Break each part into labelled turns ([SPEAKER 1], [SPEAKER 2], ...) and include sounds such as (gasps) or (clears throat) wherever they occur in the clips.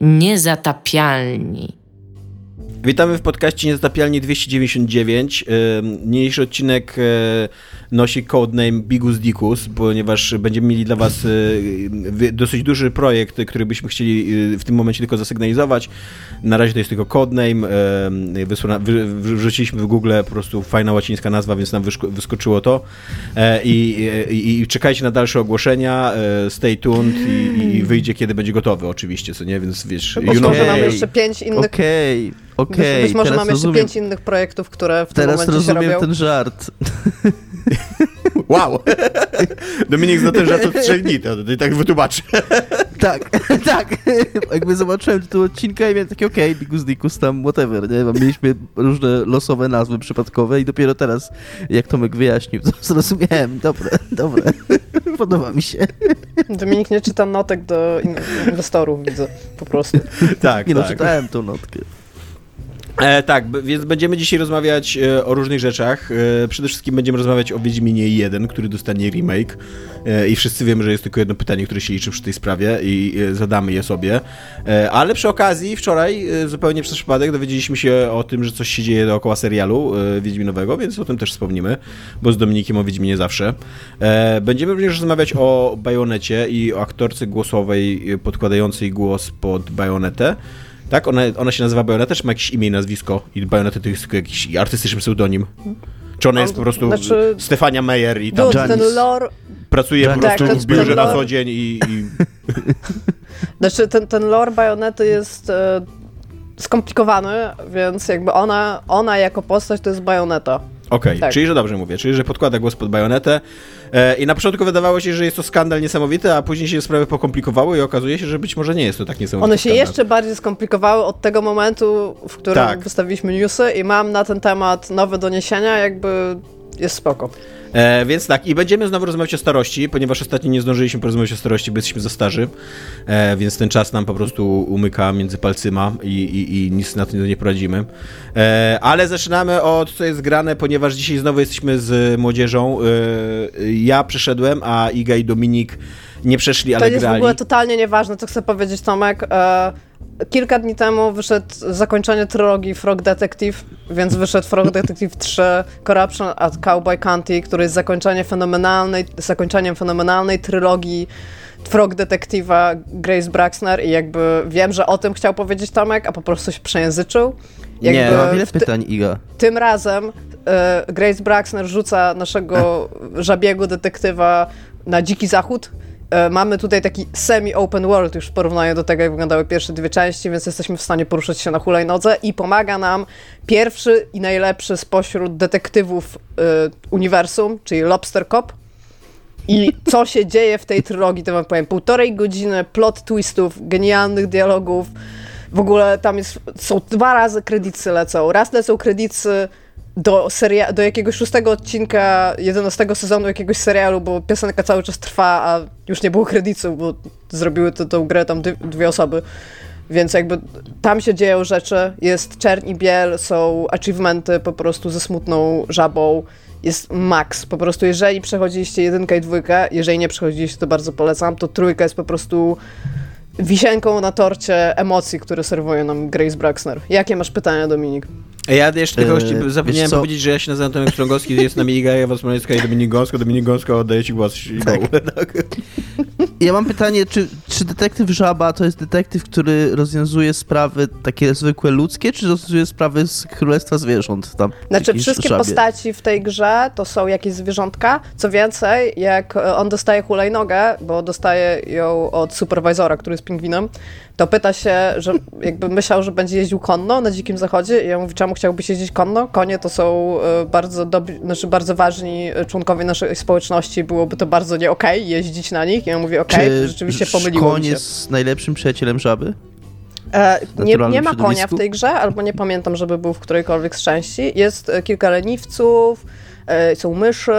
[SPEAKER 1] Niezatapialni.
[SPEAKER 2] Witamy w podcaście Niezatapialni 299. Niniejszy odcinek e, nosi codename Bigus Dicus, ponieważ będziemy mieli dla Was e, dosyć duży projekt, który byśmy chcieli e, w tym momencie tylko zasygnalizować. Na razie to jest tylko codename. Wrzuciliśmy w Google po prostu fajna łacińska nazwa, więc nam wyskoczyło to. I, i, i czekajcie na dalsze ogłoszenia. Stay tuned i, i, wyjdzie, kiedy będzie gotowy, oczywiście, co nie? Więc wiesz.
[SPEAKER 3] You know. może mamy jeszcze pięć innych.
[SPEAKER 4] Okej. Okay. Okej,
[SPEAKER 3] okay, Być może mamy jeszcze pięć innych projektów, które w
[SPEAKER 4] teraz
[SPEAKER 3] tym momencie
[SPEAKER 4] rozumiem ten żart. (laughs)
[SPEAKER 2] Wow! (laughs) Dominik zna ten żart od trzech dni, to, to i tak wytłumaczę. (laughs)
[SPEAKER 4] tak, tak. Jakby zobaczyłem tytuł odcinka i miałem takie okej, okay, Digus Dikus tam, whatever, nie? Mieliśmy różne losowe nazwy przypadkowe i dopiero teraz, jak Tomek wyjaśnił, to zrozumiałem. Dobre, dobre. Podoba mi się.
[SPEAKER 3] Dominik nie czyta notek do inwestorów, widzę, po prostu.
[SPEAKER 2] Tak,
[SPEAKER 4] Nie no,
[SPEAKER 2] tak.
[SPEAKER 4] no, czytałem tą notkę.
[SPEAKER 2] E, tak, więc będziemy dzisiaj rozmawiać e, o różnych rzeczach. E, przede wszystkim będziemy rozmawiać o Wiedźminie 1, który dostanie remake. E, I wszyscy wiemy, że jest tylko jedno pytanie, które się liczy przy tej sprawie i e, zadamy je sobie. E, ale przy okazji, wczoraj, zupełnie przez przypadek, dowiedzieliśmy się o tym, że coś się dzieje dookoła serialu Wiedźminowego, więc o tym też wspomnimy, bo z Dominikiem o Wiedźminie zawsze. Będziemy również rozmawiać o Bajonecie i o aktorce głosowej podkładającej głos pod Bajonetę. Tak? Ona, ona się nazywa Bajoneta, czy ma jakieś imię i nazwisko? I Bajoneta to jest tylko jakiś artystyczny pseudonim? Czy ona jest po prostu znaczy, Stefania Meyer i tam...
[SPEAKER 3] ten lore...
[SPEAKER 2] Pracuje Janis. po prostu tak, w biurze na co dzień i... i... (laughs)
[SPEAKER 3] znaczy, ten, ten lore Bajonety jest e, skomplikowany, więc jakby ona, ona jako postać to jest Bajoneta.
[SPEAKER 2] Okej, okay, tak. czyli że dobrze mówię, czyli że podkłada głos pod bajonetę e, i na początku wydawało się, że jest to skandal niesamowity, a później się sprawy pokomplikowały i okazuje się, że być może nie jest to tak niesamowite.
[SPEAKER 3] One się skandal. jeszcze bardziej skomplikowały od tego momentu, w którym tak. wystawiliśmy newsy i mam na ten temat nowe doniesienia, jakby jest spoko.
[SPEAKER 2] E, więc tak, i będziemy znowu rozmawiać o starości, ponieważ ostatnio nie zdążyliśmy porozmawiać o starości, bo jesteśmy za starzy, e, więc ten czas nam po prostu umyka między palcyma i, i, i nic na to nie poradzimy. E, ale zaczynamy od co jest grane, ponieważ dzisiaj znowu jesteśmy z młodzieżą. E, ja przeszedłem, a Iga i Dominik nie przeszli, ale grali.
[SPEAKER 3] To jest w ogóle totalnie nieważne, co chcę powiedzieć Tomek. E, kilka dni temu wyszedł zakończenie trylogii Frog Detective, więc wyszedł Frog (laughs) Detective 3 Corruption at Cowboy County, który jest zakończenie fenomenalnej, zakończeniem fenomenalnej trylogii Frog Detective'a Grace Braxner i jakby wiem, że o tym chciał powiedzieć Tomek, a po prostu się przejęzyczył.
[SPEAKER 4] Jakby nie, mam wiele pytań, Iga.
[SPEAKER 3] Tym razem e, Grace Braxner rzuca naszego (laughs) żabiego detektywa na dziki zachód mamy tutaj taki semi-open world już w porównaniu do tego, jak wyglądały pierwsze dwie części, więc jesteśmy w stanie poruszać się na hulajnodze i pomaga nam pierwszy i najlepszy spośród detektywów y, uniwersum, czyli Lobster Cop. I co się dzieje w tej trylogii, to wam powiem. Półtorej godziny plot twistów, genialnych dialogów. W ogóle tam jest, są dwa razy kredyty lecą. Raz lecą kredyty do, seria- do jakiegoś szóstego odcinka 11 sezonu jakiegoś serialu, bo piosenka cały czas trwa, a już nie było kredytów, bo zrobiły to, tą grę tam dwie osoby. Więc jakby tam się dzieją rzeczy, jest czern i biel, są achievementy po prostu ze smutną żabą, jest max. Po prostu jeżeli przechodziliście jedynkę i dwójkę, jeżeli nie przechodziliście, to bardzo polecam, to trójka jest po prostu wisienką na torcie emocji, które serwuje nam Grace Braxner. Jakie masz pytania, Dominik?
[SPEAKER 2] Ja jeszcze tylko eee, zapomniałem powiedzieć, że ja się nazywam Tomek Strągowski, jest Iga, Ewa Smolecka i Dominik Gąsko. Dominik Gąsko oddaje ci głos. Tak. tak.
[SPEAKER 4] Ja mam pytanie, czy, czy detektyw Żaba to jest detektyw, który rozwiązuje sprawy takie zwykłe ludzkie, czy rozwiązuje sprawy z Królestwa Zwierząt? Tam,
[SPEAKER 3] znaczy wszystkie żabie? postaci w tej grze to są jakieś zwierzątka. Co więcej, jak on dostaje hulajnogę, bo dostaje ją od superwizora, który jest pingwinem, to pyta się, że (laughs) jakby myślał, że będzie jeździł konno na Dzikim Zachodzie i ja mówię, czemu chciałbyś jeździć konno? Konie to są e, bardzo, dobri, znaczy bardzo ważni członkowie naszej społeczności, byłoby to bardzo nie okej okay, jeździć na nich. I ja mówię, okej, okay, rzeczywiście pomyliło
[SPEAKER 4] koń jest najlepszym przyjacielem żaby?
[SPEAKER 3] E, nie, nie ma konia w tej grze, albo nie pamiętam, żeby był w którejkolwiek z części. Jest e, kilka leniwców, E, są myszy,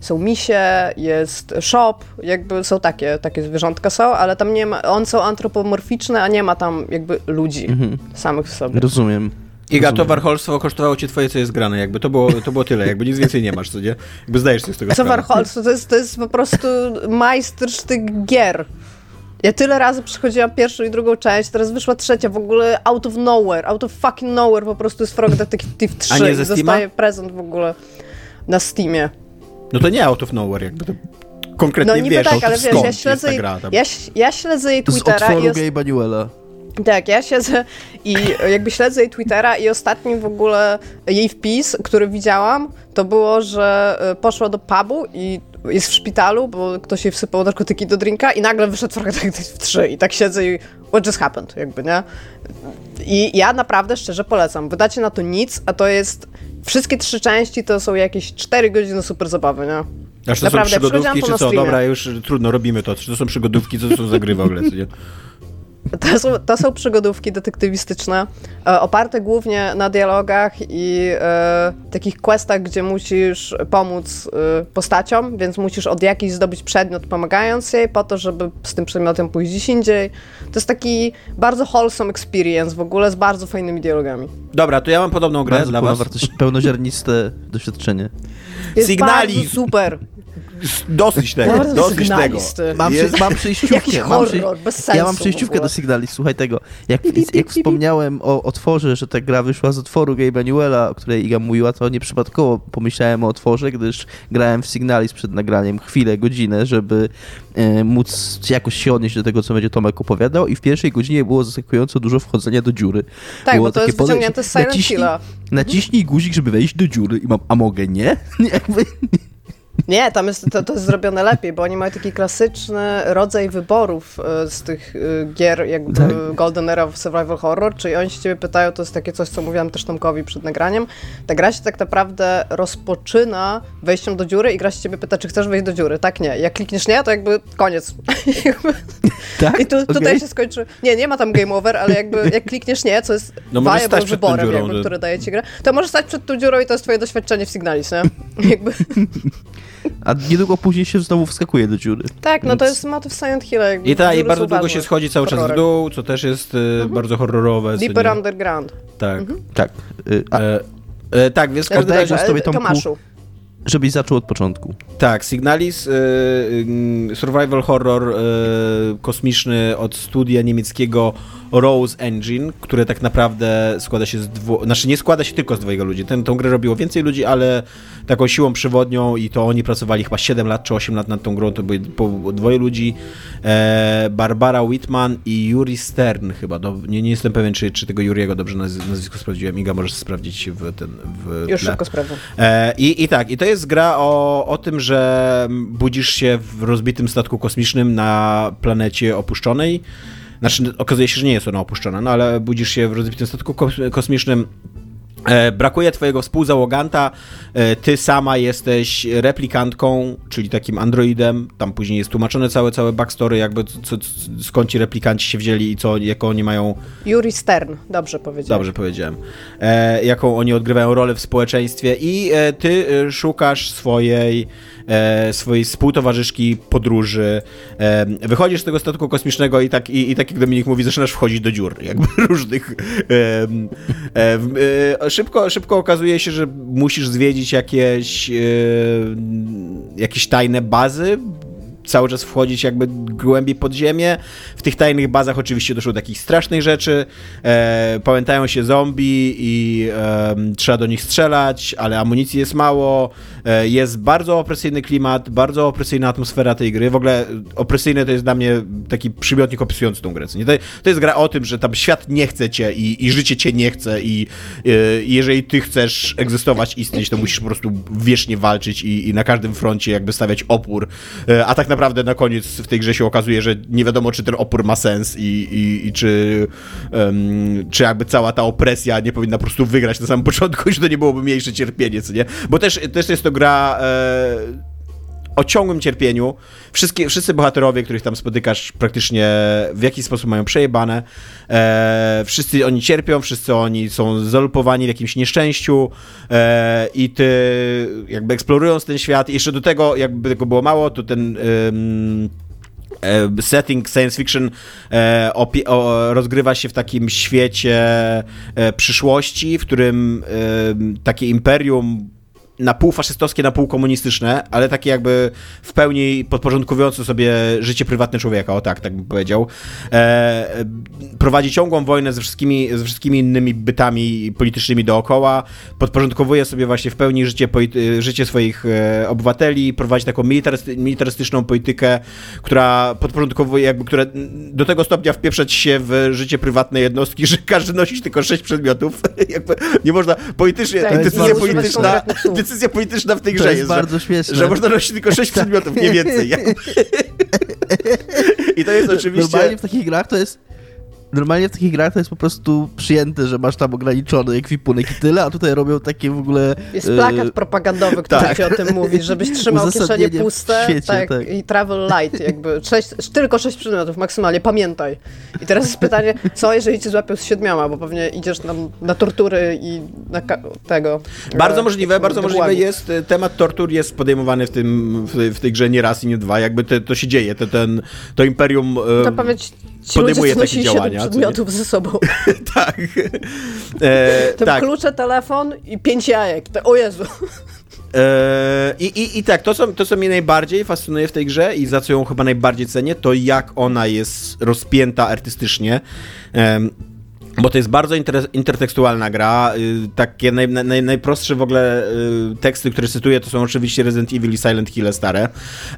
[SPEAKER 3] są misie, jest shop, jakby są takie, takie zwierzątka są, ale tam nie ma, one są antropomorficzne, a nie ma tam jakby ludzi mhm. samych w sobie.
[SPEAKER 4] Rozumiem.
[SPEAKER 2] Iga, to warholstwo kosztowało ci twoje, co jest grane, jakby to było, to było tyle, jakby nic więcej nie masz, co nie? Jakby zdajesz się z tego
[SPEAKER 3] Co warholstwo, to jest, to jest po prostu majstersztyk gier. Ja tyle razy przechodziłam pierwszą i drugą część, teraz wyszła trzecia, w ogóle out of nowhere, out of fucking nowhere po prostu jest Frog Detective 3
[SPEAKER 2] A nie
[SPEAKER 3] i
[SPEAKER 2] ze Steama?
[SPEAKER 3] prezent w ogóle na Steamie.
[SPEAKER 2] No to nie out of nowhere, jakby to konkretnie
[SPEAKER 3] No niby
[SPEAKER 2] wiesz,
[SPEAKER 3] tak, ale wiesz,
[SPEAKER 2] skąd
[SPEAKER 3] ja
[SPEAKER 2] jest
[SPEAKER 3] śledzę,
[SPEAKER 2] ta
[SPEAKER 3] jej,
[SPEAKER 2] gra tam.
[SPEAKER 3] ja, ja śledzę jej
[SPEAKER 4] Z
[SPEAKER 3] Twittera i
[SPEAKER 4] otworu
[SPEAKER 3] jest,
[SPEAKER 4] Gabe'a Newella.
[SPEAKER 3] Tak, ja siedzę i jakby śledzę jej Twittera i ostatni w ogóle jej wpis, który widziałam, to było, że y, poszła do pubu i jest w szpitalu, bo ktoś jej wsypał narkotyki do drinka i nagle wyszedł Frog Detective 3 i tak siedzę i what just happened, jakby, nie? I ja naprawdę szczerze polecam. Wydacie na to nic, a to jest... Wszystkie trzy części to są jakieś 4 godziny super zabawy, nie?
[SPEAKER 2] Aż to
[SPEAKER 3] Naprawdę,
[SPEAKER 2] są przygodówki, czy co? Dobra, już trudno, robimy to. Czy to są przygodówki, co to są za gry w ogóle, nie?
[SPEAKER 3] To są, to są przygodówki detektywistyczne, e, oparte głównie na dialogach i e, takich questach, gdzie musisz pomóc e, postaciom, więc musisz od jakiejś zdobyć przedmiot, pomagając jej, po to, żeby z tym przedmiotem pójść gdzieś indziej. To jest taki bardzo wholesome experience w ogóle z bardzo fajnymi dialogami.
[SPEAKER 2] Dobra, to ja mam podobną grę
[SPEAKER 4] Bardzo
[SPEAKER 2] dla was.
[SPEAKER 4] pełnowartość- pełnoziarniste doświadczenie.
[SPEAKER 3] Jest super.
[SPEAKER 2] Dosyć tego, dosyć tego.
[SPEAKER 4] Mam,
[SPEAKER 2] Jest-
[SPEAKER 4] przy, mam przejściówkę. (laughs)
[SPEAKER 3] Jakiś
[SPEAKER 4] mam przy-
[SPEAKER 3] horror, bez sensu
[SPEAKER 4] Ja mam przejściówkę do Signali, słuchaj tego. Jak, jak wspomniałem o otworze, że ta gra wyszła z otworu Gabe'a Newella, o której Iga mówiła, to nieprzypadkowo pomyślałem o otworze, gdyż grałem w Signalis przed nagraniem chwilę, godzinę, żeby e, móc jakoś się odnieść do tego, co będzie Tomek opowiadał i w pierwszej godzinie było zaskakująco dużo wchodzenia do dziury.
[SPEAKER 3] Tak,
[SPEAKER 4] było
[SPEAKER 3] bo to
[SPEAKER 4] takie
[SPEAKER 3] jest wyciągnięte z Silent
[SPEAKER 4] naciśnij-
[SPEAKER 3] Hilla.
[SPEAKER 4] Naciśnij guzik, żeby wejść do dziury i mam, a mogę nie? (laughs) Jakby,
[SPEAKER 3] Nie, tam jest, to, to jest zrobione lepiej, bo oni mają taki klasyczny rodzaj wyborów e, z tych e, gier jakby
[SPEAKER 4] Tak.
[SPEAKER 3] Golden Era of Survival Horror, czyli oni się ciebie pytają, to jest takie coś, co mówiłam też Tomkowi przed nagraniem, ta gra się tak naprawdę rozpoczyna wejściem do dziury i gra się ciebie pyta, czy chcesz wejść do dziury. Tak, nie. Jak klikniesz nie, to jakby koniec. (laughs)
[SPEAKER 4] Tak?
[SPEAKER 3] I tu, tutaj
[SPEAKER 4] Okej.
[SPEAKER 3] się skończy. Nie, nie ma tam game over, ale jakby jak klikniesz nie, co jest
[SPEAKER 2] No
[SPEAKER 3] viable wyborem,
[SPEAKER 2] dziurą,
[SPEAKER 3] jakby,
[SPEAKER 2] że-
[SPEAKER 3] które daje ci grę, to możesz stać przed tą dziurą i to jest twoje doświadczenie w Signalis, nie? (laughs) Jakby. (laughs)
[SPEAKER 4] A niedługo później się znowu wskakuje do dziury.
[SPEAKER 3] Tak, no to
[SPEAKER 4] Więc-
[SPEAKER 3] jest motyw Silent Hill. jakby
[SPEAKER 2] I, ta, I bardzo długo
[SPEAKER 3] ważne
[SPEAKER 2] się schodzi cały czas w dół, co też jest e, bardzo horrorowe.
[SPEAKER 3] Deeper
[SPEAKER 2] nie?
[SPEAKER 3] Underground.
[SPEAKER 2] Tak.
[SPEAKER 4] Tak. Y, A,
[SPEAKER 2] E, e, tak, więc w każdym
[SPEAKER 4] Oddaję
[SPEAKER 2] razie...
[SPEAKER 4] głos tobie,
[SPEAKER 3] E,
[SPEAKER 4] Tomku.
[SPEAKER 3] Tomaszu.
[SPEAKER 4] żebyś zaczął od początku.
[SPEAKER 2] Tak, Signalis, y, y, survival horror y, kosmiczny od studia niemieckiego Rose Engine, które tak naprawdę składa się z dwóch, znaczy nie składa się tylko z dwojga ludzi. Ten, tą grę robiło więcej ludzi, ale taką siłą przewodnią i to oni pracowali chyba 7 lat czy 8 lat nad tą grą, to były po, dwoje ludzi, e, Barbara Whitman i Yuri Stern chyba, do, nie, nie jestem pewien, czy, czy tego Juriego dobrze naz- nazwisko sprawdziłem, Iga możesz sprawdzić w ten... W
[SPEAKER 3] Już
[SPEAKER 2] tle.
[SPEAKER 3] szybko sprawdzę.
[SPEAKER 2] E, I, I tak, i to jest gra o, o tym, że budzisz się w rozbitym statku kosmicznym na planecie opuszczonej. Znaczy, okazuje się, że nie jest ona opuszczona, no ale budzisz się w rozbitym statku kos- kosmicznym. E, brakuje twojego współzałoganta, e, ty sama jesteś replikantką, czyli takim androidem, tam później jest tłumaczone całe, całe backstory, jakby co, skąd ci replikanci się wzięli i co, jaką oni mają
[SPEAKER 3] Yuri Stern, dobrze powiedziałem.
[SPEAKER 2] Dobrze powiedziałem. E, jaką oni odgrywają rolę w społeczeństwie i e, ty szukasz swojej, e, swojej współtowarzyszki podróży. E, wychodzisz z tego statku kosmicznego i tak, i, i tak jak Dominik mówi, zaczynasz wchodzić do dziur, jakby (laughs) różnych. E, e, e, szybko, szybko okazuje się, że musisz zwiedzić jakieś, e, jakieś tajne bazy, cały czas wchodzić jakby głębiej pod ziemię. W tych tajnych bazach oczywiście doszło do takich strasznych rzeczy. E, pamiętają się zombie i em, trzeba do nich strzelać, ale amunicji jest mało. E, jest bardzo opresyjny klimat, bardzo opresyjna atmosfera tej gry. W ogóle opresyjny to jest dla mnie taki przymiotnik opisujący tą grę. To, jest gra o tym, że tam świat nie chce cię i, i życie cię nie chce i e, i jeżeli ty chcesz egzystować, istnieć, to musisz po prostu wiecznie walczyć i, i na każdym froncie jakby stawiać opór. E, A tak naprawdę na koniec w tej grze się okazuje, że nie wiadomo, czy ten opór ma sens i, i, i czy, em, czy jakby cała ta opresja nie powinna po prostu wygrać na samym początku (laughs) że to nie byłoby mniejsze cierpienie, co nie? Bo też, też jest to gra... E, o ciągłym cierpieniu. Wszystkie, wszyscy bohaterowie, których tam spotykasz, praktycznie w jakiś sposób mają przejebane. E, wszyscy oni cierpią, wszyscy oni są zalupowani w jakimś nieszczęściu e, i ty jakby eksplorując ten świat, jeszcze do tego, jakby tego było mało, to ten... em, e, setting science fiction e, rozgrywa się w takim świecie przyszłości, w którym takie imperium na pół faszystowskie, na pół komunistyczne, ale takie jakby w pełni podporządkowujące sobie życie prywatne człowieka, o tak, tak bym powiedział. E, prowadzi ciągłą wojnę ze wszystkimi, ze wszystkimi innymi bytami politycznymi dookoła, podporządkowuje sobie właśnie w pełni życie, życie swoich e, obywateli, prowadzi taką militarysty, militarystyczną politykę, która podporządkowuje jakby, która do tego stopnia wpieprzać się w życie prywatne jednostki, że każdy nosi tylko sześć przedmiotów. (laughs) jakby nie można politycznie,
[SPEAKER 3] Tak,
[SPEAKER 2] decyzja polityczna. Decyzja polityczna w tej
[SPEAKER 4] To
[SPEAKER 2] grze
[SPEAKER 4] jest
[SPEAKER 2] jest,
[SPEAKER 4] bardzo
[SPEAKER 2] że,
[SPEAKER 4] śmieszne.
[SPEAKER 2] że można nosić tylko sześć przedmiotów, nie więcej. (laughs) I to jest oczywiście...
[SPEAKER 4] Normalnie w takich grach to jest... Normalnie w takich grach to jest po prostu przyjęte, że masz tam ograniczony ekwipunek i tyle, a tutaj robią takie w ogóle...
[SPEAKER 3] Jest
[SPEAKER 4] e,
[SPEAKER 3] plakat propagandowy, który
[SPEAKER 2] tak.
[SPEAKER 3] ci o tym mówi, żebyś trzymał kieszenie puste
[SPEAKER 4] świecie,
[SPEAKER 3] tak,
[SPEAKER 4] tak.
[SPEAKER 3] i travel light, jakby sześć, tylko sześć przedmiotów maksymalnie, pamiętaj. I teraz jest pytanie, co jeżeli cię złapią z siedmioma, bo pewnie idziesz na, na tortury i na tego...
[SPEAKER 2] Bardzo
[SPEAKER 3] e,
[SPEAKER 2] możliwe, bardzo możliwe jest, e, temat tortur jest podejmowany w, tym, w, w tej grze nie raz i nie dwa, jakby te, to się dzieje, te, ten, to imperium e,
[SPEAKER 3] To ci
[SPEAKER 2] podejmuje takie działania, nie?
[SPEAKER 3] przedmiotów (laughs) ze sobą.
[SPEAKER 2] tak. (laughs) E,
[SPEAKER 3] Tym
[SPEAKER 2] tak.
[SPEAKER 3] klucze, telefon i pięć jajek. To, o Jezu.
[SPEAKER 2] E, i, i, I tak, to co, to co mnie najbardziej fascynuje w tej grze i za co ją chyba najbardziej cenię, to jak ona jest rozpięta artystycznie. Bo to jest bardzo inter, intertekstualna gra. Y, takie naj, naj, najprostsze w ogóle y, teksty, które cytuję, to są oczywiście Resident Evil i Silent Hill stare.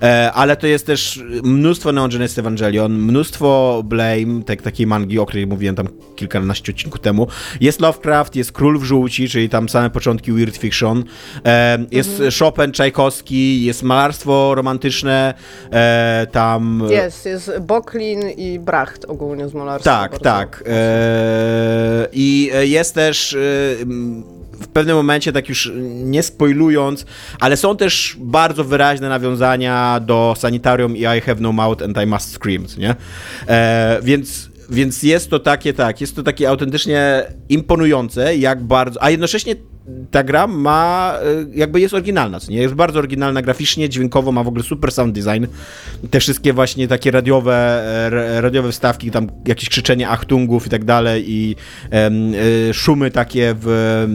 [SPEAKER 2] E, ale to jest też mnóstwo Neon Genesis Evangelion, mnóstwo Blame, tak, takiej mangi, o której mówiłem tam kilkanaście odcinków temu. Jest Lovecraft, jest Król w żółci, czyli tam same początki Weird Fiction. E, jest Chopin, Czajkowski, jest malarstwo romantyczne. E, tam...
[SPEAKER 3] Jest, jest Boklin i Bracht ogólnie z malarstwa.
[SPEAKER 2] Tak, tak. E, I jest też e, w pewnym momencie, tak już nie spoilując, ale są też bardzo wyraźne nawiązania do Sanitarium i I have no mouth and I must scream, nie? E, więc więc jest to takie, tak, jest to takie autentycznie imponujące, jak bardzo, a jednocześnie ta gra ma, e, jakby jest oryginalna, co nie? Jest bardzo oryginalna graficznie, dźwiękowo, ma w ogóle super sound design. Te wszystkie właśnie takie radiowe, e, ra- radiowe wstawki, tam jakieś krzyczenie achtungów i tak dalej i e, szumy takie w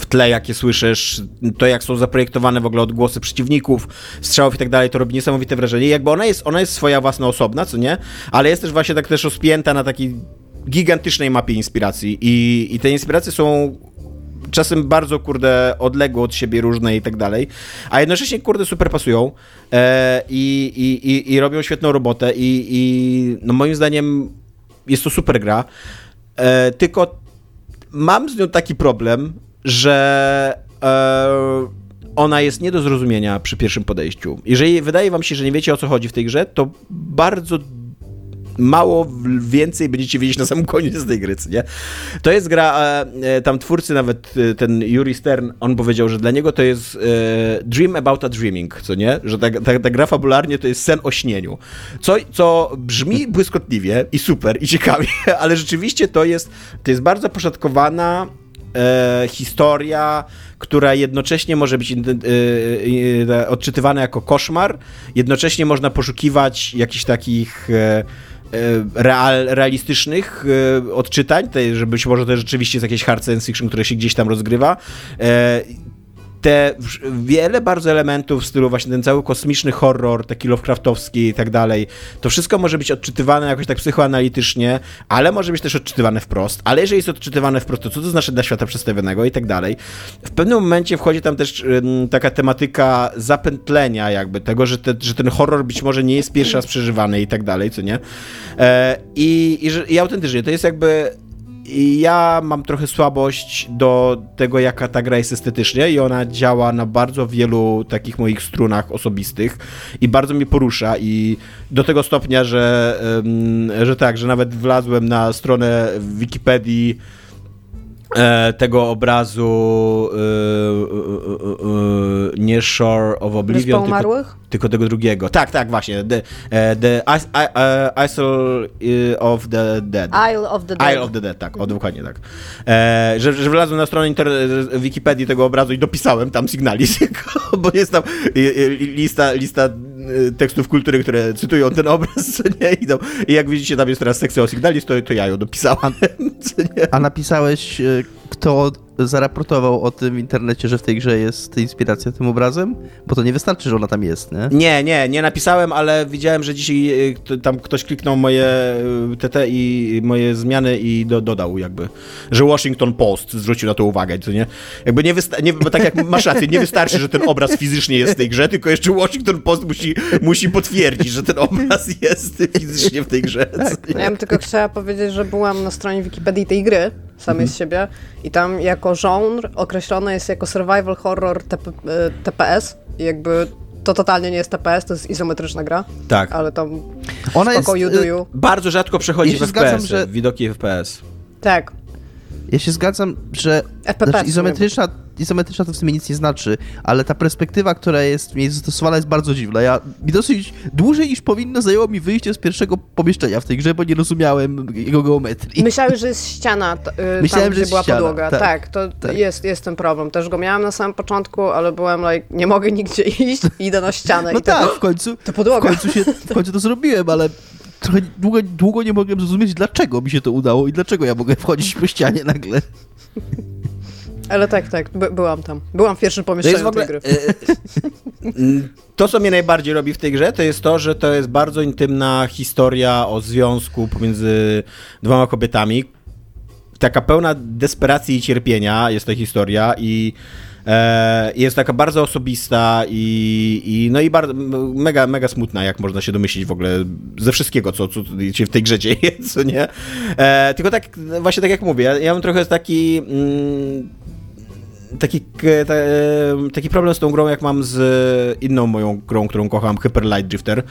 [SPEAKER 2] w tle, jakie słyszysz, to jak są zaprojektowane w ogóle odgłosy przeciwników, strzałów i tak dalej, to robi niesamowite wrażenie. Jakby ona jest, ona jest swoja własna osobna, co nie? Ale jest też właśnie tak też rozpięta na takiej gigantycznej mapie inspiracji i, i te inspiracje są czasem bardzo, kurde, odległe od siebie różne i tak dalej, a jednocześnie, kurde, super pasują e, i, i, i, i robią świetną robotę i, i no moim zdaniem jest to super gra, e, tylko mam z nią taki problem, że e, ona jest nie do zrozumienia przy pierwszym podejściu. Jeżeli wydaje wam się, że nie wiecie o co chodzi w tej grze, to bardzo mało więcej będziecie wiedzieć na samym koniec tej gry, nie? To jest gra, e, tam twórcy nawet, e, ten Yuri Stern, on powiedział, że dla niego to jest e, dream about a dreaming, co nie? Że ta, ta, ta gra fabularnie to jest sen o śnieniu. Co, co brzmi błyskotliwie i super i ciekawie, (laughs) ale rzeczywiście to jest, to jest bardzo poszatkowana e, historia, która jednocześnie może być e, e, odczytywana jako koszmar, jednocześnie można poszukiwać jakichś takich real, realistycznych e, odczytań, te, że być może to rzeczywiście jest jakieś hard science fiction, które się gdzieś tam rozgrywa. Te wiele bardzo elementów w stylu właśnie ten cały kosmiczny horror, taki Lovecraftowski i tak dalej, to wszystko może być odczytywane jakoś tak psychoanalitycznie, ale może być też odczytywane wprost. Ale jeżeli jest odczytywane wprost, to co to znaczy dla świata przedstawionego i tak dalej. W pewnym momencie wchodzi tam też taka tematyka zapętlenia jakby tego, że, te, że ten horror być może nie jest pierwszy raz przeżywany i tak dalej, co nie? E, I, i, i autentycznie to jest jakby ja mam trochę słabość do tego, jaka ta gra jest estetycznie i ona działa na bardzo wielu takich moich strunach osobistych i bardzo mnie porusza i do tego stopnia, że, że tak, że nawet wlazłem na stronę Wikipedii tego obrazu e, e, e, e, nie Shore of Oblivion, tylko, tylko tego drugiego. Tak, tak, właśnie. The, the Isle of the Dead.
[SPEAKER 3] Isle of the Dead.
[SPEAKER 2] Isle of the Dead, tak, o, dokładnie tak. Że, że wlazłem na stronę Wikipedii tego obrazu i dopisałem tam Signalis, (laughs) bo jest tam lista, lista tekstów kultury, które cytują ten (laughs) obraz, co nie? I, tam, i jak widzicie, tam jest teraz sekcja o Signalis, to, to ja ją (laughs) nie?
[SPEAKER 4] A napisałeś, e, kto zaraportował o tym w internecie, że w tej grze jest inspiracja tym obrazem? Bo to nie wystarczy, że ona tam jest, nie?
[SPEAKER 2] Nie, nie, nie napisałem, ale widziałem, że dzisiaj k- tam ktoś kliknął moje y, TT i moje zmiany i do, dodał jakby, że Washington Post zwrócił na to uwagę, co nie? Jakby nie, wysta- nie bo tak jak masz rację, nie wystarczy, że ten obraz fizycznie jest w tej grze, tylko jeszcze Washington Post musi, musi potwierdzić, że ten obraz jest fizycznie w tej grze. nie?
[SPEAKER 3] Ja bym tylko chciała powiedzieć, że byłam na stronie Wikipedii tej gry, samej z siebie, i tam jako genre określone jest jako survival horror TP, e, TPS. I jakby to totalnie nie jest TPS, to jest izometryczna gra,
[SPEAKER 2] Tak.
[SPEAKER 3] ale tam
[SPEAKER 4] Ona jest,
[SPEAKER 3] you
[SPEAKER 4] y.
[SPEAKER 2] Bardzo rzadko przechodzi
[SPEAKER 4] Ja
[SPEAKER 2] w
[SPEAKER 4] zgadzam,
[SPEAKER 2] FPS,
[SPEAKER 4] że-
[SPEAKER 2] widoki FPS.
[SPEAKER 3] Tak,
[SPEAKER 4] Ja się zgadzam, że znaczy, izometryczna, izometryczna to w sumie nic nie znaczy, ale ta perspektywa, która jest w niej zastosowana jest bardzo dziwna. Ja mi dosyć dłużej niż powinno zajęło mi wyjście z pierwszego pomieszczenia w tej grze, bo nie rozumiałem jego geometrii.
[SPEAKER 3] Myślałeś, że jest ściana, t- y,
[SPEAKER 4] Myślałem,
[SPEAKER 3] tam
[SPEAKER 4] że
[SPEAKER 3] gdzie
[SPEAKER 4] jest
[SPEAKER 3] była
[SPEAKER 4] ściana,
[SPEAKER 3] podłoga.
[SPEAKER 4] tak,
[SPEAKER 3] Tak, to
[SPEAKER 4] tak.
[SPEAKER 3] Jest, jest ten problem. Też go miałam na samym początku, ale byłem like, nie mogę nigdzie (laughs) iść, idę na ścianę
[SPEAKER 4] No
[SPEAKER 3] i tak,
[SPEAKER 4] w końcu,
[SPEAKER 3] to
[SPEAKER 4] w
[SPEAKER 3] podłoga.
[SPEAKER 4] końcu, się, w końcu to zrobiłem, ale trochę długo, długo nie mogłem zrozumieć, dlaczego mi się to udało i dlaczego ja mogę wchodzić po ścianie nagle.
[SPEAKER 3] Ale tak, tak, by, byłam tam. Byłam w pierwszym pomieszczeniu
[SPEAKER 2] ogóle.
[SPEAKER 3] tej gry.
[SPEAKER 2] e, mm, To, co mnie najbardziej robi w tej grze, to jest to, że to jest bardzo intymna historia o związku pomiędzy dwoma kobietami. Taka pełna desperacji i cierpienia jest ta historia i e, jest taka bardzo osobista i, i no i bardzo, mega, mega smutna, jak można się domyślić w ogóle ze wszystkiego, co, co się w tej grze dzieje, (laughs) co nie? E, tylko tak, właśnie tak jak mówię, ja, ja mam trochę taki... Mm, taki, ta, e, taki problem z tą grą, jak mam z inną moją grą, którą kocham, Hyper Light Drifter,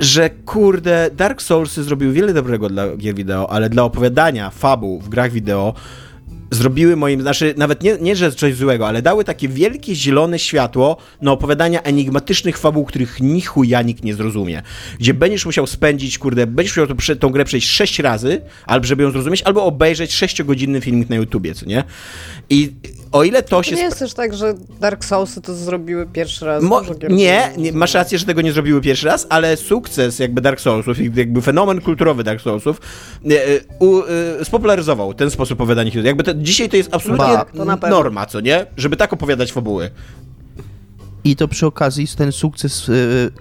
[SPEAKER 2] że kurde, Dark Souls zrobił wiele dobrego dla gier wideo, ale dla opowiadania fabuł w grach wideo zrobiły moim, znaczy nawet nie, nie że coś złego, ale dały takie wielkie zielone światło na opowiadania enigmatycznych fabuł, których ni chuja nikt nie zrozumie. Gdzie będziesz musiał spędzić, kurde, będziesz musiał prze- tą grę przejść sześć razy, albo żeby ją zrozumieć, albo obejrzeć sześciogodzinny filmik na YouTubie, co nie? I o ile to
[SPEAKER 3] To
[SPEAKER 2] się...
[SPEAKER 3] nie jest też tak, że Dark Soulsy to zrobiły pierwszy raz.
[SPEAKER 2] Mo- nie, nie, masz rację, że tego nie zrobiły pierwszy raz, ale sukces jakby Dark Soulsów, i jakby fenomen kulturowy Dark Soulsów u, e, spopularyzował ten sposób opowiadania historii. Jakby to, dzisiaj to jest absolutnie
[SPEAKER 3] Tak, to
[SPEAKER 2] norma, co nie? Żeby tak opowiadać fabuły.
[SPEAKER 4] I to przy okazji ten sukces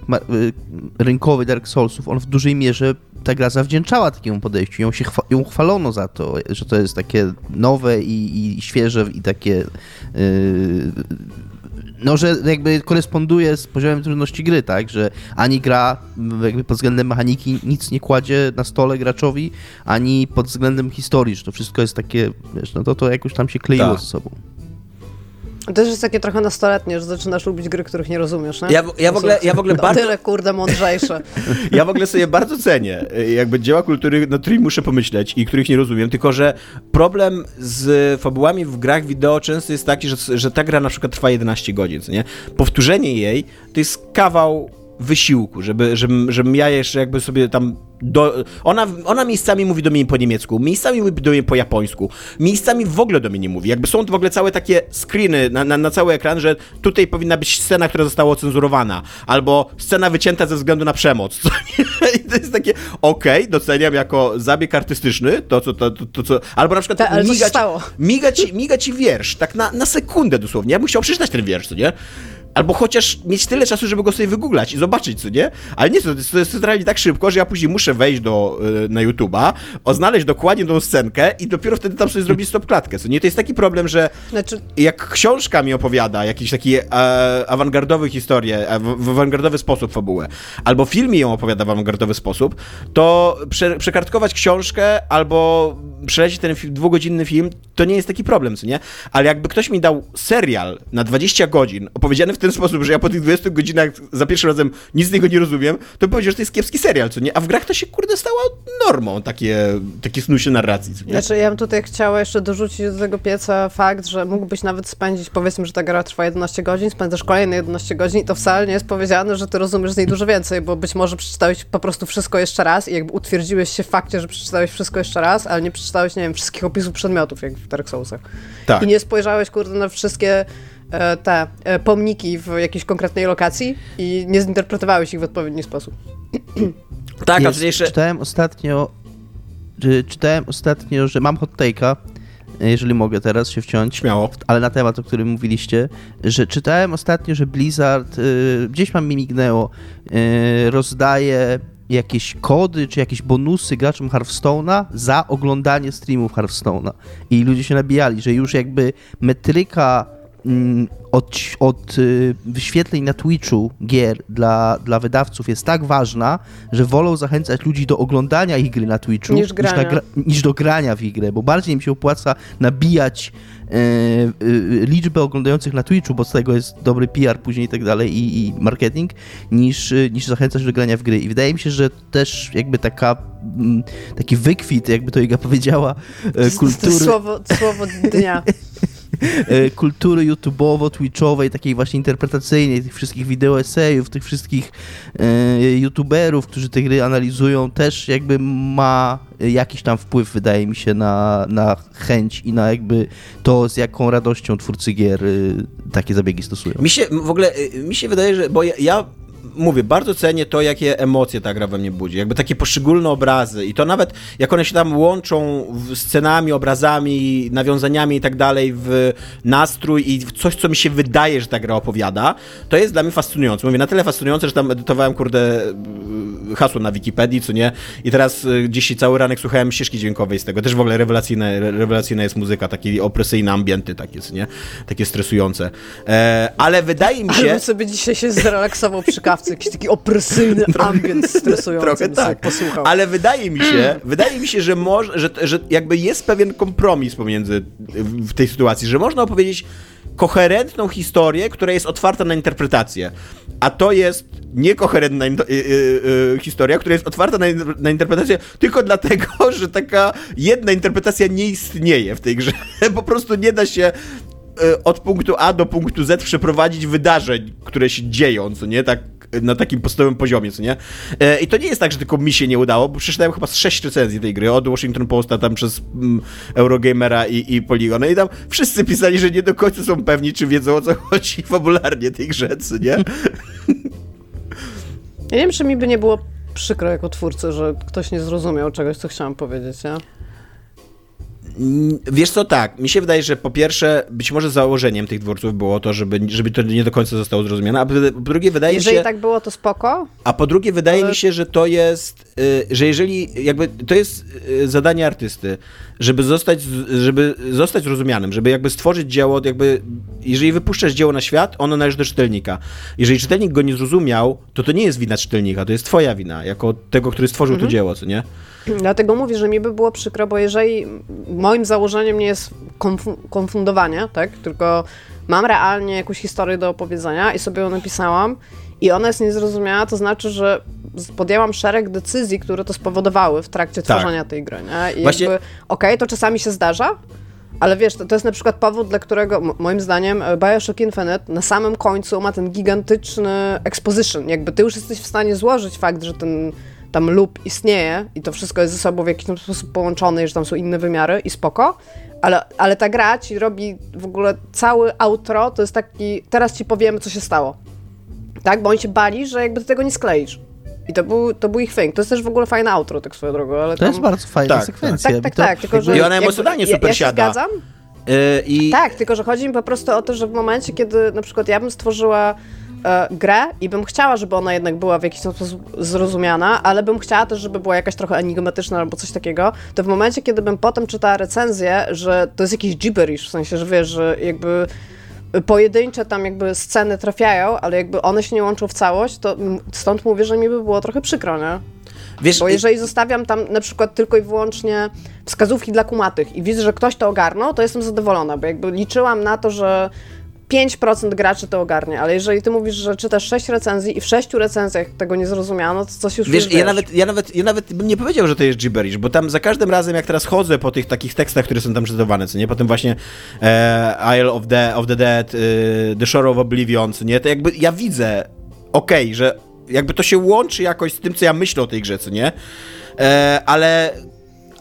[SPEAKER 4] ma, y, rynkowy Dark Soulsów, on w dużej mierze ta gra zawdzięczała takiemu podejściu. Ją, się chwa, ją chwalono za to, że to jest takie nowe i, i świeże i takie. y, no, że jakby koresponduje z poziomem trudności gry, tak? Że ani gra jakby pod względem mechaniki nic nie kładzie na stole graczowi, ani pod względem historii, że to wszystko jest takie, wiesz, no to to jakoś tam się kleiło
[SPEAKER 2] Tak.
[SPEAKER 4] ze sobą.
[SPEAKER 3] To też jest takie trochę nastoletnie, że zaczynasz lubić gry, których nie rozumiesz, nie?
[SPEAKER 2] Ja w- ja w ogóle- ja w ogóle
[SPEAKER 3] To
[SPEAKER 2] bardzo-
[SPEAKER 3] tyle, kurde, mądrzejsze. (laughs)
[SPEAKER 2] Ja w ogóle sobie bardzo cenię e, jakby dzieła kultury, nad którymi muszę pomyśleć i których nie rozumiem, tylko że problem z fabułami w grach wideo często jest taki, że, że ta gra na przykład trwa 11 godzin, co nie? Powtórzenie jej to jest kawał wysiłku, żeby, żebym, żebym ja jeszcze jakby sobie tam do... Ona, ona miejscami mówi do mnie po niemiecku, miejscami mówi do mnie po japońsku, miejscami w ogóle do mnie nie mówi. Jakby są w ogóle całe takie screeny na, na, na cały ekran, że tutaj powinna być scena, która została ocenzurowana, albo scena wycięta ze względu na przemoc. (laughs) I to jest takie, okej, doceniam jako zabieg artystyczny, to co, to, to, to co, albo na przykład
[SPEAKER 3] Ta,
[SPEAKER 2] migać,
[SPEAKER 3] stało?
[SPEAKER 2] miga ci, miga ci wiersz, tak na, na sekundę dosłownie. Ja bym chciał przeczytać ten wiersz, co nie? Albo chociaż mieć tyle czasu, żeby go sobie wygooglać i zobaczyć, co nie? Ale nie, to jest, to jest centralnie tak szybko, że ja później muszę wejść do, y, na YouTube'a, oznaleźć dokładnie tą scenkę i dopiero wtedy tam sobie zrobić stop klatkę, co nie? To jest taki problem, że
[SPEAKER 3] Znaczy,
[SPEAKER 2] jak książka mi opowiada jakieś takie e, awangardowe historie, e, w, w awangardowy sposób fabułę, albo film mi ją opowiada w awangardowy sposób, to prze, przekartkować książkę albo przelecieć ten fi- dwugodzinny film, to nie jest taki problem, co nie? Ale jakby ktoś mi dał serial na 20 godzin, opowiedziany w ten sposób, że ja po tych 20 godzinach za pierwszym razem nic z niego nie rozumiem, to powiedział, że to jest kiepski serial, co nie? A w grach to się, kurde, stało normą, takie, takie snusie narracji, co nie?
[SPEAKER 3] znaczy, ja bym tutaj chciała jeszcze dorzucić do tego pieca fakt, że mógłbyś nawet spędzić, powiedzmy, że ta gra trwa 11 godzin, spędzasz kolejne 11 godzin i to wcale nie jest powiedziane, że ty rozumiesz z niej dużo więcej, bo być może przeczytałeś po prostu wszystko jeszcze raz i jakby utwierdziłeś się w fakcie, że przeczytałeś wszystko jeszcze raz, ale nie przeczytałeś, nie wiem, wszystkich opisów przedmiotów, jak w Dark Soulsach.
[SPEAKER 2] Tak.
[SPEAKER 3] I nie spojrzałeś, kurde, na wszystkie te e, pomniki w jakiejś konkretnej lokacji i nie zinterpretowałeś ich w odpowiedni sposób.
[SPEAKER 2] Tak, a jeszcze...
[SPEAKER 4] Czytałem ostatnio, czy, czytałem ostatnio, że mam hot take'a, jeżeli mogę teraz się wciąć.
[SPEAKER 2] Śmiało.
[SPEAKER 4] Ale na temat, o którym mówiliście, że czytałem ostatnio, że Blizzard, y, gdzieś mam mi mignęło, y, rozdaje jakieś kody czy jakieś bonusy graczom Hearthstone'a za oglądanie streamów Hearthstone'a. I ludzie się nabijali, że już jakby metryka od, od y, wyświetleń na Twitchu gier dla, dla wydawców jest tak ważna, że wolą zachęcać ludzi do oglądania ich gry na Twitchu
[SPEAKER 3] Niż grania.
[SPEAKER 4] na niż do grania w grę, bo bardziej im się opłaca nabijać e, e, liczbę oglądających na Twitchu, bo z tego jest dobry PR później i tak dalej i, i marketing, niż, e, niż zachęcać do grania w gry. I wydaje mi się, że też jakby taka mm, taki wykwit, jakby to Iga powiedziała, e,
[SPEAKER 3] To jest
[SPEAKER 4] kultury,
[SPEAKER 3] słowo, słowo dnia. (laughs) (laughs)
[SPEAKER 4] e, kultury YouTubeowo-twitchowej, takiej właśnie interpretacyjnej, tych wszystkich wideo esejów, tych wszystkich e, YouTuberów, którzy te gry analizują, też jakby ma jakiś tam wpływ, wydaje mi się, na, na chęć i na jakby to, z jaką radością twórcy gier y, takie zabiegi stosują.
[SPEAKER 2] Mi się w ogóle, mi się wydaje, że, bo ja, ja mówię, bardzo cenię to, jakie emocje ta gra we mnie budzi. Jakby takie poszczególne obrazy i to nawet, jak one się tam łączą scenami, obrazami, nawiązaniami i tak dalej w nastrój i w coś, co mi się wydaje, że ta gra opowiada, to jest dla mnie fascynujące. Mówię, na tyle fascynujące, że tam edytowałem, kurde, y, hasło na Wikipedii, co nie? I teraz y, dzisiaj cały ranek słuchałem ścieżki dźwiękowej z tego. Też w ogóle rewelacyjna, re- rewelacyjna jest muzyka, takie opresyjne ambienty takie, nie? Takie stresujące. E, ale wydaje mi się...
[SPEAKER 3] Ale sobie dzisiaj się zrelaksował przy kawce, jakiś taki opresyjny (laughs) ambient stresujący.
[SPEAKER 2] Trochę tak.
[SPEAKER 3] Posłuchał.
[SPEAKER 2] Ale wydaje mi się, wydaje mi się, że, może, że, że jakby jest pewien kompromis pomiędzy w tej sytuacji, że można opowiedzieć koherentną historię, która jest otwarta na interpretację. A to jest niekoherentna in- y, y, y, historia, która jest otwarta na, na interpretację tylko dlatego, (laughs) że taka jedna interpretacja nie istnieje w tej grze. (laughs) Po prostu nie da się y, od punktu A do punktu Z przeprowadzić wydarzeń, które się dzieją, co nie? Tak na takim podstawowym poziomie, co nie? E, I to nie jest tak, że tylko mi się nie udało, bo przeczytałem chyba z sześć recenzji tej gry, od Washington Posta, tam przez mm, Eurogamera i, i Polygon. I tam wszyscy pisali, że nie do końca są pewni, czy wiedzą o co (laughs) chodzi fabularnie tej grze, co nie?
[SPEAKER 3] Ja wiem, czy mi by nie było przykro jako twórcy, że ktoś nie zrozumiał czegoś, co chciałam powiedzieć, nie?
[SPEAKER 2] Mm, Wiesz co, tak, mi się wydaje, że po pierwsze, być może założeniem tych dworców było to, żeby, żeby to nie do końca zostało zrozumiane, a po drugie wydaje
[SPEAKER 3] Jeżeli
[SPEAKER 2] się...
[SPEAKER 3] tak było, to spoko.
[SPEAKER 2] A po drugie, wydaje
[SPEAKER 3] Ale-
[SPEAKER 2] mi się, że to jest, y, że jeżeli jakby to jest y, zadanie artysty, żeby zostać, żeby zostać zrozumianym, żeby jakby stworzyć dzieło, jakby jeżeli wypuszczasz dzieło na świat, ono należy do czytelnika. Jeżeli czytelnik go nie zrozumiał, to to nie jest wina czytelnika, to jest twoja wina, jako tego, który stworzył
[SPEAKER 3] Mhm.
[SPEAKER 2] to dzieło, co nie?
[SPEAKER 3] Dlatego mówię, że mi by było przykro, bo jeżeli moim założeniem nie jest konfu- konfundowanie, tak, tylko mam realnie jakąś historię do opowiedzenia i sobie ją napisałam i ona jest niezrozumiała, to znaczy, że podjęłam szereg decyzji, które to spowodowały w trakcie
[SPEAKER 2] Tak.
[SPEAKER 3] tworzenia tej gry, nie? I
[SPEAKER 2] Właśnie-
[SPEAKER 3] jakby, okej, to czasami się zdarza, ale wiesz, to, to jest na przykład powód, dla którego moim zdaniem e, Bioshock Infinite na samym końcu ma ten gigantyczny exposition. Jakby ty już jesteś w stanie złożyć fakt, że ten tam loop istnieje i to wszystko jest ze sobą w jakiś sposób połączone i że tam są inne wymiary i spoko, ale, ale ta gra ci robi w ogóle cały outro, to jest taki, teraz ci powiemy, co się stało. Tak? Bo oni się bali, że jakby ty tego nie skleisz. I to był, to był ich thing. To jest też w ogóle fajne outro, tak swoją drogą, ale
[SPEAKER 4] To
[SPEAKER 3] tam...
[SPEAKER 4] jest bardzo fajna
[SPEAKER 2] Tak,
[SPEAKER 4] sekwencja.
[SPEAKER 3] Tak, tak,
[SPEAKER 4] I to
[SPEAKER 3] tak, tylko że...
[SPEAKER 2] I ona
[SPEAKER 3] jakby-
[SPEAKER 2] emocjonalnie
[SPEAKER 3] ja,
[SPEAKER 2] super
[SPEAKER 3] ja się
[SPEAKER 2] siada.
[SPEAKER 3] zgadzam,
[SPEAKER 2] Y, I
[SPEAKER 3] tak, tylko że chodzi mi po prostu o to, że w momencie, kiedy na przykład ja bym stworzyła e, grę i bym chciała, żeby ona jednak była w jakiś sposób zrozumiana, ale bym chciała też, żeby była jakaś trochę enigmatyczna albo coś takiego, to w momencie, kiedy bym potem czytała recenzję, że to jest jakiś gibberish, w sensie, że wiesz, że jakby pojedyncze tam jakby sceny trafiają, ale jakby one się nie łączą w całość, to stąd mówię, że mi by było trochę przykro, nie?
[SPEAKER 2] wiesz,
[SPEAKER 3] Bo jeżeli zostawiam tam na przykład tylko i wyłącznie wskazówki dla kumatych i widzę, że ktoś to ogarnął, to jestem zadowolona, bo jakby liczyłam na to, że 5% graczy to ogarnie, ale jeżeli ty mówisz, że czytasz 6 recenzji i w 6 recenzjach tego nie zrozumiano, to coś już
[SPEAKER 2] Wiesz,
[SPEAKER 3] już
[SPEAKER 2] ja nawet, ja, nawet, ja nawet bym nie powiedział, że to jest gibberish, bo tam za każdym razem, jak teraz chodzę po tych takich tekstach, które są tam cytowane, co nie? Potem właśnie e, Isle of the, of the Dead, e, The Shore of Oblivion, co nie? To jakby ja widzę, okej, że jakby to się łączy jakoś z tym, co ja myślę o tej grze, co nie? E, ale,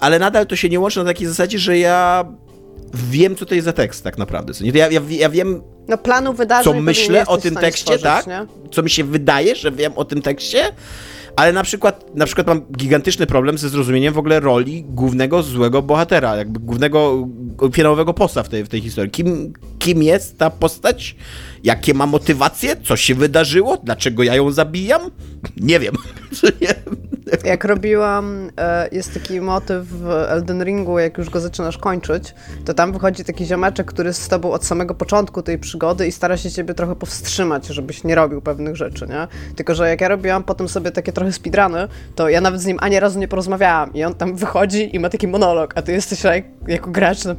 [SPEAKER 2] ale nadal to się nie łączy na takiej zasadzie, że ja wiem, co to jest za tekst tak naprawdę, Ja, ja, ja wiem,
[SPEAKER 3] No planu wydarzeń
[SPEAKER 2] co myślę o tym tekście,
[SPEAKER 3] stworzyć,
[SPEAKER 2] tak?
[SPEAKER 3] Nie?
[SPEAKER 2] Co mi się wydaje, że wiem o tym tekście, ale na przykład, na przykład mam gigantyczny problem ze zrozumieniem w ogóle roli głównego złego bohatera, jakby głównego finałowego posta w tej, w tej historii. Kim, kim jest ta postać? Jakie ma motywacje? Co się wydarzyło? Dlaczego ja ją zabijam? Nie wiem. (laughs)
[SPEAKER 3] Jak robiłam, e, jest taki motyw w Elden Ringu, jak już go zaczynasz kończyć, to tam wychodzi taki ziomeczek, który jest z tobą od samego początku tej przygody i stara się ciebie trochę powstrzymać, żebyś nie robił pewnych rzeczy, nie? Tylko, że jak ja robiłam potem sobie takie trochę speedruny, to ja nawet z nim ani razu nie porozmawiałam i on tam wychodzi i ma taki monolog, a ty jesteś like, jako gracz, no,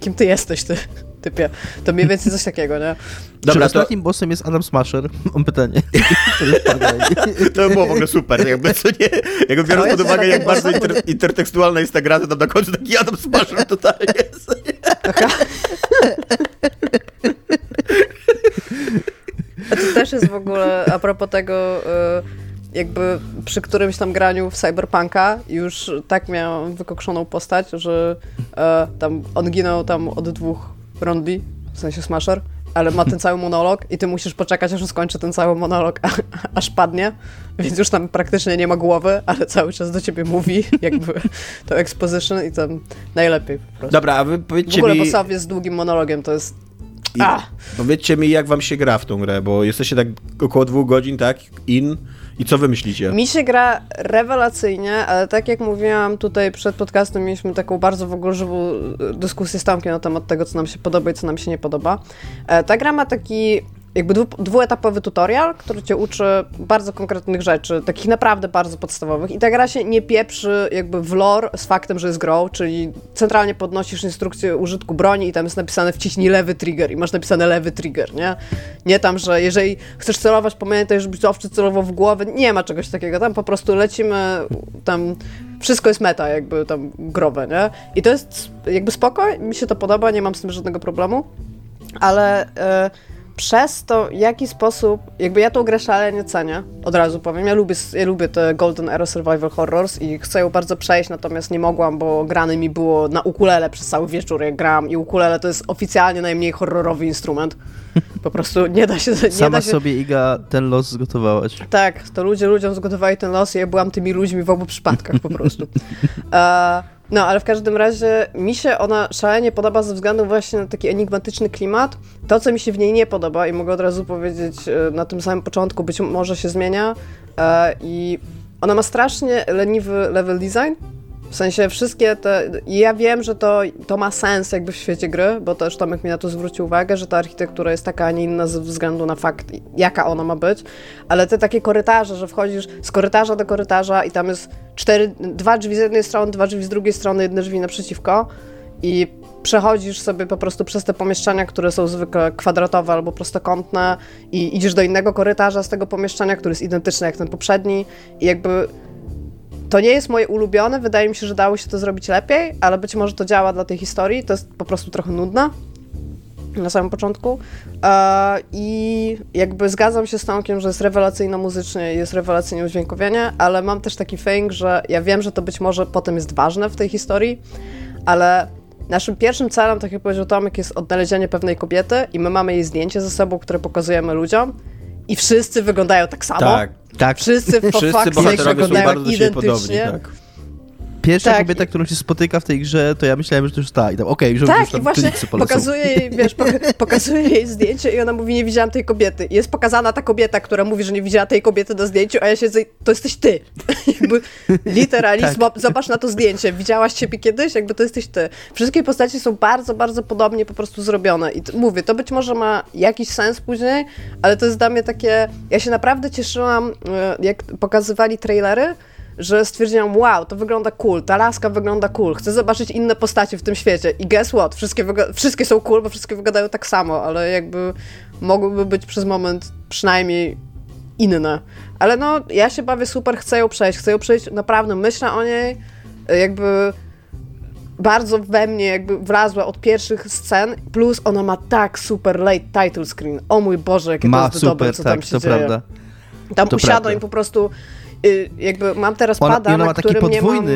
[SPEAKER 3] kim ty jesteś, ty? Typie. To mniej więcej coś takiego, nie?
[SPEAKER 4] Dobra,
[SPEAKER 2] Czy
[SPEAKER 4] to... ostatnim bossem jest Adam Smasher? (laughs) Mam pytanie. (laughs) (laughs)
[SPEAKER 2] to by było w ogóle super, jakby co nie, jakby biorąc pod uwagę, jak bardzo inter, intertekstualna jest ta gra, to tam na końcu taki Adam Smasher totalnie jest.
[SPEAKER 3] A to też jest w ogóle, a propos tego, jakby przy którymś tam graniu w Cyberpunka już tak miałam wykokszoną postać, że tam on ginął tam od dwóch rondli, w sensie Smasher, ale ma ten cały monolog i ty musisz poczekać, aż skończy ten cały monolog, a, aż padnie, więc już tam praktycznie nie ma głowy, ale cały czas do ciebie mówi, jakby to exposition i tam najlepiej po prostu.
[SPEAKER 2] Dobra, a wy powiedzcie
[SPEAKER 3] W ogóle
[SPEAKER 2] mi...
[SPEAKER 3] bossowie z długim monologiem to jest...
[SPEAKER 2] I, powiedzcie mi, jak wam się gra w tą grę, bo jesteście tak około dwóch godzin, tak, in... I co wy myślicie?
[SPEAKER 3] Mi się gra rewelacyjnie, ale tak jak mówiłam tutaj przed podcastem, mieliśmy taką bardzo w ogóle żywą dyskusję z Tomkiem na temat tego, co nam się podoba i co nam się nie podoba. Ta gra ma taki jakby dwu, dwuetapowy tutorial, który cię uczy bardzo konkretnych rzeczy, takich naprawdę bardzo podstawowych i ta gra się nie pieprzy jakby w lore z faktem, że jest grą, czyli centralnie podnosisz instrukcję użytku broni i tam jest napisane wciśnij lewy trigger i masz napisane lewy trigger, nie? Nie tam, że jeżeli chcesz celować, pamiętaj, żebyś zawsze celował w głowę, nie ma czegoś takiego, tam po prostu lecimy, tam wszystko jest meta jakby tam growe, nie? I to jest jakby spoko, mi się to podoba, nie mam z tym żadnego problemu, ale... Yy, przez to, w jaki sposób, jakby ja tą grę szalenie cenię, od razu powiem, ja lubię, ja lubię te Golden Era Survival Horrors i chcę ją bardzo przejść, natomiast nie mogłam, bo grane mi było na ukulele przez cały wieczór, jak gram i ukulele to jest oficjalnie najmniej horrorowy instrument. Po prostu nie da się... Nie
[SPEAKER 4] Sama
[SPEAKER 3] da się...
[SPEAKER 4] sobie, Iga, ten los zgotowałaś.
[SPEAKER 3] Tak, to ludzie ludziom zgotowali ten los i ja byłam tymi ludźmi w obu przypadkach po prostu. (laughs) e, no, ale w każdym razie mi się ona szalenie podoba ze względu właśnie na taki enigmatyczny klimat. To, co mi się w niej nie podoba i mogę od razu powiedzieć e, na tym samym początku, być może się zmienia e, i ona ma strasznie leniwy level design, w sensie wszystkie te. Ja wiem, że to, to ma sens jakby w świecie gry, bo też Tomek mi na to zwrócił uwagę, że ta architektura jest taka, a nie inna ze względu na fakt, jaka ona ma być. Ale te takie korytarze, że wchodzisz z korytarza do korytarza i tam jest cztery, dwa drzwi z jednej strony, dwa drzwi z drugiej strony, jedne drzwi naprzeciwko i przechodzisz sobie po prostu przez te pomieszczenia, które są zwykle kwadratowe albo prostokątne i idziesz do innego korytarza z tego pomieszczenia, który jest identyczny jak ten poprzedni i jakby to nie jest moje ulubione, wydaje mi się, że dało się to zrobić lepiej, ale być może to działa dla tej historii, to jest po prostu trochę nudne na samym początku. E, I jakby zgadzam się z Tomkiem, że jest rewelacyjno muzycznie jest rewelacyjnie udźwiękowienie, ale mam też taki feeling, że ja wiem, że to być może potem jest ważne w tej historii, ale naszym pierwszym celem, tak jak powiedział Tomek, jest odnalezienie pewnej kobiety i my mamy jej zdjęcie ze sobą, które pokazujemy ludziom i wszyscy wyglądają tak samo.
[SPEAKER 2] Tak.
[SPEAKER 4] Tak.
[SPEAKER 3] Wszyscy,
[SPEAKER 2] Wszyscy bohaterowie są bardzo siebie podobni, tak.
[SPEAKER 4] Pierwsza
[SPEAKER 3] Tak.
[SPEAKER 4] kobieta, którą się spotyka w tej grze, to ja myślałem, że to już ta. I tam, okej, że
[SPEAKER 3] Tak,
[SPEAKER 4] już
[SPEAKER 3] i właśnie pokazuje jej, wiesz, poka- (laughs) pokazuje jej zdjęcie i ona mówi, nie widziałam tej kobiety. I jest pokazana ta kobieta, która mówi, że nie widziała tej kobiety na zdjęciu, a ja i to jesteś ty. (laughs) Literalnie
[SPEAKER 4] Tak.
[SPEAKER 3] zobacz na to zdjęcie. Widziałaś siebie kiedyś? Jakby to jesteś ty. Wszystkie postaci są bardzo, bardzo podobnie po prostu zrobione. I mówię, to być może ma jakiś sens później, ale to jest dla mnie takie... Ja się naprawdę cieszyłam, e, jak pokazywali trailery, że stwierdziłam, wow, to wygląda cool, ta laska wygląda cool, chcę zobaczyć inne postacie w tym świecie. I guess what? Wszystkie, wszystkie są cool, bo wszystkie wyglądają tak samo, ale jakby mogłyby być przez moment przynajmniej inne. Ale no, ja się bawię super, chcę ją przejść, chcę ją przejść, naprawdę myślę o niej, jakby bardzo we mnie jakby wlazła od pierwszych scen, plus ona ma tak super late title screen. O mój Boże, jakie to
[SPEAKER 4] Ma
[SPEAKER 3] jest dobre,
[SPEAKER 4] super,
[SPEAKER 3] co tam
[SPEAKER 4] tak,
[SPEAKER 3] się
[SPEAKER 4] to
[SPEAKER 3] dzieje.
[SPEAKER 4] prawda.
[SPEAKER 3] Tam
[SPEAKER 4] To
[SPEAKER 3] usiadłem
[SPEAKER 4] prawda.
[SPEAKER 3] i po prostu jakby mam teraz
[SPEAKER 4] Ona,
[SPEAKER 3] pada,
[SPEAKER 4] ona
[SPEAKER 3] na
[SPEAKER 4] ma taki
[SPEAKER 3] nie mam...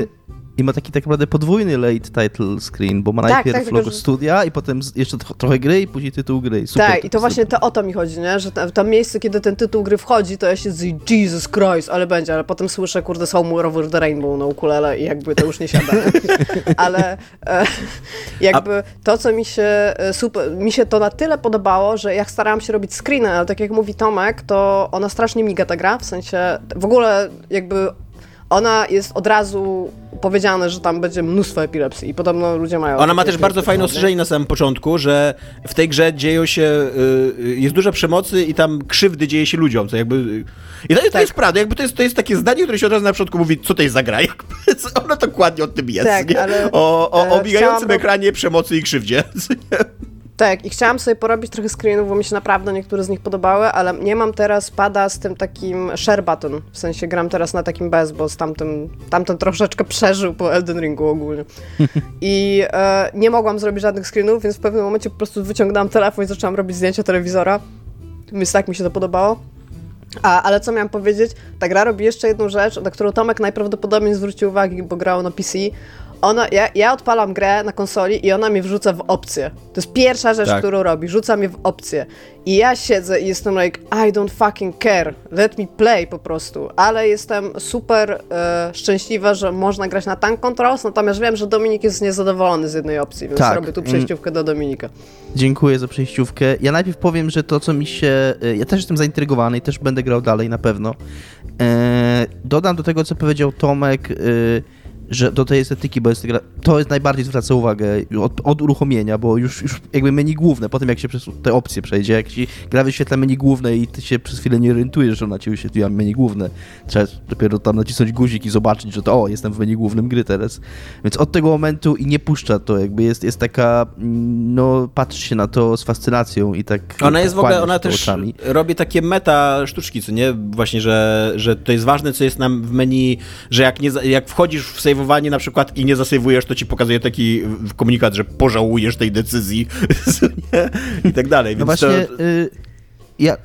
[SPEAKER 4] i ma taki tak naprawdę podwójny late title screen, bo ma
[SPEAKER 3] Tak,
[SPEAKER 4] najpierw
[SPEAKER 3] tak,
[SPEAKER 4] logo
[SPEAKER 3] że-
[SPEAKER 4] studia i potem jeszcze tro- trochę gry i później tytuł gry. Super,
[SPEAKER 3] tak, i to właśnie to, o to mi chodzi, nie? Że to miejsce, kiedy ten tytuł gry wchodzi, to ja się z Jesus Christ, ale będzie, ale potem słyszę, kurde, Somewhere Over the Rainbow na ukulele i jakby to już nie siada. (laughs) ale e, jakby to, co mi się e, super, mi się to na tyle podobało, że jak starałam się robić screeny, ale tak jak mówi Tomek, to ona strasznie miga ta gra, w sensie w ogóle jakby ona jest od razu powiedziane, że tam będzie mnóstwo epilepsji i podobno ludzie mają.
[SPEAKER 2] Ona ma też bardzo fajne
[SPEAKER 3] nie?
[SPEAKER 2] ostrzeżenie na samym początku, że w tej grze dzieją się, y, y, jest dużo przemocy i tam krzywdy dzieje się ludziom, co jakby... y, I to, to
[SPEAKER 3] Tak.
[SPEAKER 2] jest prawda, jakby to jest, to jest takie zdanie, które się od razu na początku mówi, co to jest za gra, (laughs) jakby ona dokładnie o tym jest,
[SPEAKER 3] Tak,
[SPEAKER 2] nie? o, o, o
[SPEAKER 3] e,
[SPEAKER 2] migającym
[SPEAKER 3] chciałam-
[SPEAKER 2] ekranie przemocy i krzywdzie. (laughs)
[SPEAKER 3] Tak, i chciałam sobie porobić trochę screenów, bo mi się naprawdę niektóre z nich podobały, ale nie mam teraz pada z tym takim share button. W sensie gram teraz na takim bez, bo z tamtym, tamten troszeczkę przeżył po Elden Ringu ogólnie. (laughs) I e, nie mogłam zrobić żadnych screenów, więc w pewnym momencie po prostu wyciągnęłam telefon i zaczęłam robić zdjęcia telewizora. Więc tak mi się to podobało. A, ale co miałam powiedzieć? Ta gra robi jeszcze jedną rzecz, na którą Tomek najprawdopodobniej zwrócił uwagę, bo grał na PC. Ona, ja, ja odpalam grę na konsoli i ona mnie wrzuca w opcję. To jest pierwsza rzecz,
[SPEAKER 2] Tak.
[SPEAKER 3] którą robi. Rzuca mnie w opcję. I ja siedzę i jestem like, I don't fucking care. Let me play po prostu. Ale jestem super e, szczęśliwa, że można grać na tank controls, natomiast wiem, że Dominik jest niezadowolony z jednej opcji, więc
[SPEAKER 4] Tak.
[SPEAKER 3] robię tu przejściówkę do Dominika.
[SPEAKER 4] Dziękuję za przejściówkę. Ja najpierw powiem, że to, co mi się. y, Ja też jestem zaintrygowany i też będę grał dalej na pewno. E, dodam do tego, co powiedział Tomek, y, że do tej estetyki, bo jest to jest najbardziej zwraca uwagę od, od uruchomienia, bo już, już jakby menu główne, potem jak się przez te opcje przejdzie, jak ci gra wyświetla menu główne i ty się przez chwilę nie orientujesz, że ona ci wyświetliła menu główne. Trzeba dopiero tam nacisnąć guzik i zobaczyć, że to o, jestem w menu głównym gry teraz. Więc od tego momentu i nie puszcza to, jakby jest, jest taka, mm, no patrzy się na to z fascynacją i tak
[SPEAKER 2] Ona jest w ogóle, ona też
[SPEAKER 4] oczami.
[SPEAKER 2] robi takie meta sztuczki, co nie? Właśnie, że, że to jest ważne, co jest nam w menu, że jak, nie, jak wchodzisz w sejwowanie na przykład i nie zasejwujesz, to ci pokazuje taki komunikat, że pożałujesz tej decyzji? (laughs) I tak dalej.
[SPEAKER 4] No
[SPEAKER 2] Więc
[SPEAKER 4] właśnie,
[SPEAKER 2] to,
[SPEAKER 4] y, ja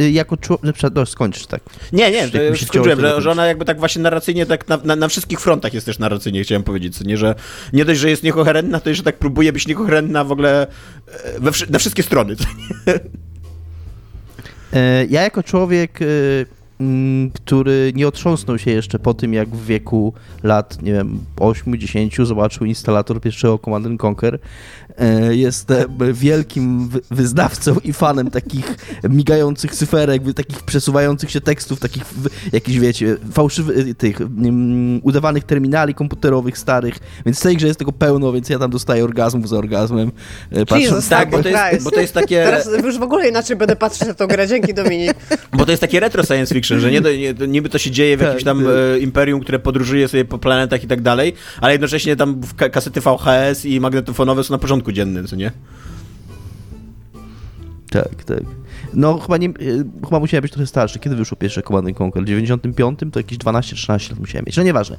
[SPEAKER 4] y, jako człowiek, no, skończysz tak.
[SPEAKER 2] Nie, nie, już
[SPEAKER 4] się
[SPEAKER 2] skończyłem, że, że ona jakby tak właśnie narracyjnie, tak na, na, na wszystkich frontach jest też narracyjnie, chciałem powiedzieć, co nie, że nie dość, że jest niekoherentna, to jeszcze tak próbuje być niekoherentna w ogóle e, we, na wszystkie strony?
[SPEAKER 4] E, Ja jako człowiek, mm, który nie otrząsnął się jeszcze po tym, jak w wieku lat, nie wiem, 8-10 zobaczył instalator pierwszego Command and Conquer, jestem wielkim wy- wyznawcą i fanem takich migających cyferek, wy- takich przesuwających się tekstów, takich jakichś, wiecie, fałszywych, tych mm, udawanych terminali komputerowych starych, więc w tej grze jest tego pełno, więc ja tam dostaję orgazmów za orgazmem. e, patrząc
[SPEAKER 3] Jesus,
[SPEAKER 2] Tak, bo to jest,
[SPEAKER 3] Christ.
[SPEAKER 2] bo to jest takie...
[SPEAKER 3] Teraz już w ogóle inaczej będę patrzeć na tą grę. Dzięki, Dominik.
[SPEAKER 2] Bo to jest takie retro science fiction, że nie, do, nie niby to się dzieje w
[SPEAKER 4] Tak,
[SPEAKER 2] jakimś tam
[SPEAKER 4] tak.
[SPEAKER 2] e, imperium, które podróżuje sobie po planetach i tak dalej, ale jednocześnie tam kasety VHS i magnetofonowe są na porządku dziennym, co nie?
[SPEAKER 4] Tak, tak. No chyba nie, y, chyba musiałem być trochę starszy. Kiedy wyszło pierwsze Command and Conquer? W 95? To jakieś 12-13 lat musiałem mieć. No nieważne.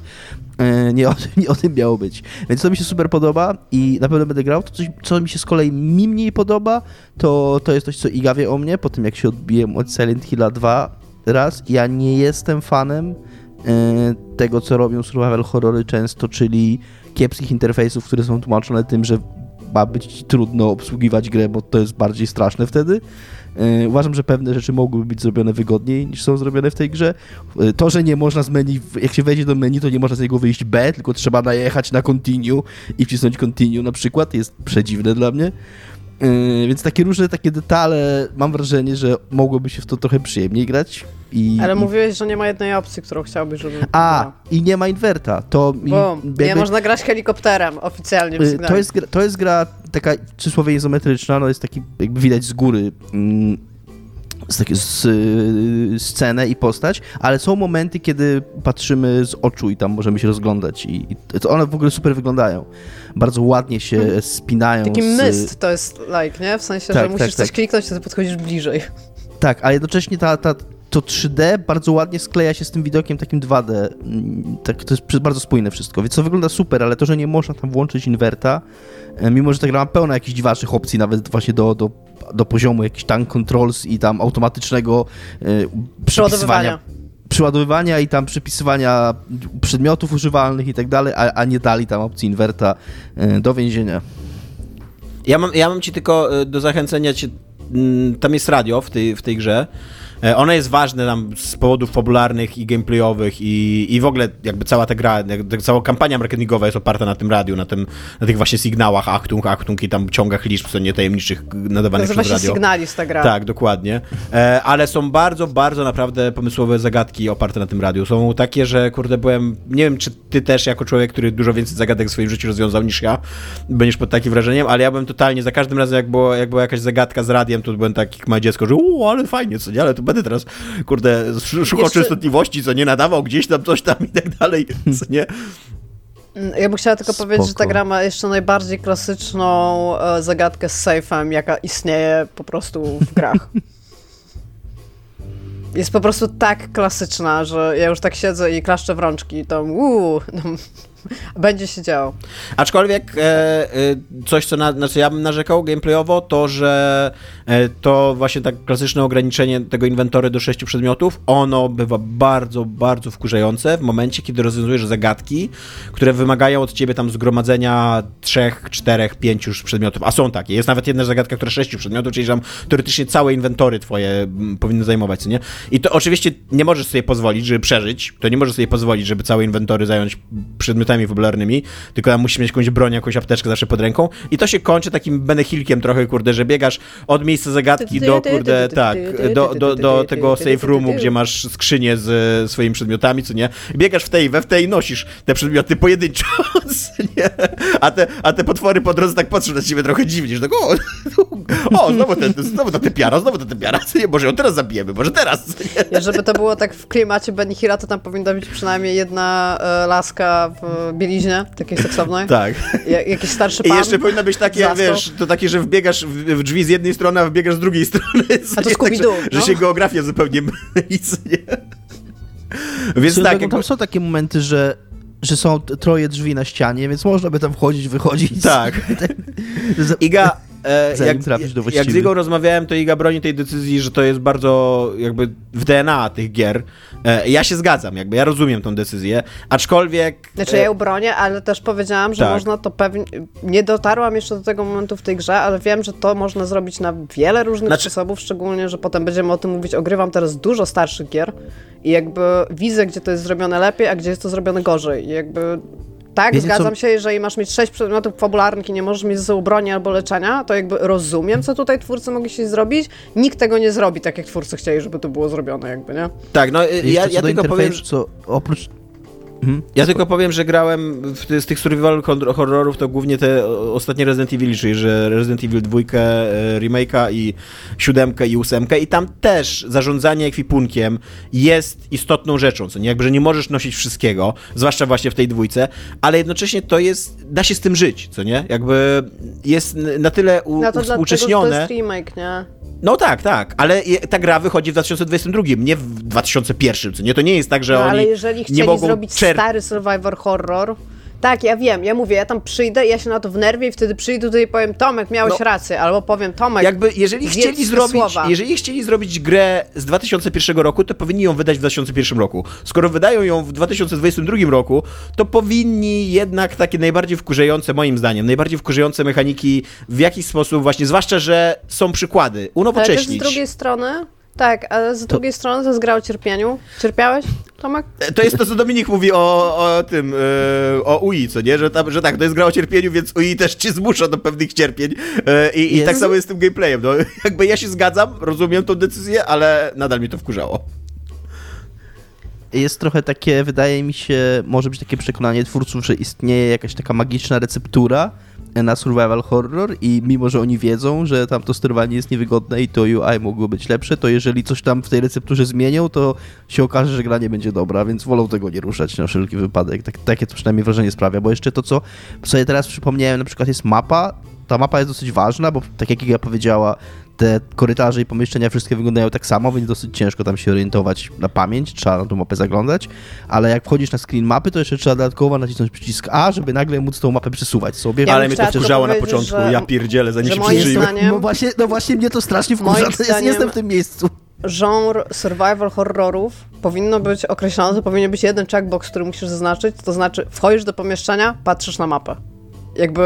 [SPEAKER 4] E, Nie o, tym- (laughs) nie o tym miało być. Więc to mi się super podoba i na pewno będę grał. To coś, co mi się z kolei mi mniej podoba, to, to jest coś, co Iga wie o mnie, po tym jak się odbiłem od Silent Hilla 2 raz. Ja nie jestem fanem e, tego, co robią survival horrory często, czyli kiepskich interfejsów, które są tłumaczone tym, że ma być trudno obsługiwać grę, bo to jest bardziej straszne wtedy. E, Uważam, że pewne rzeczy mogłyby być zrobione wygodniej niż są zrobione w tej grze. E, To, że nie można z menu, jak się wejdzie do menu, to nie można z niego wyjść B, tylko trzeba najechać na continue i wcisnąć continue na przykład, jest przedziwne dla mnie. E, Więc takie różne takie detale, mam wrażenie, że mogłoby się w to trochę przyjemniej grać. I,
[SPEAKER 3] Ale
[SPEAKER 4] i...
[SPEAKER 3] mówiłeś, że nie ma jednej opcji, którą chciałbyś, żeby
[SPEAKER 4] A, i nie ma inwerta. To
[SPEAKER 3] Bum. Nie
[SPEAKER 4] jakby-
[SPEAKER 3] można grać helikopterem oficjalnie w
[SPEAKER 4] Y. To jest, gra, to jest gra taka przysłowie izometryczna, no jest taki, jakby widać z góry mm, z, takie, z, y, scenę i postać, ale są momenty, kiedy patrzymy z oczu i tam możemy się rozglądać i, i to one w ogóle super wyglądają. Bardzo ładnie się spinają.
[SPEAKER 3] Taki
[SPEAKER 4] z,
[SPEAKER 3] myst to jest like, nie? W sensie,
[SPEAKER 4] Tak,
[SPEAKER 3] że musisz
[SPEAKER 4] tak,
[SPEAKER 3] coś
[SPEAKER 4] tak.
[SPEAKER 3] kliknąć, to podchodzisz bliżej.
[SPEAKER 4] Tak, ale jednocześnie ta, ta, to 3D bardzo ładnie skleja się z tym widokiem takim 2D. Mm, Tak, to jest bardzo spójne wszystko, więc to wygląda super, ale to, że nie można tam włączyć inwerta, e, mimo że ta gra ma pełno jakichś dziwacznych opcji, nawet właśnie do, do, do poziomu jakichś tank controls i tam automatycznego e, przepisywania
[SPEAKER 3] Przeładowywania.
[SPEAKER 4] przyładowywania i tam przypisywania przedmiotów używalnych i tak dalej, a, a nie dali tam opcji inwerta e, do więzienia.
[SPEAKER 2] Ja mam, ja mam ci tylko e, do zachęcenia cię. mm, Tam jest radio w tej, w tej grze. E, Ono jest ważne tam z powodów fabularnych i gameplayowych i, i w ogóle jakby cała ta gra, cała kampania marketingowa jest oparta na tym radiu, na, tym, na tych właśnie sygnałach Achtung, Achtung i tam ciągach liczb, co nie tajemniczych nadawanych przez radio.
[SPEAKER 3] Signalista gra.
[SPEAKER 2] Tak, dokładnie. E, ale są bardzo, bardzo naprawdę pomysłowe zagadki oparte na tym radiu. Są takie, że kurde byłem, nie wiem czy ty też jako człowiek, który dużo więcej zagadek w swoim życiu rozwiązał niż ja, będziesz pod takim wrażeniem, ale ja byłem totalnie, za każdym razem jak, było, jak była jakaś zagadka z radiem, to byłem taki jak małe dziecko, że uuu, ale fajnie, co nie, ale to będę teraz, kurde, sz- szukał
[SPEAKER 3] Jeszcze-
[SPEAKER 2] częstotliwości, co nie nadawał gdzieś tam, coś tam i tak dalej, co nie.
[SPEAKER 3] Ja bym chciała tylko powiedzieć, że ta
[SPEAKER 4] Spoko.
[SPEAKER 3] gra ma jeszcze najbardziej klasyczną e, zagadkę z safe'em, jaka istnieje po prostu w grach. Jest po prostu tak klasyczna, że ja już tak siedzę i klaszczę w rączki i tam uuu, (laughs) będzie się działo.
[SPEAKER 2] Aczkolwiek e, e, coś, co na, co ja bym narzekał gameplayowo, to że e, to właśnie tak klasyczne ograniczenie tego inwentory do sześciu przedmiotów, ono bywa bardzo, bardzo wkurzające w momencie, kiedy rozwiązujesz zagadki, które wymagają od ciebie tam zgromadzenia trzech, czterech, pięciu przedmiotów, a są takie. Jest nawet jedna zagadka, która sześciu przedmiotów, czyli tam teoretycznie całe inwentory twoje mm, powinny zajmować, nie? I to oczywiście nie możesz sobie pozwolić, żeby przeżyć, to nie możesz sobie pozwolić, żeby całe inwentory zająć przedmiotami fabularnymi, tylko musisz mieć jakąś broń, jakąś apteczkę zawsze pod ręką i to się kończy takim benechilkiem trochę, kurde, że biegasz od miejsca zagadki do, kurde, tak, do, do, do tego safe roomu, gdzie masz skrzynię z swoimi przedmiotami, co nie? Biegasz w tej, we w tej nosisz te przedmioty pojedynczo, (laughs) nie? A te, a te potwory po drodze tak patrzą na ciebie trochę dziwnie, że tak, o, o znowu, ten, znowu ta tepiara, znowu ta tepiara, co nie? Może ją teraz zabijemy, może teraz, nie?
[SPEAKER 3] Żeby to było tak w klimacie Benny Hilla, to tam powinna być przynajmniej jedna e, laska w bieliźnie, takiej seksownej. (laughs)
[SPEAKER 2] Tak.
[SPEAKER 3] Ja, jakiś starszy
[SPEAKER 2] I
[SPEAKER 3] pan.
[SPEAKER 2] jeszcze powinno być takie,
[SPEAKER 3] Zastał.
[SPEAKER 2] wiesz, to takie, że wbiegasz w, w drzwi z jednej strony, a wbiegasz z drugiej (laughs) strony.
[SPEAKER 3] A to
[SPEAKER 2] tak, że,
[SPEAKER 3] Scooby-Doo,
[SPEAKER 2] że
[SPEAKER 3] no.
[SPEAKER 2] się geografia zupełnie (laughs) myli? Więc tak, jakby,
[SPEAKER 4] tam są takie momenty, że, że są troje drzwi na ścianie, więc można by tam wchodzić, wychodzić.
[SPEAKER 2] tak. Iga, e, jak,
[SPEAKER 4] trafisz do
[SPEAKER 2] jak z. Igą rozmawiałem, to Iga broni tej decyzji, że to jest bardzo jakby w DNA tych gier. E, ja się zgadzam, jakby ja rozumiem tą decyzję, aczkolwiek...
[SPEAKER 3] Znaczy
[SPEAKER 2] e,
[SPEAKER 3] ja ją bronię, ale też powiedziałam, że
[SPEAKER 2] Tak.
[SPEAKER 3] można to pewnie... Nie dotarłam jeszcze do tego momentu w tej grze, ale wiem, że to można zrobić na wiele różnych
[SPEAKER 2] Znaczy-
[SPEAKER 3] sposobów, szczególnie, że potem będziemy o tym mówić. Ogrywam teraz dużo starszych gier i jakby widzę, gdzie to jest zrobione lepiej, a gdzie jest to zrobione gorzej. I jakby... Tak,
[SPEAKER 4] Wiecie, co-
[SPEAKER 3] zgadzam się, jeżeli masz mieć sześć przedmiotów fabularnych i nie możesz mieć ze sobą broni albo leczenia, to jakby rozumiem, co tutaj twórcy mogli się zrobić. Nikt tego nie zrobi tak, jak twórcy chcieli, żeby to było zrobione, jakby, nie?
[SPEAKER 2] Tak, no
[SPEAKER 4] Jeszcze
[SPEAKER 2] ja,
[SPEAKER 4] co
[SPEAKER 2] ja
[SPEAKER 4] do
[SPEAKER 2] tylko powiem,
[SPEAKER 4] co oprócz... Mhm.
[SPEAKER 2] Ja tylko powiem, że grałem w, z tych survival hor- horrorów to głównie te ostatnie Resident Evil, czyli że Resident Evil 2, e, remake'a i 7 i 8 i tam też zarządzanie ekwipunkiem jest istotną rzeczą, co nie? Jakby, że nie możesz nosić wszystkiego, zwłaszcza właśnie w tej dwójce, ale jednocześnie to jest, da się z tym żyć, co nie? Jakby jest na tyle u,
[SPEAKER 3] No to dlatego, to jest remake, nie?
[SPEAKER 2] No tak, tak, ale ta gra wychodzi w 2022, nie w 2001, co nie? To nie jest tak, że
[SPEAKER 3] No,
[SPEAKER 2] oni
[SPEAKER 3] ale jeżeli
[SPEAKER 2] nie
[SPEAKER 3] chcieli
[SPEAKER 2] mogą
[SPEAKER 3] zrobić stary survivor horror, tak, ja wiem, ja mówię, ja tam przyjdę, ja się na to wnerwię i wtedy przyjdę tutaj i powiem, Tomek, miałeś
[SPEAKER 2] No.
[SPEAKER 3] rację, albo powiem, Tomek,
[SPEAKER 2] Jakby, jeżeli chcieli zrobić,
[SPEAKER 3] słowa.
[SPEAKER 2] jeżeli chcieli zrobić grę z 2001 roku, to powinni ją wydać w 2001 roku. Skoro wydają ją w 2022 roku, to powinni jednak takie najbardziej wkurzające, moim zdaniem, najbardziej wkurzające mechaniki w jakiś sposób właśnie, zwłaszcza, że są przykłady,
[SPEAKER 3] ale też z
[SPEAKER 2] unowocześnić.
[SPEAKER 3] drugiej strony, tak, ale z drugiej strony to jest gra o cierpieniu. Cierpiałeś, Tomek?
[SPEAKER 2] To jest to, co Dominik mówi o, o tym, e, o UI, co nie? Że, tam, że tak, to jest gra o cierpieniu, więc UI też cię zmusza do pewnych cierpień e, i, i tak samo jest z tym gameplayem. No, (laughs) jakby ja się zgadzam, rozumiem tą decyzję, ale nadal mi to wkurzało.
[SPEAKER 4] jest trochę takie, wydaje mi się, może być takie przekonanie twórców, że istnieje jakaś taka magiczna receptura na survival horror i mimo, że oni wiedzą, że tam to sterowanie jest niewygodne i to UI mogło być lepsze, to jeżeli coś tam w tej recepturze zmienią, to się okaże, że gra nie będzie dobra, więc wolą tego nie ruszać na wszelki wypadek. Tak, takie to przynajmniej wrażenie sprawia, bo jeszcze to, co sobie teraz przypomniałem, na przykład jest mapa, ta mapa jest dosyć ważna, bo tak jak Iga powiedziała, te korytarze i pomieszczenia wszystkie wyglądają tak samo, więc dosyć ciężko tam się orientować na pamięć, trzeba na tą mapę zaglądać, ale jak wchodzisz na screen mapy, to jeszcze trzeba dodatkowo nacisnąć przycisk A, żeby nagle móc tą mapę przesuwać sobie.
[SPEAKER 3] Ja
[SPEAKER 2] ale mnie to wkurzało na początku,
[SPEAKER 3] że-
[SPEAKER 2] ja pierdzielę, zanim się
[SPEAKER 3] moim
[SPEAKER 2] przyjrzyłem.
[SPEAKER 3] zdaniem-
[SPEAKER 4] No właśnie, no właśnie mnie to strasznie wkurza, to jest,
[SPEAKER 3] zdaniem-
[SPEAKER 4] jestem w tym miejscu.
[SPEAKER 3] genre survival horrorów powinno być określone, to powinien być jeden checkbox, który musisz zaznaczyć, to znaczy wchodzisz do pomieszczenia, patrzysz na mapę. Jakby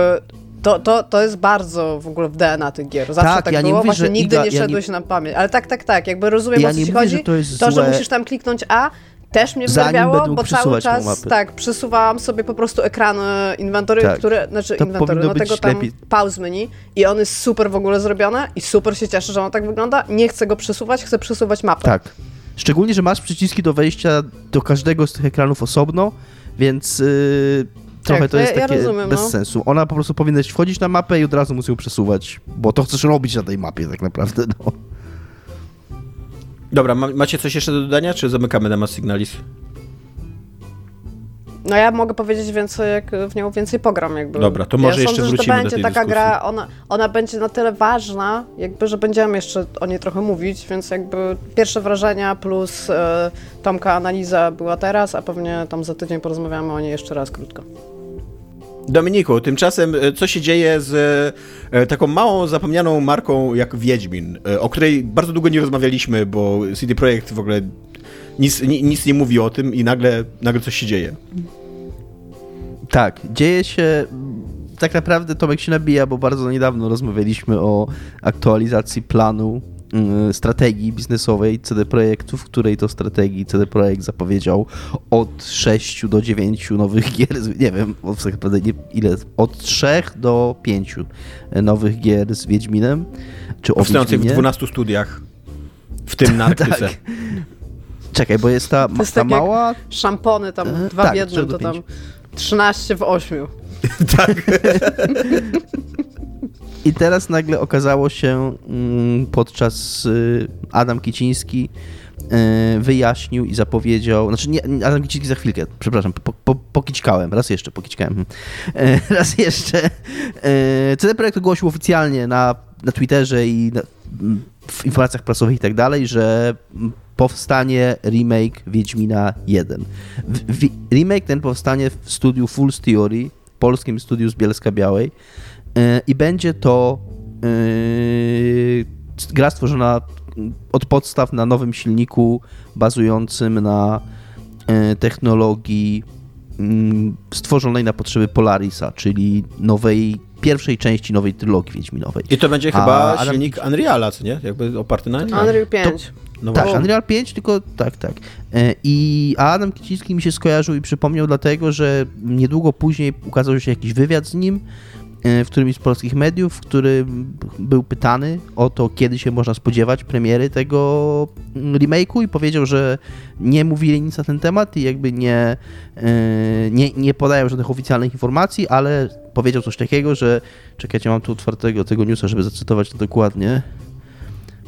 [SPEAKER 3] to, to, to jest bardzo w ogóle w DNA tych gier. Zawsze
[SPEAKER 4] Tak,
[SPEAKER 3] tak,
[SPEAKER 4] ja nie
[SPEAKER 3] było,
[SPEAKER 4] mówię,
[SPEAKER 3] właśnie
[SPEAKER 4] że
[SPEAKER 3] nigdy
[SPEAKER 4] Iga-
[SPEAKER 3] nie
[SPEAKER 4] ja nie-
[SPEAKER 3] szedłeś na pamięć. Ale tak, tak, tak, jakby rozumiem
[SPEAKER 4] Ja
[SPEAKER 3] o co ci
[SPEAKER 4] mówię,
[SPEAKER 3] chodzi.
[SPEAKER 4] że to
[SPEAKER 3] to, że musisz tam kliknąć A, też mnie
[SPEAKER 4] będą
[SPEAKER 3] bo cały czas tak, przesuwałam sobie po prostu ekrany inwentory,
[SPEAKER 4] Tak.
[SPEAKER 3] które, znaczy
[SPEAKER 4] To
[SPEAKER 3] inwentory, no tego tam
[SPEAKER 4] lepiej.
[SPEAKER 3] pause menu i on jest super w ogóle zrobione i super się cieszę, że on tak wygląda. Nie chcę go przesuwać, chcę przesuwać mapę.
[SPEAKER 4] Tak. Szczególnie, że masz przyciski do wejścia do każdego z tych ekranów osobno, więc yy, trochę
[SPEAKER 3] Tak,
[SPEAKER 4] to
[SPEAKER 3] ja-
[SPEAKER 4] jest
[SPEAKER 3] ja
[SPEAKER 4] takie
[SPEAKER 3] rozumiem,
[SPEAKER 4] bez
[SPEAKER 3] no.
[SPEAKER 4] sensu. Ona po prostu powinna wchodzić na mapę i od razu musi ją przesuwać, bo to chcesz robić na tej mapie tak naprawdę. No.
[SPEAKER 2] Dobra, ma, macie coś jeszcze do dodania, czy zamykamy temat Signalis?
[SPEAKER 3] No ja mogę powiedzieć więcej, jak w nią więcej pogram jakby.
[SPEAKER 2] Dobra, to może
[SPEAKER 3] ja
[SPEAKER 2] jeszcze
[SPEAKER 3] sądzę, że
[SPEAKER 2] wrócimy
[SPEAKER 3] to
[SPEAKER 2] do
[SPEAKER 3] będzie
[SPEAKER 2] tej
[SPEAKER 3] taka
[SPEAKER 2] dyskusji.
[SPEAKER 3] gra, ona, ona będzie na tyle ważna, jakby, że będziemy jeszcze o niej trochę mówić, więc jakby pierwsze wrażenia plus e, Tomka analiza była teraz, a pewnie tam za tydzień porozmawiamy o niej jeszcze raz krótko.
[SPEAKER 2] Dominiku, tymczasem e, co się dzieje z e, taką małą, zapomnianą marką jak Wiedźmin, e, o której bardzo długo nie rozmawialiśmy, bo CD Projekt w ogóle nic, ni, nic nie mówi o tym i nagle, nagle coś się dzieje.
[SPEAKER 4] Tak, dzieje się. Tak naprawdę Tomek się nabija, bo bardzo niedawno rozmawialiśmy o aktualizacji planu strategii biznesowej CD Projektu, w której to strategii CD Projekt zapowiedział od 6 do 9 nowych (laughs) gier, nie wiem, od, tak naprawdę nie, ile, od 3 do 5 nowych gier z Wiedźminem, czy
[SPEAKER 2] Powstających w
[SPEAKER 4] Wiedźminie.
[SPEAKER 2] 12 studiach, w tym na Arktyce. (laughs)
[SPEAKER 4] Tak. Czekaj, bo jest ta,
[SPEAKER 3] jest
[SPEAKER 4] ta
[SPEAKER 3] tak jak-
[SPEAKER 4] mała,
[SPEAKER 3] Szampony tam
[SPEAKER 4] E,
[SPEAKER 3] dwa
[SPEAKER 4] tak,
[SPEAKER 3] w jednym, to tam
[SPEAKER 4] pięciu.
[SPEAKER 3] 13 w 8. (laughs)
[SPEAKER 4] I teraz nagle okazało się mm, podczas y, Adam Kiciński y, wyjaśnił i zapowiedział, znaczy nie, Adam Kiciński za chwilkę, przepraszam, po, po, pokićkałem, raz jeszcze pokićkałem, e, (laughs) raz jeszcze. CD Projekt ogłosił oficjalnie na, na Twitterze i na, w informacjach prasowych i tak dalej, że powstanie remake Wiedźmina 1. W, w, remake ten powstanie w studiu Full Theory, polskim studiu z Bielska Białej i będzie to e, gra stworzona od podstaw na nowym silniku bazującym na e, technologii mm, stworzonej na potrzeby Polarisa, czyli nowej, pierwszej części nowej trylogii Wiedźminowej.
[SPEAKER 2] I to będzie
[SPEAKER 4] A
[SPEAKER 2] chyba
[SPEAKER 4] Adam-
[SPEAKER 2] silnik Unreala, co nie? Jakby oparty na nim.
[SPEAKER 3] Unreal 5.
[SPEAKER 2] No
[SPEAKER 4] Tak,
[SPEAKER 2] właśnie.
[SPEAKER 4] Unreal 5, tylko tak, tak. E, I a Adam Kiciński mi się skojarzył i przypomniał dlatego, że niedługo później ukazał się jakiś wywiad z nim e, w którymś z polskich mediów, w którym był pytany o to, kiedy się można spodziewać premiery tego mm, remake'u i powiedział, że nie mówili nic na ten temat i jakby nie, e, nie, nie podają żadnych oficjalnych informacji, ale powiedział coś takiego, że czekajcie, mam tu otwartego tego newsa, żeby zacytować to dokładnie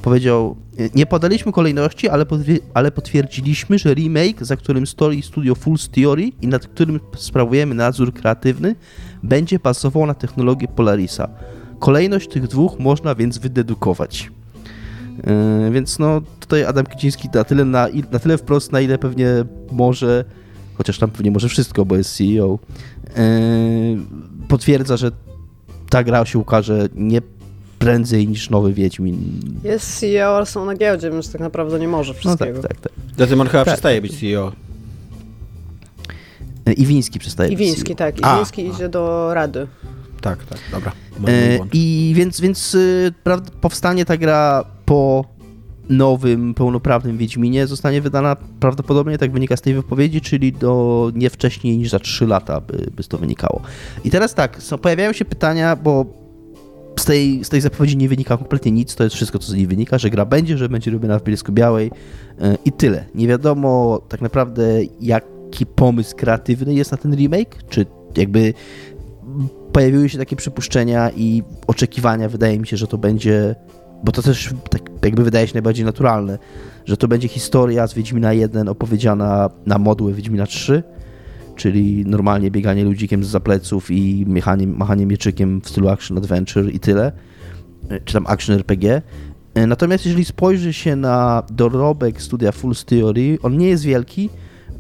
[SPEAKER 4] powiedział, nie podaliśmy kolejności, ale, ale potwierdziliśmy, że remake, za którym stoi studio Full Theory i nad którym sprawujemy nadzór kreatywny, będzie bazował na technologię Polarisa. Kolejność tych dwóch można więc wydedukować. Yy, więc no, tutaj Adam Kiciński na tyle, na, na tyle wprost, na ile pewnie może, chociaż tam pewnie może wszystko, bo jest CEO, yy, potwierdza, że ta gra się ukaże nie prędzej niż nowy Wiedźmin.
[SPEAKER 3] Jest CEO, ale są na giełdzie, więc tak naprawdę nie może
[SPEAKER 4] No
[SPEAKER 3] wszystkiego.
[SPEAKER 4] tak, tak, tak.
[SPEAKER 2] Zatem on chyba
[SPEAKER 4] Tak.
[SPEAKER 2] przestaje być CEO.
[SPEAKER 4] E, Iwiński przestaje być
[SPEAKER 3] Iwiński,
[SPEAKER 4] CEO.
[SPEAKER 3] tak.
[SPEAKER 2] A,
[SPEAKER 3] Iwiński idzie do Rady.
[SPEAKER 2] Tak, tak, dobra.
[SPEAKER 4] E. I więc, więc y, prawd- powstanie ta gra po nowym, pełnoprawnym Wiedźminie zostanie wydana prawdopodobnie, tak wynika z tej wypowiedzi, czyli do nie wcześniej niż za 3 lata by, by to wynikało. I teraz tak, są, pojawiają się pytania, bo z tej, z tej zapowiedzi nie wynika kompletnie nic, to jest wszystko, co z niej wynika, że gra będzie, że będzie robiona w Bielsku-Białej e, i tyle. Nie wiadomo tak naprawdę, jaki pomysł kreatywny jest na ten remake, czy jakby pojawiły się takie przypuszczenia i oczekiwania, wydaje mi się, że to będzie, bo to też tak jakby wydaje się najbardziej naturalne, że to będzie historia z Wiedźmina 1 opowiedziana na modłę Wiedźmina 3, czyli normalnie bieganie ludzikiem z zapleców i machanie, machanie mieczykiem w stylu action adventure i tyle, czy tam action RPG. Natomiast jeżeli spojrzy się na dorobek studia Full Theory, on nie jest wielki.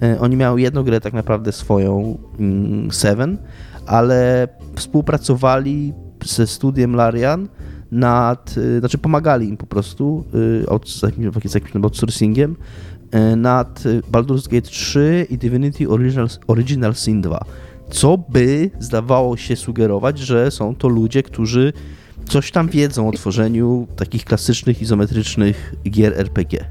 [SPEAKER 4] E, Oni miały jedną grę tak naprawdę swoją, mm, Seven, ale współpracowali ze studiem Larian nad, y, znaczy pomagali im po prostu y, out, z jakimś, z jakimś outsourcingiem nad Baldur's Gate 3 i Divinity Original, Original Sin 2. Co by zdawało się sugerować, że są to ludzie, którzy coś tam wiedzą o tworzeniu takich klasycznych, izometrycznych gier RPG.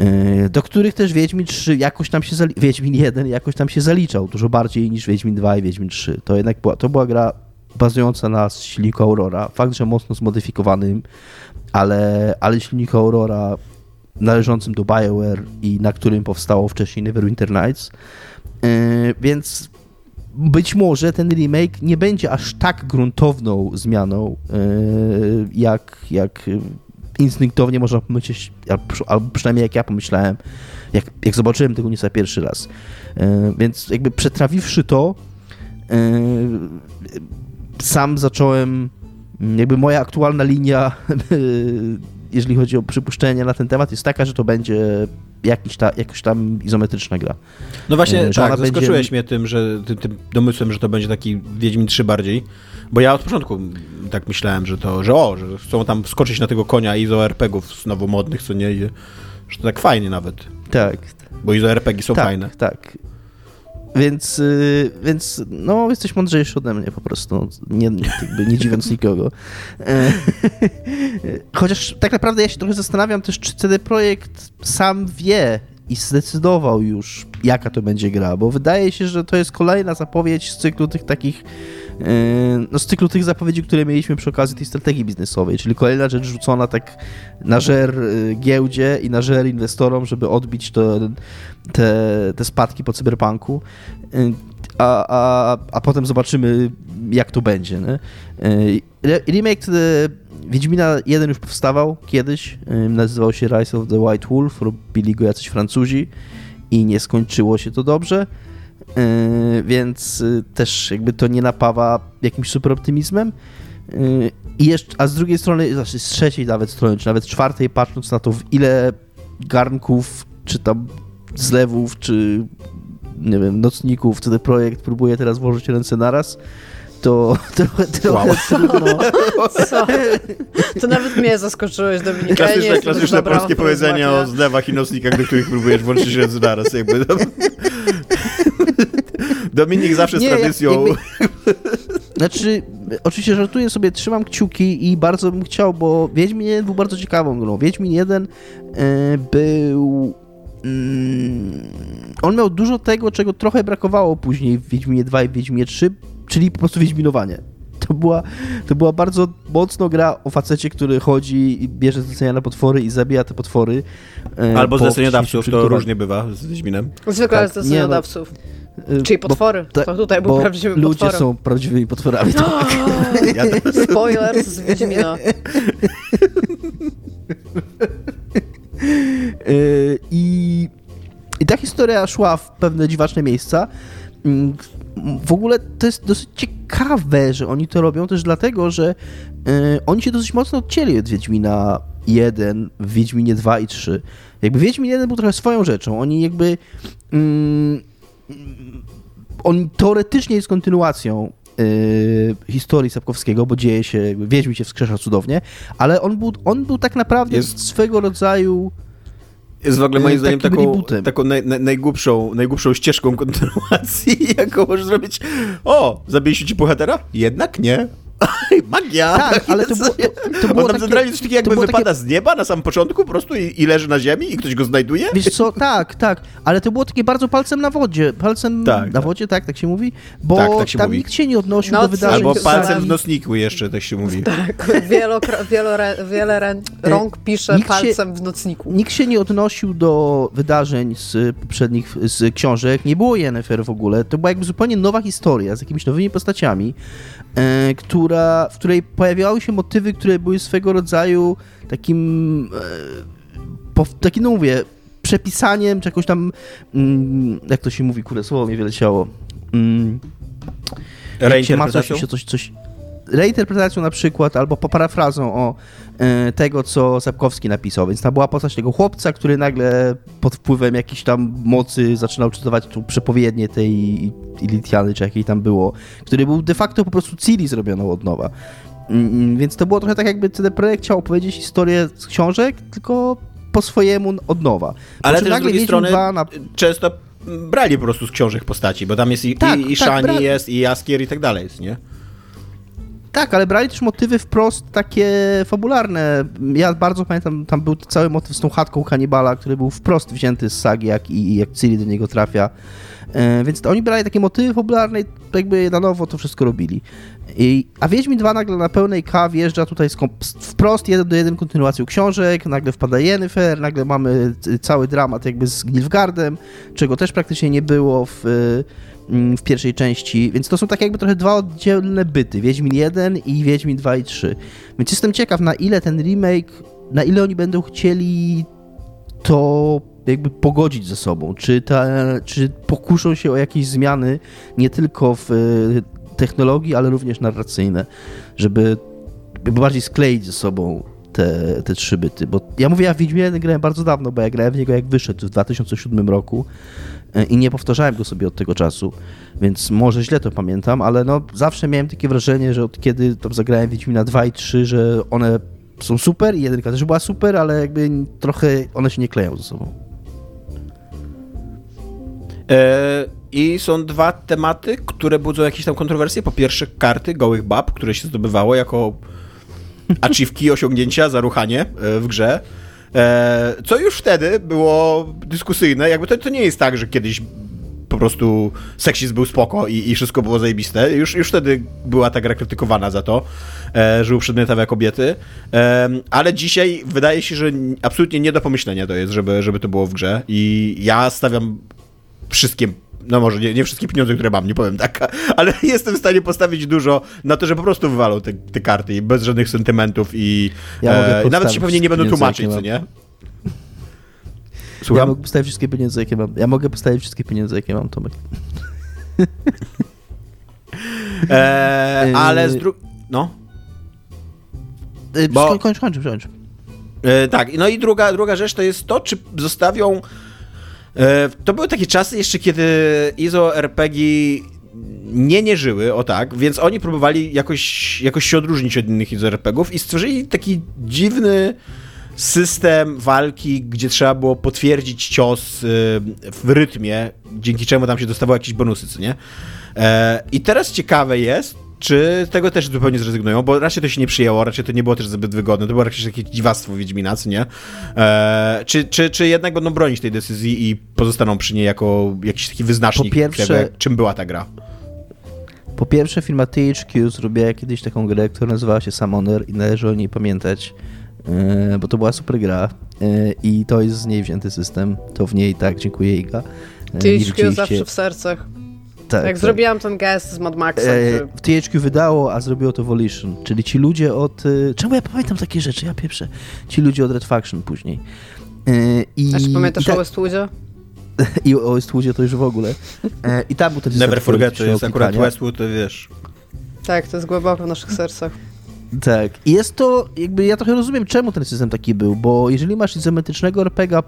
[SPEAKER 4] Y, Do których też Wiedźmin 3 jakoś tam się zali- Wiedźmin 1 jakoś tam się zaliczał dużo bardziej niż Wiedźmin 2 i Wiedźmin 3. To jednak była, to była gra bazująca na silniku Aurora. Fakt, że mocno zmodyfikowanym, ale, ale silniku Aurora należącym do BioWare i na którym powstało wcześniej Neverwinter Nights. Yy, więc być może ten remake nie będzie aż tak gruntowną zmianą, yy, jak, jak instynktownie można pomyśleć, albo przy- albo przynajmniej jak ja pomyślałem, jak, jak zobaczyłem tego newsa pierwszy raz. Yy, Więc jakby przetrawiwszy to, yy, sam zacząłem, mm, jakby moja aktualna linia, (laughs) jeżeli chodzi o przypuszczenia na ten temat, jest taka, że to będzie jakiś ta, jakaś tam izometryczna gra.
[SPEAKER 2] No właśnie,
[SPEAKER 4] E, że
[SPEAKER 2] tak,
[SPEAKER 4] ona będzie-
[SPEAKER 2] zaskoczyłeś mnie tym, że tym, tym domysłem, że to będzie taki Wiedźmin 3 bardziej, bo ja od początku tak myślałem, że to, że o, że chcą tam skoczyć na tego konia izo RPGów znowu modnych, co nie, i że to tak fajnie nawet,
[SPEAKER 4] Tak,
[SPEAKER 2] bo izo RPG są
[SPEAKER 4] tak,
[SPEAKER 2] fajne.
[SPEAKER 4] tak. Więc, y, więc no, jesteś mądrzejszy ode mnie po prostu, nie, nie, jakby nie dziwiąc (laughs) nikogo. E, Chociaż tak naprawdę ja się trochę zastanawiam też, czy CD Projekt sam wie i zdecydował już, jaka to będzie gra, bo wydaje się, że to jest kolejna zapowiedź z cyklu tych takich no z cyklu tych zapowiedzi, które mieliśmy przy okazji tej strategii biznesowej, czyli kolejna rzecz rzucona tak na żer y, giełdzie i na żer inwestorom, żeby odbić to, te, te spadki po cyberpunku, Y, a, a, a potem zobaczymy, jak to będzie. Nie? Y, re- Remake y, Wiedźmina 1 już powstawał kiedyś, nazywał się Rise of the White Wolf, robili go jacyś Francuzi i nie skończyło się to dobrze. Yy, więc y, też jakby to nie napawa jakimś super optymizmem. Yy, I jeszcze, a z drugiej strony, znaczy z trzeciej nawet strony, czy nawet czwartej, patrząc na to, w ile garnków, czy tam zlewów, czy nie wiem, nocników, CD Projekt próbuje teraz włożyć ręce naraz, to (laughs) trochę, trochę
[SPEAKER 2] Wow.
[SPEAKER 4] trudno.
[SPEAKER 3] Co? To nawet mnie zaskoczyłeś, Dominika. ja
[SPEAKER 2] Klasyczne,
[SPEAKER 3] jestem
[SPEAKER 2] klasyczne polskie powiedzenie o zlewach i nocnikach, do których próbujesz włączyć ręce naraz. Jakby. (laughs) Dominik zawsze z
[SPEAKER 4] Nie,
[SPEAKER 2] tradycją...
[SPEAKER 4] jakby- (laughs) Znaczy, oczywiście żartuję sobie, trzymam kciuki i bardzo bym chciał, bo Wiedźmin 1 był bardzo ciekawą grą. Wiedźmin 1 e, był... Mm, on miał dużo tego, czego trochę brakowało później w Wiedźminie 2 i Wiedźminie 3, czyli po prostu Wiedźminowanie. To była, to była bardzo mocno gra o facecie, który chodzi i bierze zlecenia na potwory i zabija te potwory. e,
[SPEAKER 2] Albo
[SPEAKER 4] po
[SPEAKER 2] zleceniodawców, to różnie bywa z Wiedźminem.
[SPEAKER 3] Zwykle
[SPEAKER 4] Tak,
[SPEAKER 3] tak,
[SPEAKER 4] no,
[SPEAKER 3] zleceniodawców.
[SPEAKER 4] E,
[SPEAKER 3] Czyli
[SPEAKER 4] bo-
[SPEAKER 3] potwory.
[SPEAKER 4] ta-
[SPEAKER 3] to tutaj był
[SPEAKER 4] bo
[SPEAKER 3] prawdziwym
[SPEAKER 4] ludzie
[SPEAKER 3] potworem.
[SPEAKER 4] są prawdziwymi potworami. To (gasps)
[SPEAKER 2] Ja też.
[SPEAKER 3] Spoilers z Wiedźmina.
[SPEAKER 4] Yy, (laughs) I, I ta historia szła w pewne dziwaczne miejsca. W ogóle to jest dosyć ciekawe, że oni to robią też dlatego, że yy, oni się dosyć mocno odcięli od Wiedźmina 1 w Wiedźminie 2 i 3. Jakby Wiedźmin 1 był trochę swoją rzeczą. Oni jakby... Mm, on teoretycznie jest kontynuacją yy, historii Sapkowskiego, bo dzieje się, Wiedźmin się wskrzesza cudownie, ale on był, on był tak naprawdę
[SPEAKER 2] Jest-
[SPEAKER 4] swego rodzaju
[SPEAKER 2] Jest w ogóle moim
[SPEAKER 4] Yy,
[SPEAKER 2] zdaniem taką,
[SPEAKER 4] rebootem.
[SPEAKER 2] taką naj, naj, najgłupszą, najgłupszą ścieżką (laughs) kontynuacji, jaką możesz zrobić. O, zabiliście ci bohatera? Jednak nie. Magia!
[SPEAKER 4] Tak, (laughs) ale to było- to- to było
[SPEAKER 2] On tam
[SPEAKER 4] takie-
[SPEAKER 2] centralnie coś takiego jakby wypada z nieba na samym początku po prostu i, i leży na ziemi i ktoś go znajduje?
[SPEAKER 4] Wiesz co, tak, tak, ale to było takie bardzo palcem na wodzie, palcem
[SPEAKER 2] Tak,
[SPEAKER 4] na
[SPEAKER 2] tak.
[SPEAKER 4] wodzie, tak, tak się mówi, bo
[SPEAKER 2] Tak, tak się
[SPEAKER 4] tam
[SPEAKER 2] mówi.
[SPEAKER 4] nikt się nie odnosił
[SPEAKER 3] No,
[SPEAKER 4] do wydarzeń
[SPEAKER 2] Albo palcem w nocniku jeszcze, tak się mówi.
[SPEAKER 3] Tak, wielokro, wielo, wiele rę, rąk pisze
[SPEAKER 4] Nikt się-
[SPEAKER 3] palcem w nocniku.
[SPEAKER 4] Nikt się nie odnosił do wydarzeń z poprzednich z książek, nie było Yennefer w ogóle. To była jakby zupełnie nowa historia z jakimiś nowymi postaciami, e, która, w której pojawiały się motywy, które były swego rodzaju takim, e, takim no mówię, przepisaniem, czy jakoś tam, mm, jak to się mówi, kurde, słowo mi wyleciało. Mm, jak się ma coś, coś, coś reinterpretacją na przykład, albo po parafrazą o e, tego, co Sapkowski napisał. Więc tam była postać tego chłopca, który nagle pod wpływem jakiejś tam mocy zaczynał czytować tu przepowiednie tej Ilitiany, czy jakiej tam było, który był de facto po prostu Ciri zrobioną od nowa. Mm, Więc to było trochę tak, jakby CD Projekt chciał opowiedzieć historię z książek, tylko po swojemu od nowa.
[SPEAKER 2] Ale też z drugiej strony
[SPEAKER 4] 2 na...
[SPEAKER 2] często brali po prostu z książek postaci, bo tam jest i,
[SPEAKER 4] Tak,
[SPEAKER 2] i, i
[SPEAKER 4] tak,
[SPEAKER 2] Shani
[SPEAKER 4] bra-
[SPEAKER 2] jest, i Jaskier i tak dalej jest, nie?
[SPEAKER 4] Tak, ale brali też motywy wprost takie fabularne. Ja bardzo pamiętam, tam był cały motyw z tą chatką kanibala, który był wprost wzięty z sagi, jak, i jak Ciri do niego trafia. E, więc to oni brali takie motywy fabularne i jakby na nowo to wszystko robili. I, a Wiedźmin 2 nagle na pełnej K wjeżdża tutaj wprost jeden do jeden kontynuacją książek, nagle wpada Yennefer, nagle mamy cały dramat jakby z Nilfgaardem, czego też praktycznie nie było w, w pierwszej części, więc to są tak jakby trochę dwa oddzielne byty, Wiedźmin 1 i Wiedźmin 2 i 3. Więc jestem ciekaw, na ile ten remake, na ile oni będą chcieli to jakby pogodzić ze sobą, czy, ta, czy pokuszą się o jakieś zmiany nie tylko w e, technologii, ale również narracyjne, żeby bardziej skleić ze sobą te, te trzy byty, bo ja mówię, ja w Wiedźmie 1 grałem bardzo dawno, bo ja grałem w niego jak wyszedł w 2007 roku i nie powtarzałem go sobie od tego czasu, więc może źle to pamiętam, ale no zawsze miałem takie wrażenie, że od kiedy tam zagrałem Wiedźmina 2 i 3, że one są super i jedynka też była super, ale jakby trochę one się nie kleją ze sobą.
[SPEAKER 2] E, I są dwa tematy, które budzą jakieś tam kontrowersje. Po pierwsze, karty gołych bab, które się zdobywało jako achievki, osiągnięcia za ruchanie e, w grze. E, Co już wtedy było dyskusyjne. Jakby to, to nie jest tak, że kiedyś po prostu seksizm był spoko i, i wszystko było zajebiste. Już, już wtedy była ta gra krytykowana za to, e, że uprzedmiotawia kobiety. E, ale dzisiaj wydaje się, że absolutnie nie do pomyślenia to jest, żeby, żeby to było w grze. I ja stawiam wszystkie, no może nie, nie wszystkie pieniądze, które mam, nie powiem tak, (laughs) ale (laughs) jestem w stanie postawić dużo na to, że po prostu wywalą te, te karty i bez żadnych sentymentów i
[SPEAKER 4] Ja
[SPEAKER 2] e, nawet się pewnie nie będą tłumaczyć, co nie?
[SPEAKER 4] Ja
[SPEAKER 2] Słucham?
[SPEAKER 4] mogę postawić wszystkie pieniądze, jakie mam. Ja mogę postawić wszystkie pieniądze, jakie mam, Tomek. (laughs)
[SPEAKER 2] E, ale z drugiej... No.
[SPEAKER 4] Yy,
[SPEAKER 2] Bo-
[SPEAKER 4] Kończ, kończ, kończ, kończ.
[SPEAKER 2] E, tak, no i druga, druga rzecz to jest to, czy zostawią. E, to były takie czasy jeszcze, kiedy ISO RPG nie nie żyły, o tak, więc oni próbowali jakoś, jakoś się odróżnić od innych ISO RPGów i stworzyli taki dziwny system walki, gdzie trzeba było potwierdzić cios y, w rytmie, dzięki czemu tam się dostawało jakieś bonusy, co nie? E, I teraz ciekawe jest, czy z tego też zupełnie zrezygnują, bo raczej to się nie przyjęło, raczej to nie było też zbyt wygodne, to było raczej jakieś dziwactwo Wiedźmina, co nie? E, czy, czy, czy jednak będą bronić tej decyzji i pozostaną przy niej jako jakiś taki wyznacznik
[SPEAKER 4] Po pierwsze-
[SPEAKER 2] tego, czym była ta gra?
[SPEAKER 4] Po pierwsze, firma THQ zrobiła kiedyś taką grę, która nazywała się Summoner i należy o niej pamiętać, e, bo to była super gra e, i to jest z niej wzięty system. To w niej, tak, dziękuję Iga. E,
[SPEAKER 3] THQ zawsze w sercach.
[SPEAKER 4] Tak,
[SPEAKER 3] Jak
[SPEAKER 4] tak.
[SPEAKER 3] zrobiłam ten gest z Mad Maxem,
[SPEAKER 4] E, w THQ wydało, a zrobiło to Volition, czyli ci ludzie od... e, Czemu ja pamiętam takie rzeczy? Ja pieprzę. Ci ludzie od Red Faction później. E, I,
[SPEAKER 3] A czy pamiętasz
[SPEAKER 4] i, tak-
[SPEAKER 3] o Westwoodzie? (laughs)
[SPEAKER 4] I o Westwoodzie to już w ogóle. E, I tam był ten
[SPEAKER 2] Never Forget, to jest akurat. Westwood, to wiesz.
[SPEAKER 3] Tak, to jest głęboko w naszych sercach.
[SPEAKER 4] Tak. I jest to, jakby ja trochę rozumiem, czemu ten system taki był, bo jeżeli masz izometrycznego RPGa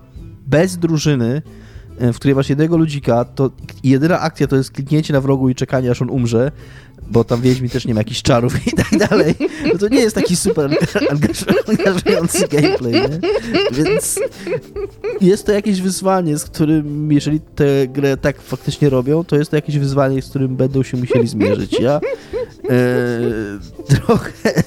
[SPEAKER 4] bez drużyny, w której masz jednego ludzika, to jedyna akcja to jest kliknięcie na wrogu i czekanie, aż on umrze, bo tam Wiedźmin też nie ma jakichś czarów i tak dalej, no to nie jest taki super angaż- angażujący gameplay, nie? Więc jest to jakieś wyzwanie, z którym, jeżeli tę grę tak faktycznie robią, to jest to jakieś wyzwanie, z którym będą się musieli zmierzyć. Ja e, trochę,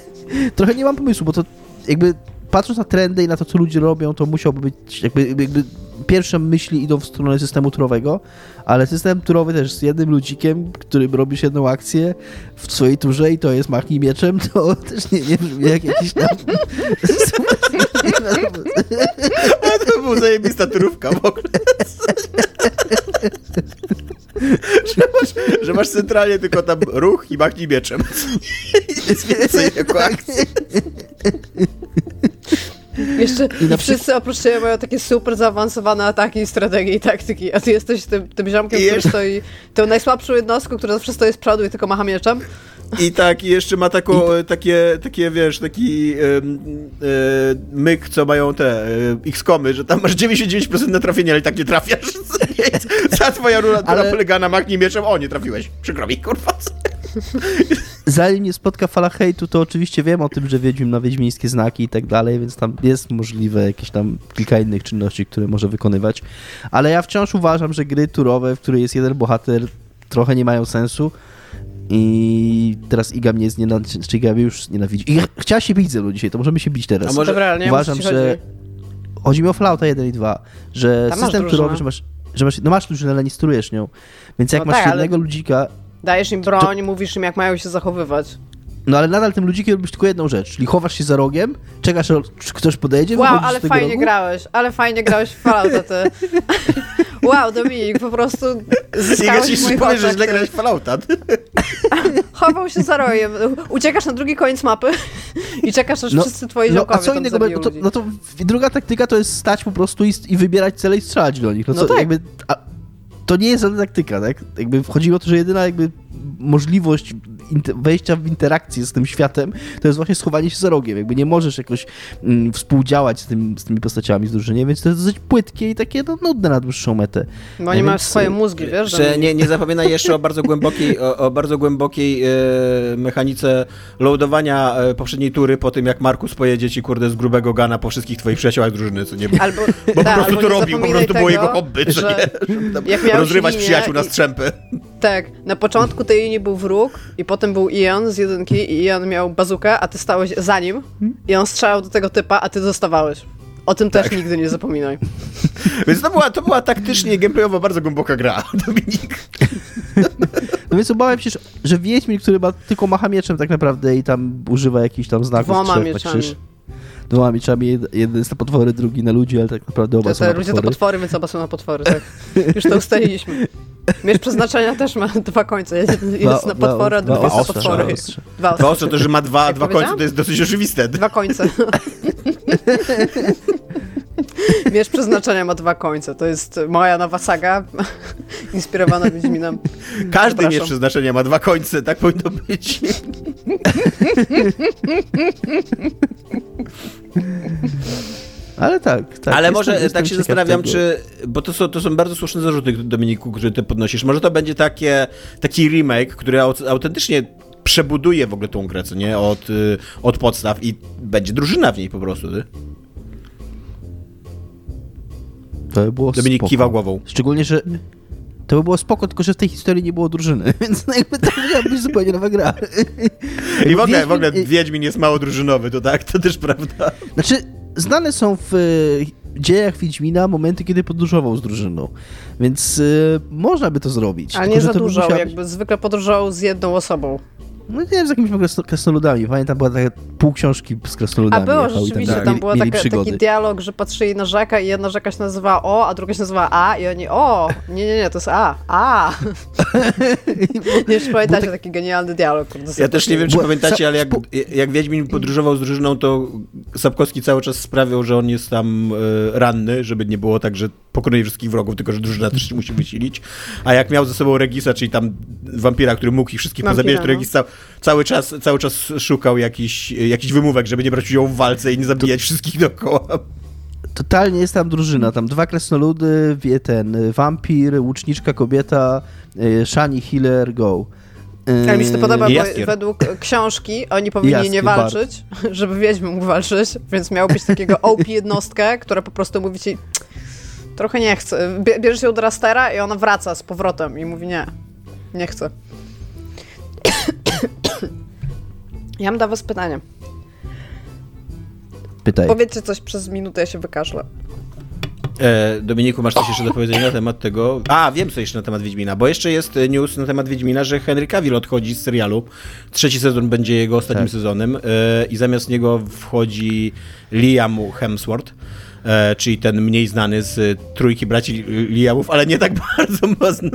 [SPEAKER 4] trochę nie mam pomysłu, bo to jakby patrząc na trendy i na to, co ludzie robią, to musiałby być jakby, jakby pierwsze myśli idą w stronę systemu turowego, ale system turowy też z jednym ludzikiem, którym robisz jedną akcję w swojej turze i to jest machnij mieczem, to (laughs) też nie, nie brzmi jak jakiś tam... (laughs)
[SPEAKER 2] To był zajebista turówka w ogóle. (laughs) (laughs) że, masz, że masz centralnie tylko tam ruch i machnij mieczem. (laughs) Nic więcej jako akcji.
[SPEAKER 3] Jeszcze
[SPEAKER 4] I na
[SPEAKER 3] wszyscy oprócz ciebie mają takie super zaawansowane ataki, strategie i taktyki, a ty jesteś tym, tym ziomkiem,
[SPEAKER 2] I
[SPEAKER 3] który
[SPEAKER 2] jeszcze-
[SPEAKER 3] stoi, tą najsłabszą jednostką, która zawsze stoi z przodu i tylko macha mieczem.
[SPEAKER 2] I tak, i jeszcze ma taką, takie, takie, wiesz, taki e, myk, co mają te e, X-komy, że tam masz 99% na trafienie, ale i tak nie trafiasz. (laughs) Ta twoja rura,
[SPEAKER 4] Ale-
[SPEAKER 2] polega na machnij mieczem, o, nie trafiłeś. Przykro mi, kurwa. (laughs)
[SPEAKER 4] Zanim nie spotka fala hejtu, to oczywiście wiem o tym, że Wiedźmin ma wiedźmińskie znaki i tak dalej, więc tam jest możliwe jakieś tam kilka innych czynności, które może wykonywać. Ale ja wciąż uważam, że gry turowe, w której jest jeden bohater, trochę nie mają sensu. I teraz Iga mnie znienawidzi, czy Iga mnie już nienawidzi. Iga chciała się bić ze mną dzisiaj, to możemy się bić teraz.
[SPEAKER 2] A może-
[SPEAKER 3] Dobra, nie
[SPEAKER 4] Uważam, że
[SPEAKER 3] chodzi.
[SPEAKER 4] chodzi mi o Fallouta 1 i 2, że
[SPEAKER 3] Tam
[SPEAKER 4] system turowy, że masz, że masz, no masz drużynę, ale nie sterujesz nią. Więc jak
[SPEAKER 3] No
[SPEAKER 4] masz
[SPEAKER 3] tak,
[SPEAKER 4] jednego ludzika,
[SPEAKER 3] Dajesz im broń, mówisz im, jak mają się zachowywać.
[SPEAKER 4] No ale nadal tym ludzikiem robisz tylko jedną rzecz, czyli chowasz się za rogiem, czekasz, aż ktoś podejdzie,
[SPEAKER 3] Wow, ale fajnie
[SPEAKER 4] rogu.
[SPEAKER 3] grałeś, ale fajnie grałeś w Fallouta, ty. (laughs) Wow, Dominik, po prostu zyskałeś moich
[SPEAKER 2] powie, że źle grałeś w Fallouta. (laughs)
[SPEAKER 3] Chował się za rojem, uciekasz na drugi koniec mapy i czekasz, aż wszyscy twoi
[SPEAKER 4] no, a co innego, no to, no to druga taktyka to jest stać po prostu i, i wybierać cele i strzelać do nich. No,
[SPEAKER 3] No
[SPEAKER 4] co,
[SPEAKER 3] tak.
[SPEAKER 4] jakby, a, to nie jest żadna taktyka, tak? Jakby chodziło o to, że jedyna jakby możliwość wejścia w interakcję z tym światem to jest właśnie schowanie się za rogiem. Jakby nie możesz jakoś mm, współdziałać z, tym, z tymi postaciami z drużyny, więc to jest dosyć płytkie i takie no, nudne na dłuższą metę.
[SPEAKER 3] Bo oni
[SPEAKER 4] Więc,
[SPEAKER 3] mają swoje mózgi, wiesz?
[SPEAKER 2] Że nie, nie zapominaj jeszcze o bardzo głębokiej, o, o bardzo głębokiej e, mechanice loadowania e, poprzedniej tury po tym, jak Markus pojedzie ci, kurde, z grubego gana po wszystkich twoich przyjaciołach drużyny, co nie
[SPEAKER 3] Albo,
[SPEAKER 2] Bo po
[SPEAKER 3] tak,
[SPEAKER 2] prostu
[SPEAKER 3] albo
[SPEAKER 2] to robił, po prostu było
[SPEAKER 3] tego,
[SPEAKER 2] jego hobby,
[SPEAKER 3] że
[SPEAKER 2] nie? Rozrywać
[SPEAKER 3] linię
[SPEAKER 2] przyjaciół na
[SPEAKER 3] i-
[SPEAKER 2] strzępy.
[SPEAKER 3] Tak, na początku tej linii był wróg i potem był Ian z jedynki i Ian miał bazukę, a ty stałeś za nim i on strzelał do tego typa, a ty dostawałeś. O tym
[SPEAKER 2] Tak.
[SPEAKER 3] też nigdy nie zapominaj. (laughs)
[SPEAKER 2] Więc to była, to była taktycznie, gameplayowo bardzo głęboka gra, (laughs) Dominik. (laughs)
[SPEAKER 4] No więc obawiam się, że- Wiedźmin, który ma, tylko macha mieczem tak naprawdę i tam używa jakichś tam znaków
[SPEAKER 3] Dwoma
[SPEAKER 4] trzech
[SPEAKER 3] mieczami.
[SPEAKER 4] krzyż. Dwoma mieczami, jed- jeden jest na potwory, drugi na ludzi, ale tak naprawdę oba
[SPEAKER 3] To,
[SPEAKER 4] są
[SPEAKER 3] to
[SPEAKER 4] na
[SPEAKER 3] ludzie to
[SPEAKER 4] potwory.
[SPEAKER 3] potwory, więc oba są na potwory, tak. Już to ustaliliśmy. Miecz przeznaczenia też ma dwa końce. Jeden
[SPEAKER 4] Dwa-
[SPEAKER 3] jest na
[SPEAKER 4] dwa-
[SPEAKER 3] potwory, a
[SPEAKER 4] dwa
[SPEAKER 3] drugi jest na
[SPEAKER 4] ostrza,
[SPEAKER 3] potwory.
[SPEAKER 4] dwa ostrza.
[SPEAKER 3] Dwa
[SPEAKER 2] To
[SPEAKER 3] ostrza.
[SPEAKER 2] ostrze, to, że ma dwa,
[SPEAKER 3] Jak
[SPEAKER 2] dwa końce, to jest dosyć oczywiste.
[SPEAKER 3] Dwa końce. (laughs) Miecz przeznaczenia ma dwa końce. To jest moja nowa saga, (laughs) inspirowana Wiedźminem.
[SPEAKER 2] Każdy
[SPEAKER 3] Przepraszam.
[SPEAKER 2] miecz przeznaczenia ma dwa końce, tak powinno być. (laughs)
[SPEAKER 4] Ale tak, tak.
[SPEAKER 2] Ale
[SPEAKER 4] jestem-
[SPEAKER 2] może
[SPEAKER 4] jestem
[SPEAKER 2] tak się zastanawiam, czy. Bo to są, to są bardzo słuszne zarzuty, Dominiku, które ty podnosisz. Może to będzie takie, taki remake, który au- autentycznie przebuduje w ogóle tą grę, co nie? Od, y, od podstaw i będzie drużyna w niej po prostu. Ty?
[SPEAKER 4] To by było
[SPEAKER 2] Dominik
[SPEAKER 4] spoko.
[SPEAKER 2] kiwał głową.
[SPEAKER 4] Szczególnie, że to by było spoko, tylko że w tej historii nie było drużyny, (laughs) więc no jakby to musiała być zupełnie nowa gra.
[SPEAKER 2] I w ogóle, w ogóle
[SPEAKER 4] Wiedźmin-
[SPEAKER 2] Wiedźmin jest mało drużynowy, to tak? To też prawda.
[SPEAKER 4] Znaczy, znane są w e, dziejach Wiedźmina momenty, kiedy podróżował z drużyną, więc e, można by to zrobić.
[SPEAKER 3] Ale
[SPEAKER 4] tylko,
[SPEAKER 3] nie za dużo, jakby zwykle podróżował z jedną osobą.
[SPEAKER 4] No nie wiem, z jakimiś kresno- krasnoludami. Pamiętam, była taka pół książki z
[SPEAKER 3] A
[SPEAKER 4] krasnoludami.
[SPEAKER 3] było
[SPEAKER 4] jechał i
[SPEAKER 3] rzeczywiście,
[SPEAKER 2] tak,
[SPEAKER 3] tam
[SPEAKER 4] mieli-
[SPEAKER 3] był taki dialog, że patrzyli na rzekę i jedna rzeka się nazywała O, a druga się nazywała A i oni O, nie, nie, nie, to jest A, A. (laughs) nie wiem, czy pamiętacie taki genialny dialog.
[SPEAKER 2] Ja też nie wiem, czy pamiętacie, ale jak, jak Wiedźmin podróżował z drużyną, to Sapkowski cały czas sprawiał, że on jest tam e, ranny, żeby nie było tak, że pokonuje wszystkich wrogów, tylko że drużyna też się musi wysilić. A jak miał ze sobą Regisa, czyli tam wampira, który mógł ich wszystkich
[SPEAKER 3] Wampira,
[SPEAKER 2] pozabijać, to
[SPEAKER 3] no.
[SPEAKER 2] Regis ca cały, czas, cały czas szukał jakiś, jakiś wymówek, żeby nie brać udziału w walce i nie zabijać wszystkich dookoła.
[SPEAKER 4] Totalnie jest tam drużyna. Tam dwa krasnoludy, wie ten y, wampir, łuczniczka kobieta, y, Shani Healer, go. Y,
[SPEAKER 3] Ale mi się to podoba, bo
[SPEAKER 2] Jaskier.
[SPEAKER 3] według książki oni powinni
[SPEAKER 4] Jaskier,
[SPEAKER 3] nie walczyć, (laughs) żeby Wiedźmy mógł walczyć, więc miał być takiego OP jednostkę, która po prostu mówi ci trochę nie chcę. Bie- Bierzesz ją do Rastera i ona wraca z powrotem i mówi nie, nie chcę. (coughs) Ja mam dla was pytanie.
[SPEAKER 4] Pytaj.
[SPEAKER 3] Powiedzcie coś przez minutę, ja się wykażlę.
[SPEAKER 2] E, Dominiku, masz coś jeszcze do powiedzenia na temat tego? A, wiem co jeszcze na temat Wiedźmina, bo jeszcze jest news na temat Wiedźmina, że Henry Cavill odchodzi z serialu. Trzeci sezon będzie jego ostatnim
[SPEAKER 4] Tak.
[SPEAKER 2] sezonem e, i zamiast niego wchodzi Liam Hemsworth. E, czyli ten mniej znany z e, trójki braci Liamów, ale nie tak (laughs) bardzo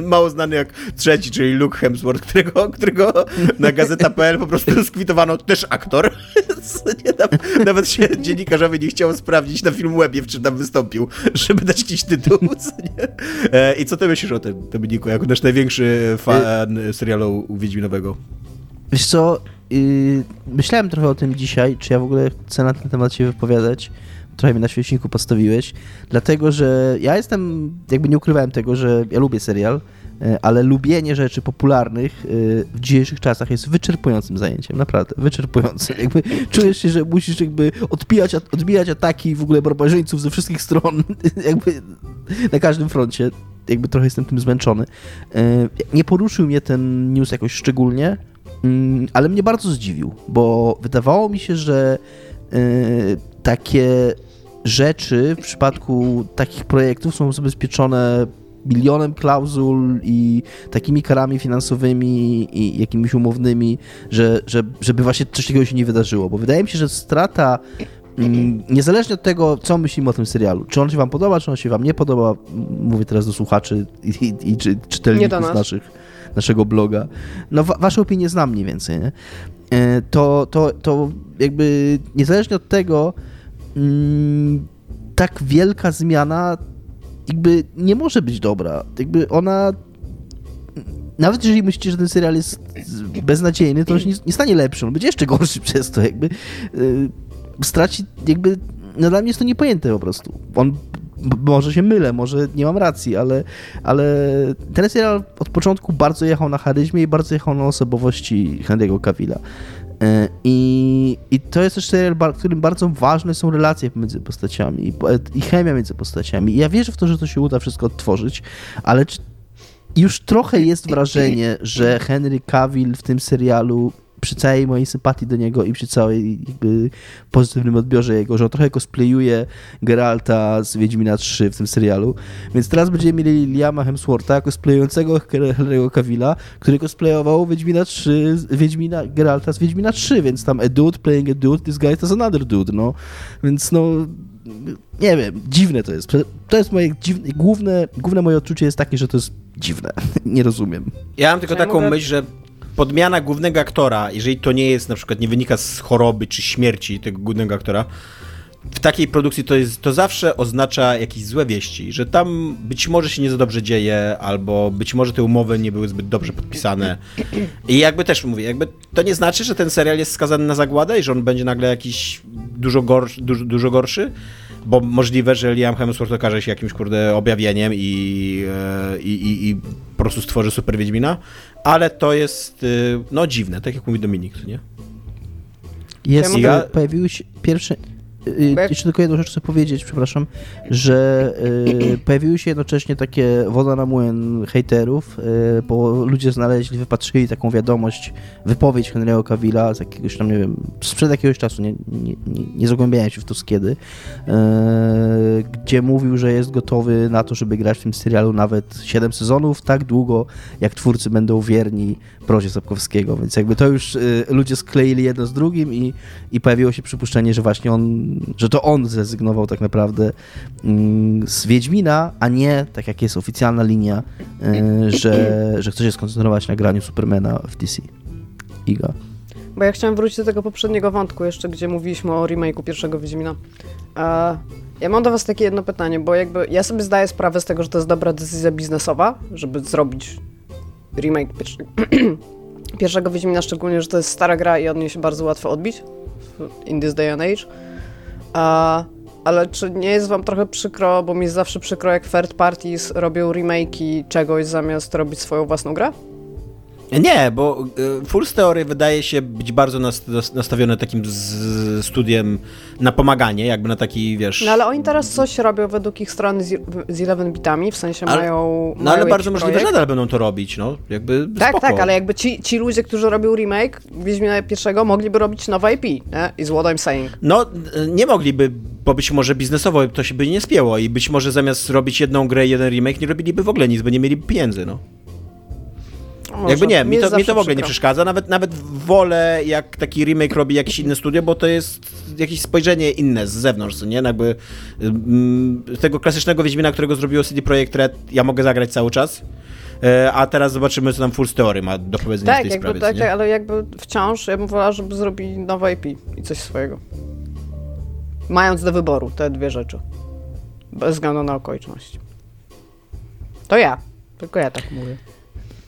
[SPEAKER 2] mało znany jak trzeci, czyli Luke Hemsworth, którego, którego na gazeta.pl po prostu (laughs) skwitowano też aktor. (laughs) tam, nawet się dziennikarzowi nie chciało sprawdzić na Filmwebie, w czym tam wystąpił, żeby dać jakiś tytuł. Co? E, I co ty myślisz o tym, Dominiku, jako nasz największy fan serialu Wiedźminowego?
[SPEAKER 4] Wiesz co, yy, myślałem trochę o tym dzisiaj, czy ja w ogóle chcę na ten temat się wypowiadać. Trochę mnie na świeczniku postawiłeś, dlatego że ja jestem, jakby nie ukrywałem tego, że ja lubię serial, e, ale lubienie rzeczy popularnych e, w dzisiejszych czasach jest wyczerpującym zajęciem, naprawdę, wyczerpującym. Jakby czujesz się, że musisz jakby odbijać, odbijać ataki w ogóle barbarzyńców ze wszystkich stron, (laughs) jakby na każdym froncie. Jakby trochę jestem tym zmęczony. E, Nie poruszył mnie ten news jakoś szczególnie, mm, ale mnie bardzo zdziwił, bo wydawało mi się, że takie rzeczy w przypadku takich projektów są zabezpieczone milionem klauzul i takimi karami finansowymi i jakimiś umownymi, że, że, żeby właśnie coś takiego się nie wydarzyło. Bo wydaje mi się, że strata, mm, niezależnie od tego, co myślimy o tym serialu, czy on się wam podoba, czy on się wam nie podoba, m, mówię teraz do słuchaczy i, i, i czy, czytelników
[SPEAKER 3] nas.
[SPEAKER 4] naszych, naszego bloga, no wa, wasze opinie znam mniej więcej, nie? E, to, to, to jakby niezależnie od tego, mm, tak wielka zmiana jakby nie może być dobra. Jakby ona. Nawet jeżeli myślicie, że ten serial jest beznadziejny, to on się nie, nie stanie lepszy, on będzie jeszcze gorszy przez to, jakby yy, straci, jakby, no dla mnie jest to niepojęte po prostu. On, może się mylę, może nie mam racji, ale, ale ten serial od początku bardzo jechał na charyzmie i bardzo jechał na osobowości Henry'ego Cavilla. I, I to jest też serial, w którym bardzo ważne są relacje między postaciami i, chemia między postaciami. Ja wierzę w to, że to się uda wszystko odtworzyć, ale już trochę jest wrażenie, że Henry Cavill w tym serialu przy całej mojej sympatii do niego i przy całej jakby pozytywnym odbiorze jego, że on trochę cosplayuje Geralta z Wiedźmina 3 w tym serialu. Więc teraz będziemy mieli Liama Hemswortha cosplayującego Henry'ego Cavilla, który cosplayował Wiedźmina 3, z- Wiedźmina, Geralta z Wiedźmina 3, więc tam a dude playing a dude, this guy is another dude, no. Więc no nie wiem, dziwne to jest. To jest moje dziwne, główne, główne moje odczucie jest takie, że to jest dziwne. (laughs) Nie rozumiem.
[SPEAKER 2] Ja mam tylko
[SPEAKER 3] Czy
[SPEAKER 2] taką
[SPEAKER 3] mogę-
[SPEAKER 2] myśl, że podmiana głównego aktora, jeżeli to nie jest na przykład, nie wynika z choroby czy śmierci tego głównego aktora, w takiej produkcji to, jest, to zawsze oznacza jakieś złe wieści, że tam być może się nie za dobrze dzieje, albo być może te umowy nie były zbyt dobrze podpisane. I jakby też mówię, jakby to nie znaczy, że ten serial jest skazany na zagładę i że on będzie nagle jakiś dużo, gorszy, dużo, dużo gorszy, bo możliwe, że Liam Hemsworth okaże się jakimś kurde objawieniem i, e, i, i, i po prostu stworzy super Wiedźmina, ale to jest y, no dziwne, tak jak mówi Dominik, nie?
[SPEAKER 4] Jest,
[SPEAKER 3] Ja
[SPEAKER 4] pojawiły się pierwsze... y,
[SPEAKER 3] jak-
[SPEAKER 4] Jeszcze tylko jedną rzecz chcę powiedzieć, przepraszam, że y, (clears throat) pojawiły się jednocześnie takie woda na młyn hejterów, y, bo ludzie znaleźli, wypatrzyli taką wiadomość, wypowiedź Henry'ego Cavilla z jakiegoś tam, nie wiem, sprzed jakiegoś czasu, nie, nie, nie, nie zagłębiałem się w to z kiedy, y, gdzie mówił, że jest gotowy na to, żeby grać w tym serialu nawet 7 sezonów, tak długo, jak twórcy będą wierni prozie Sapkowskiego, więc jakby to już ludzie skleili jedno z drugim i, i pojawiło się przypuszczenie, że właśnie on, że to on zrezygnował tak naprawdę mm, z Wiedźmina, a nie, tak jak jest oficjalna linia, y, że, że chce się skoncentrować na graniu Supermana w DC. Iga.
[SPEAKER 3] Bo ja chciałam wrócić do tego poprzedniego wątku jeszcze, gdzie mówiliśmy o remake'u pierwszego Wiedźmina. E, ja mam do was takie jedno pytanie, bo jakby ja sobie zdaję sprawę z tego, że to jest dobra decyzja biznesowa, żeby zrobić remake (clears throat) pierwszego Wiedźmina, szczególnie, że to jest stara gra i od niej się bardzo łatwo odbić in this day and age. A, ale czy nie jest wam trochę przykro, bo mi jest zawsze przykro, jak third parties robią remake'i czegoś zamiast robić swoją własną grę?
[SPEAKER 2] Nie, bo y, Fool's Theory wydaje się być bardzo nas, nas- nastawione takim z, studiem na pomaganie, jakby na taki, wiesz...
[SPEAKER 3] No ale oni teraz coś robią według ich strony z, z 11 bitami, w sensie
[SPEAKER 2] Ale-
[SPEAKER 3] mają.
[SPEAKER 2] No
[SPEAKER 3] mają
[SPEAKER 2] ale bardzo możliwe, że
[SPEAKER 3] projekt.
[SPEAKER 2] nadal będą to robić, no. Jakby
[SPEAKER 3] Tak,
[SPEAKER 2] spoko.
[SPEAKER 3] tak, ale jakby ci, ci ludzie, którzy robią remake Wiedźmina pierwszego, mogliby robić nowe IP, nie? Is what I'm saying.
[SPEAKER 2] No, nie mogliby, bo być może biznesowo to się by nie spięło i być może zamiast robić jedną grę i jeden remake, nie robiliby w ogóle nic, bo nie mieliby pieniędzy, no.
[SPEAKER 3] Może.
[SPEAKER 2] Jakby nie, mi to, mi to w ogóle nie przeszkadza. Nawet, nawet wolę, jak taki remake robi jakieś inne studio, bo to jest jakieś spojrzenie inne z zewnątrz, nie? Jakby mm, tego klasycznego Wiedźmina, którego zrobiło CD Projekt Red, ja mogę zagrać cały czas. E, A teraz zobaczymy, co tam Full Story ma do powiedzenia w
[SPEAKER 3] Tak,
[SPEAKER 2] tej
[SPEAKER 3] jakby,
[SPEAKER 2] sprawie.
[SPEAKER 3] tak,
[SPEAKER 2] co nie?
[SPEAKER 3] tak, ale jakby wciąż ja bym wolała, żeby zrobili nowe IP i coś swojego. Mając do wyboru te dwie rzeczy. Bez względu na okoliczności. To ja. Tylko ja tak mówię.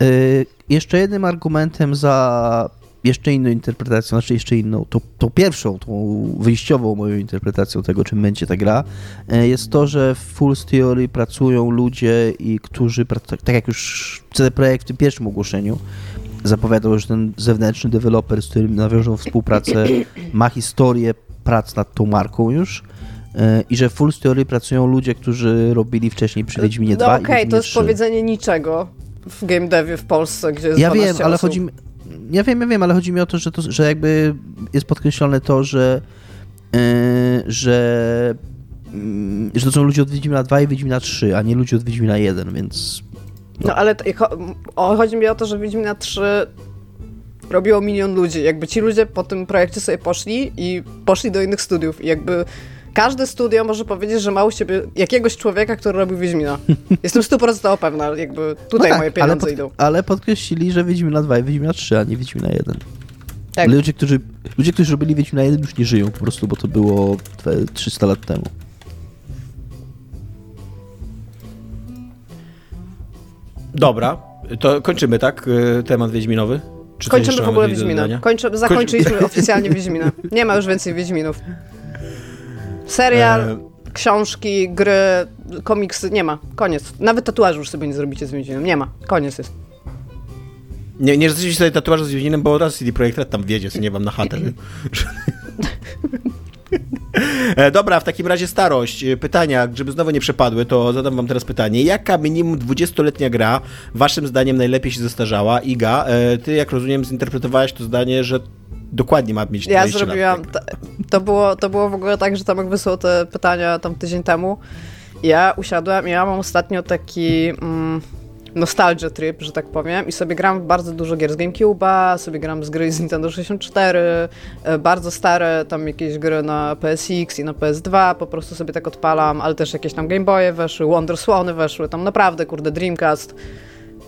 [SPEAKER 4] Y, jeszcze jednym argumentem za jeszcze inną interpretacją, znaczy jeszcze inną, tą, tą pierwszą, tą wyjściową moją interpretacją tego, czym będzie ta gra, e, jest to, że w Full Theory pracują ludzie, i którzy, tak jak już CD Projekt w tym pierwszym ogłoszeniu, zapowiadał, że ten zewnętrzny deweloper, z którym nawiążą współpracę, ma historię prac nad tą marką już e, i że w Full Story pracują ludzie, którzy robili wcześniej przy Wiedźminie 2
[SPEAKER 3] No
[SPEAKER 4] i
[SPEAKER 3] okej,
[SPEAKER 4] Wiedźminie
[SPEAKER 3] to jest
[SPEAKER 4] 3.
[SPEAKER 3] powiedzenie niczego w game devie w Polsce, gdzie jest
[SPEAKER 4] Ja
[SPEAKER 3] 12
[SPEAKER 4] wiem, ale
[SPEAKER 3] osób.
[SPEAKER 4] chodzi mi... Ja wiem, ja wiem, ale chodzi mi o to, że, to, że jakby jest podkreślone to, że yy, że, yy, że to są ludzie od Wiedźmina 2 i Wiedźmina 3, a nie ludzie od Wiedźmina 1, więc
[SPEAKER 3] No ale to, cho- o, chodzi mi o to, że Wiedźmina 3 robiło milion ludzi. Jakby ci ludzie po tym projekcie sobie poszli i poszli do innych studiów. I jakby każde studio może powiedzieć, że ma u siebie jakiegoś człowieka, który robił Wiedźmina. (laughs) Jestem stuprocentowo pewna, jakby tutaj
[SPEAKER 4] no tak,
[SPEAKER 3] moje
[SPEAKER 4] ale,
[SPEAKER 3] pieniądze
[SPEAKER 4] pod,
[SPEAKER 3] idą.
[SPEAKER 4] ale podkreślili, że Wiedźmina 2 i Wiedźmina 3, a nie Wiedźmina 1.
[SPEAKER 3] Tak.
[SPEAKER 4] Ludzie, którzy, ludzie, którzy robili Wiedźmina 1 już nie żyją po prostu, bo to było dwe- 300 lat temu.
[SPEAKER 2] Dobra, to kończymy, tak? y, Temat Wiedźminowy? Czy
[SPEAKER 3] Kończymy w ogóle Wiedźmina. Kończy, zakończyliśmy oficjalnie Wiedźmina. Nie ma już więcej (laughs) Wiedźminów. Serial,
[SPEAKER 2] E,
[SPEAKER 3] książki, gry, komiksy, nie ma. Koniec. Nawet tatuażu już sobie nie zrobicie z Wiedźminem. Nie ma. Koniec jest.
[SPEAKER 2] Nie, nie zrobicie sobie tatuażu z Wiedźminem, bo raz CD Projekt Red tam wiedzie, co nie wam na chatę. E, Dobra, w takim razie starość. E, Pytania, żeby znowu nie przepadły, to zadam wam teraz pytanie. Jaka minimum 20-letnia gra waszym zdaniem najlepiej się zestarzała? Iga, e, ty jak rozumiem zinterpretowałaś to zdanie, że dokładnie ma mieć 20
[SPEAKER 3] Ja
[SPEAKER 2] lat.
[SPEAKER 3] zrobiłam.
[SPEAKER 2] tak?
[SPEAKER 3] To, było, to było w ogóle tak, że Tomek wysłał te pytania tam tydzień temu. Ja usiadłem i ja mam ostatnio taki mm, nostalgia trip, że tak powiem, i sobie gram w bardzo dużo gier z GameCube'a, sobie gram z gry z Nintendo 64, e, bardzo stare tam jakieś gry na PSX i na PS2, po prostu sobie tak odpalam, ale też jakieś tam Game Boye weszły, Wonder Swany weszły, tam naprawdę, kurde, Dreamcast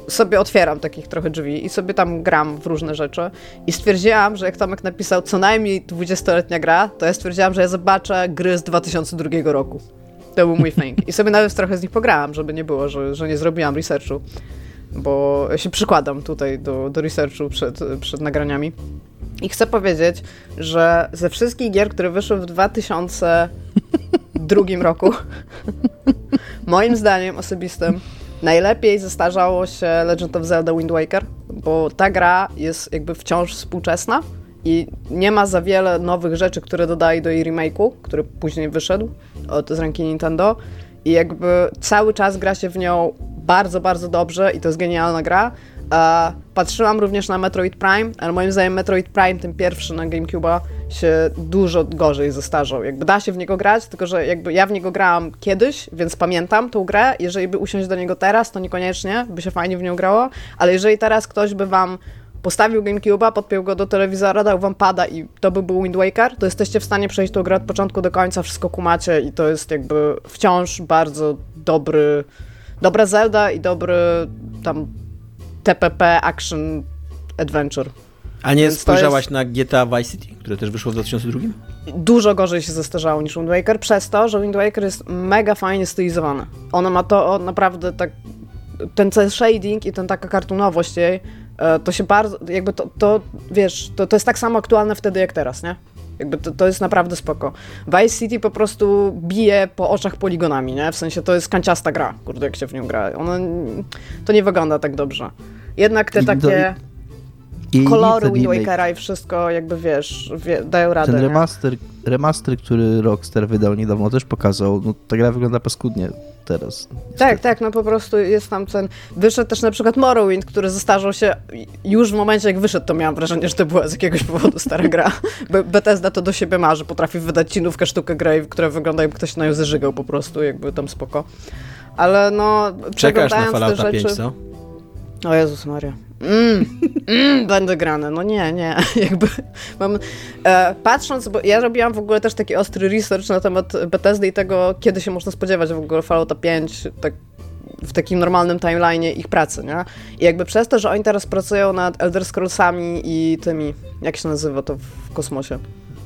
[SPEAKER 3] sobie otwieram takich trochę drzwi i sobie tam gram w różne rzeczy. I stwierdziłam, że jak Tomek napisał co najmniej 20-letnia gra, to ja stwierdziłam, że ja zobaczę gry z 2002 roku. To był mój thing. I sobie nawet trochę z nich pograłam, żeby nie było, że, że nie zrobiłam researchu. Bo się przykładam tutaj do, do researchu przed, przed nagraniami. I chcę powiedzieć, że ze wszystkich gier, które wyszły w 2002 roku, (laughs) moim zdaniem osobistym, najlepiej zestarzało się Legend of Zelda Wind Waker, bo ta gra jest jakby wciąż współczesna i nie ma za wiele nowych rzeczy, które dodali do jej remake'u, który później wyszedł od, z ręki Nintendo i jakby cały czas gra się w nią bardzo, bardzo dobrze i to jest genialna gra. E, patrzyłam również na Metroid Prime, ale moim zdaniem Metroid Prime, ten pierwszy na GameCube'a, się dużo gorzej zestarzał. Jakby da się w niego grać, tylko że jakby ja w niego grałam kiedyś, więc pamiętam tą grę. Jeżeli by usiąść do niego teraz, to niekoniecznie by się fajnie w nią grało, ale jeżeli teraz ktoś by wam postawił GameCube'a, podpiął go do telewizora, dał wam pada i to by był Wind Waker, to jesteście w stanie przejść tą grę od początku do końca, wszystko kumacie i to jest jakby wciąż bardzo dobry, dobra Zelda i dobry tam TPP action adventure.
[SPEAKER 2] A nie
[SPEAKER 3] Więc
[SPEAKER 2] spojrzałaś
[SPEAKER 3] jest-
[SPEAKER 2] na GTA Vice City, które też wyszło w 2002?
[SPEAKER 3] Dużo gorzej się zestarzało niż Wind Waker, przez to, że Wind Waker jest mega fajnie stylizowane. Ono ma to naprawdę tak, ten cel shading i ten taka kartunowość jej, e, to się bardzo, jakby to, to wiesz, to, to jest tak samo aktualne wtedy jak teraz, nie? Jakby to, to jest naprawdę spoko. Vice City po prostu bije po oczach poligonami, nie? W sensie to jest kanciasta gra, kurde, jak się w nią gra. Ono, to nie wygląda tak dobrze. Jednak te
[SPEAKER 4] I do-
[SPEAKER 3] takie
[SPEAKER 4] I
[SPEAKER 3] kolory Wind Wakera i wszystko jakby, wiesz, wie, dają radę,
[SPEAKER 4] Ten
[SPEAKER 3] nie?
[SPEAKER 4] remaster, remaster, który Rockstar wydał niedawno też pokazał, no ta gra wygląda paskudnie teraz.
[SPEAKER 3] Tak, tak, no po prostu jest tam ten. Wyszedł też na przykład Morrowind, który zestarzał się już w momencie, jak wyszedł, to miałam wrażenie, że to była z jakiegoś powodu stara gra. (laughs) Be- Bethesda to do siebie ma, że potrafi wydać cinówkę sztukę gry, która wygląda jakby ktoś na nią zażygał po prostu, jakby tam spoko. Ale no,
[SPEAKER 2] Czekasz na Fallouta
[SPEAKER 3] rzeczy...
[SPEAKER 2] 5, co?
[SPEAKER 3] O Jezus Maria. Mm, mm, będę grane. No nie, nie. (laughs) Jakby mam... E, patrząc, bo ja robiłam w ogóle też taki ostry research na temat Bethesdy i tego, kiedy się można spodziewać w ogóle Fallouta 5, tak w takim normalnym timeline'ie ich pracy, nie? I jakby przez to, że oni teraz pracują nad Elder Scrollsami i tymi, jak się nazywa to w kosmosie?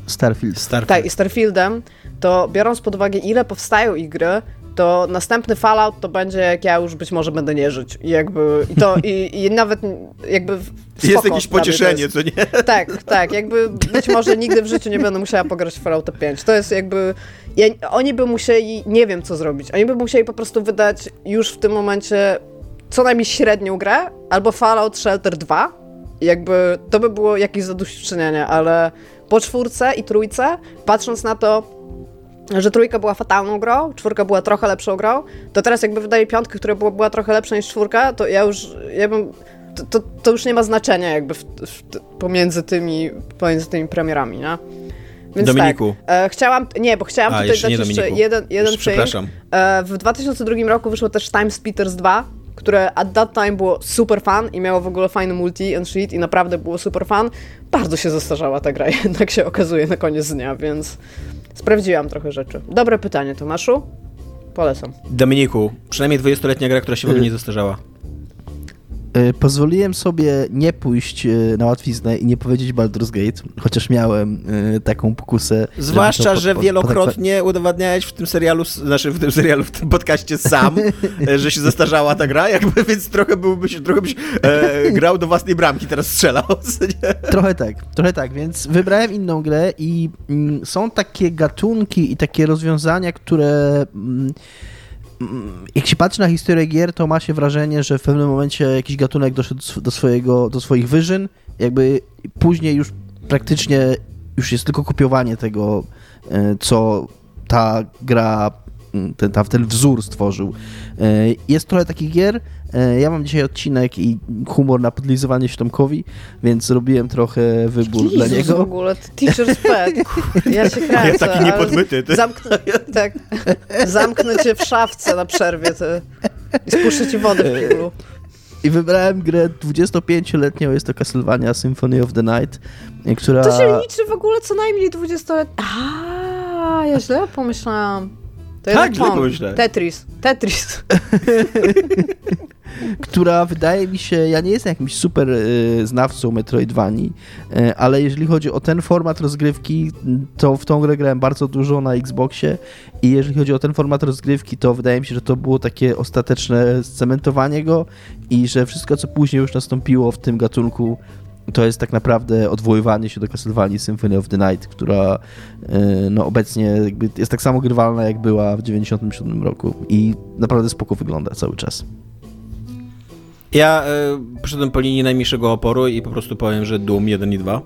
[SPEAKER 4] Starfield.
[SPEAKER 2] Starfield.
[SPEAKER 3] Tak, i Starfieldem, to biorąc pod uwagę, ile powstają ich gry, to następny Fallout to będzie jak ja już być może będę nie żyć. I jakby, i to, i, i nawet jakby (laughs) spoko
[SPEAKER 2] Jest jakieś pocieszenie,
[SPEAKER 3] jest.
[SPEAKER 2] co nie? (laughs)
[SPEAKER 3] Tak, tak, jakby być może nigdy w życiu nie będę musiała pograć w Fallouta 5. To jest jakby, ja, oni by musieli, nie wiem co zrobić, oni by musieli po prostu wydać już w tym momencie co najmniej średnią grę, albo Fallout Shelter 2, jakby to by było jakieś zadośćuczynienie, ale po czwórce i trójce, patrząc na to, że trójka była fatalną grą, czwórka była trochę lepszą grą, to teraz jakby wydaje piątkę, która była, była trochę lepsza niż czwórka, to ja już, ja bym, to, to, to już nie ma znaczenia jakby w, w, pomiędzy, tymi, pomiędzy tymi premierami, nie? Więc
[SPEAKER 2] Dominiku.
[SPEAKER 3] tak, e, chciałam, nie, bo chciałam
[SPEAKER 2] A,
[SPEAKER 3] tutaj dać jeszcze
[SPEAKER 2] Dominiku.
[SPEAKER 3] jeden, jeden film.
[SPEAKER 2] przepraszam.
[SPEAKER 3] E, w 2002 roku wyszło też Time Splitters 2, które at that time było super fan i miało w ogóle fajny multi and shit i naprawdę było super fan. Bardzo się zastarzała ta gra, (laughs) jednak się okazuje na koniec dnia, więc sprawdziłam trochę rzeczy. Dobre pytanie, Tomaszu. Polecam.
[SPEAKER 2] Dominiku, przynajmniej 20-letnia gra, która się w ogóle nie (laughs) zestarzała.
[SPEAKER 4] E, Pozwoliłem sobie nie pójść e, na łatwiznę i nie powiedzieć Baldur's Gate, chociaż miałem e, taką pokusę.
[SPEAKER 2] Zwłaszcza,
[SPEAKER 4] pod-
[SPEAKER 2] że wielokrotnie udowadniałeś w tym serialu, znaczy w tym serialu, w tym podcaście sam, (laughs) że się zestarzała ta gra, jakby, więc trochę byłbyś, trochę byś e, grał do własnej bramki, teraz strzelał. (laughs)
[SPEAKER 4] Trochę tak, trochę tak, więc wybrałem inną grę i mm, są takie gatunki i takie rozwiązania, które mm, jak się patrzy na historię gier, to ma się wrażenie, że w pewnym momencie jakiś gatunek doszedł do, swojego, do swoich wyżyn, jakby później już praktycznie już jest tylko kopiowanie tego, e, co ta gra, ten, ta, ten wzór stworzył. E, Jest trochę takich gier. E, Ja mam dzisiaj odcinek i humor na podlizywanie się Tomkowi, więc zrobiłem trochę wybór dla
[SPEAKER 3] Jezus, w
[SPEAKER 4] niego.
[SPEAKER 3] ogóle, teacher's pet. (laughs) Ja się kręcę.
[SPEAKER 2] Ja taki niepodmyty, ty.
[SPEAKER 3] Zamknę, tak, zamknę cię w szafce na przerwie ty. i spuszczę ci wodę w kiblu.
[SPEAKER 4] I wybrałem grę 25-letnią, jest to Castlevania Symphony of the Night, która...
[SPEAKER 3] To się liczy w ogóle co najmniej 20 lat. A, ja źle pomyślałam. To
[SPEAKER 2] Tak, źle.
[SPEAKER 3] Tetris. Tetris. (laughs)
[SPEAKER 4] która wydaje mi się, ja nie jestem jakimś super y, znawcą Metroidvanii, y, ale jeżeli chodzi o ten format rozgrywki, to w tą grę grałem bardzo dużo na Xboxie i jeżeli chodzi o ten format rozgrywki, to wydaje mi się, że to było takie ostateczne scementowanie go i że wszystko, co później już nastąpiło w tym gatunku, to jest tak naprawdę odwoływanie się do Castlevanii Symphony of the Night, która y, no, obecnie jakby jest tak samo grywalna, jak była w 97 roku i naprawdę spoko wygląda cały czas.
[SPEAKER 2] Ja e, poszedłem po linii najmniejszego oporu i po prostu powiem, że Doom 1 i 2,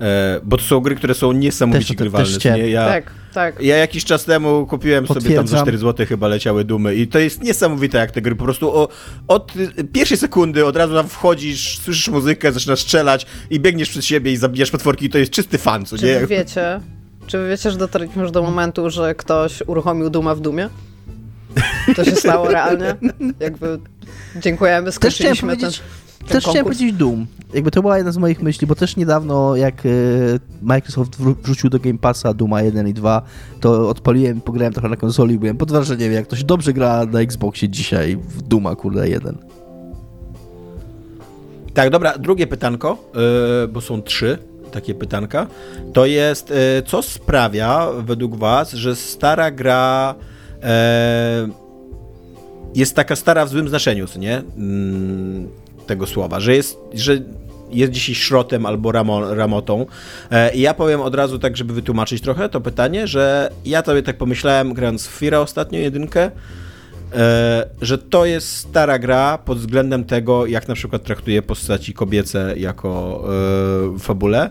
[SPEAKER 2] e, bo to są gry, które są niesamowicie
[SPEAKER 4] Też- też
[SPEAKER 2] grywalne.
[SPEAKER 4] chciałem.
[SPEAKER 2] nie? Ja,
[SPEAKER 3] Tak, tak.
[SPEAKER 2] Ja jakiś czas temu kupiłem sobie tam za
[SPEAKER 4] Potwierdzam.
[SPEAKER 2] 4 zł chyba leciały dumy i to jest niesamowite jak te gry po prostu o, od y, pierwszej sekundy od razu tam wchodzisz, słyszysz muzykę, zaczynasz strzelać i biegniesz przed siebie i zabijasz potworki i to jest czysty fan, co
[SPEAKER 3] Czy
[SPEAKER 2] nie?
[SPEAKER 3] wy wiecie, czy wy wiecie, że dotarliśmy już do momentu, że ktoś uruchomił Duma w Dumie? To się stało realnie? (laughs) Jakby dziękujemy, skończyliśmy ten,
[SPEAKER 4] powiedzieć, też chciałem
[SPEAKER 3] konkurs.
[SPEAKER 4] powiedzieć Doom. Jakby to była jedna z moich myśli, bo też niedawno jak e, Microsoft wrzucił do Game Passa Dooma 1 i 2, to odpaliłem i pograłem trochę na konsoli i byłem pod wrażeniem, jak to się dobrze gra na Xboxie dzisiaj w Dooma, kurde, 1.
[SPEAKER 2] Tak, dobra, drugie pytanko, y, bo są trzy takie pytanka, to jest, y, co sprawia według was, że stara gra e, jest taka stara w złym znaczeniu, co nie? Tego słowa, że jest, że jest dzisiaj szrotem albo ramo, ramotą. E, I ja powiem od razu tak, żeby wytłumaczyć trochę to pytanie, że ja sobie tak pomyślałem, grając w Fira ostatnio jedynkę, e, że to jest stara gra pod względem tego, jak na przykład traktuje postaci kobiece jako e, fabule.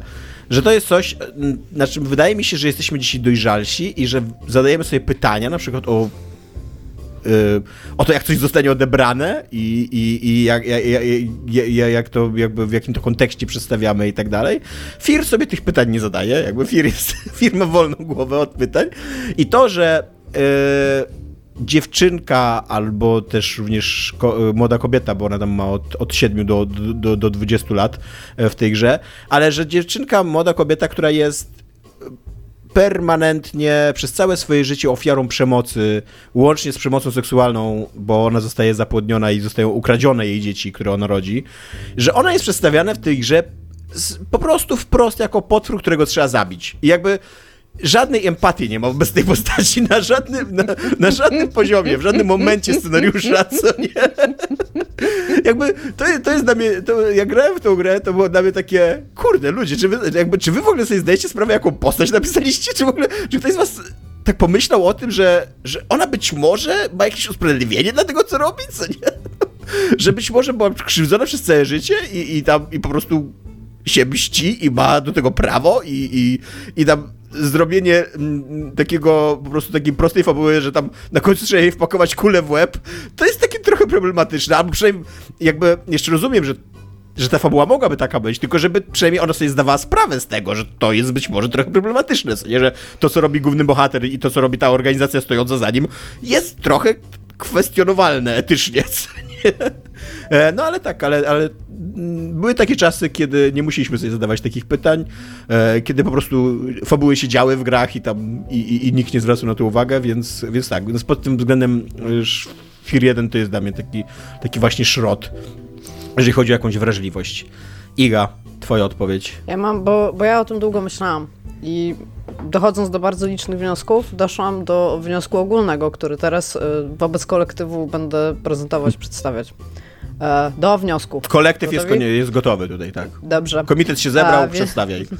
[SPEAKER 2] Że to jest coś, m, na czym wydaje mi się, że jesteśmy dzisiaj dojrzalsi i że zadajemy sobie pytania, na przykład o o to, jak coś zostanie odebrane i, i, i jak, jak, jak, jak, to, jakby w jakim to kontekście przedstawiamy i tak dalej. Fir sobie tych pytań nie zadaje, jakby Fir, jest, (laughs) Fir ma wolną głowę od pytań i to, że y, dziewczynka albo też również ko, młoda kobieta, bo ona tam ma od, od 7 do, do, do 20 lat w tej grze, ale że dziewczynka, młoda kobieta, która jest permanentnie przez całe swoje życie ofiarą przemocy, łącznie z przemocą seksualną, bo ona zostaje zapłodniona i zostają ukradzione jej dzieci, które ona rodzi, że ona jest przedstawiana w tej grze po prostu wprost jako potwór, którego trzeba zabić. I jakby żadnej empatii nie ma wobec tej postaci na żadnym, na, na żadnym poziomie, w żadnym momencie scenariusza, co nie? Jakby to, to jest dla mnie, to, jak grałem w tą grę, to było dla mnie takie, kurde, ludzie, czy wy, jakby, czy wy w ogóle sobie zdajecie sprawę, jaką postać napisaliście, czy w ogóle, czy ktoś z was tak pomyślał o tym, że, że ona być może ma jakieś usprawiedliwienie dla tego, co robi, co nie? Że być może była krzywdzona przez całe życie i, i tam, i po prostu się mści i ma do tego prawo i, i, i tam zrobienie mm, takiego, po prostu takiej prostej fabuły, że tam na końcu trzeba jej wpakować kulę w łeb, to jest takie trochę problematyczne, albo przynajmniej jakby jeszcze rozumiem, że że ta fabuła mogłaby taka być, tylko żeby przynajmniej ona sobie zdawała sprawę z tego, że to jest być może trochę problematyczne, nie? że to, co robi główny bohater i to, co robi ta organizacja stojąca za nim, jest trochę kwestionowalne etycznie, nie? E, No ale tak, ale, ale mm, były takie czasy, kiedy nie musieliśmy sobie zadawać takich pytań, e, kiedy po prostu fabuły się działy w grach i tam i, i, i nikt nie zwracał na to uwagę, więc, więc tak, więc pod tym względem e, Fear 1 to jest dla mnie taki, taki właśnie szrot, jeżeli chodzi o jakąś wrażliwość. Iga, twoja odpowiedź.
[SPEAKER 3] Ja mam, bo, bo ja o tym długo myślałam i dochodząc do bardzo licznych wniosków, doszłam do wniosku ogólnego, który teraz y, wobec kolektywu będę prezentować, przedstawiać. E, Do wniosku.
[SPEAKER 2] Kolektyw jest, jest gotowy tutaj, tak.
[SPEAKER 3] Dobrze.
[SPEAKER 2] Komitet się zebrał,
[SPEAKER 3] A, wie-
[SPEAKER 2] przedstawiaj. (laughs)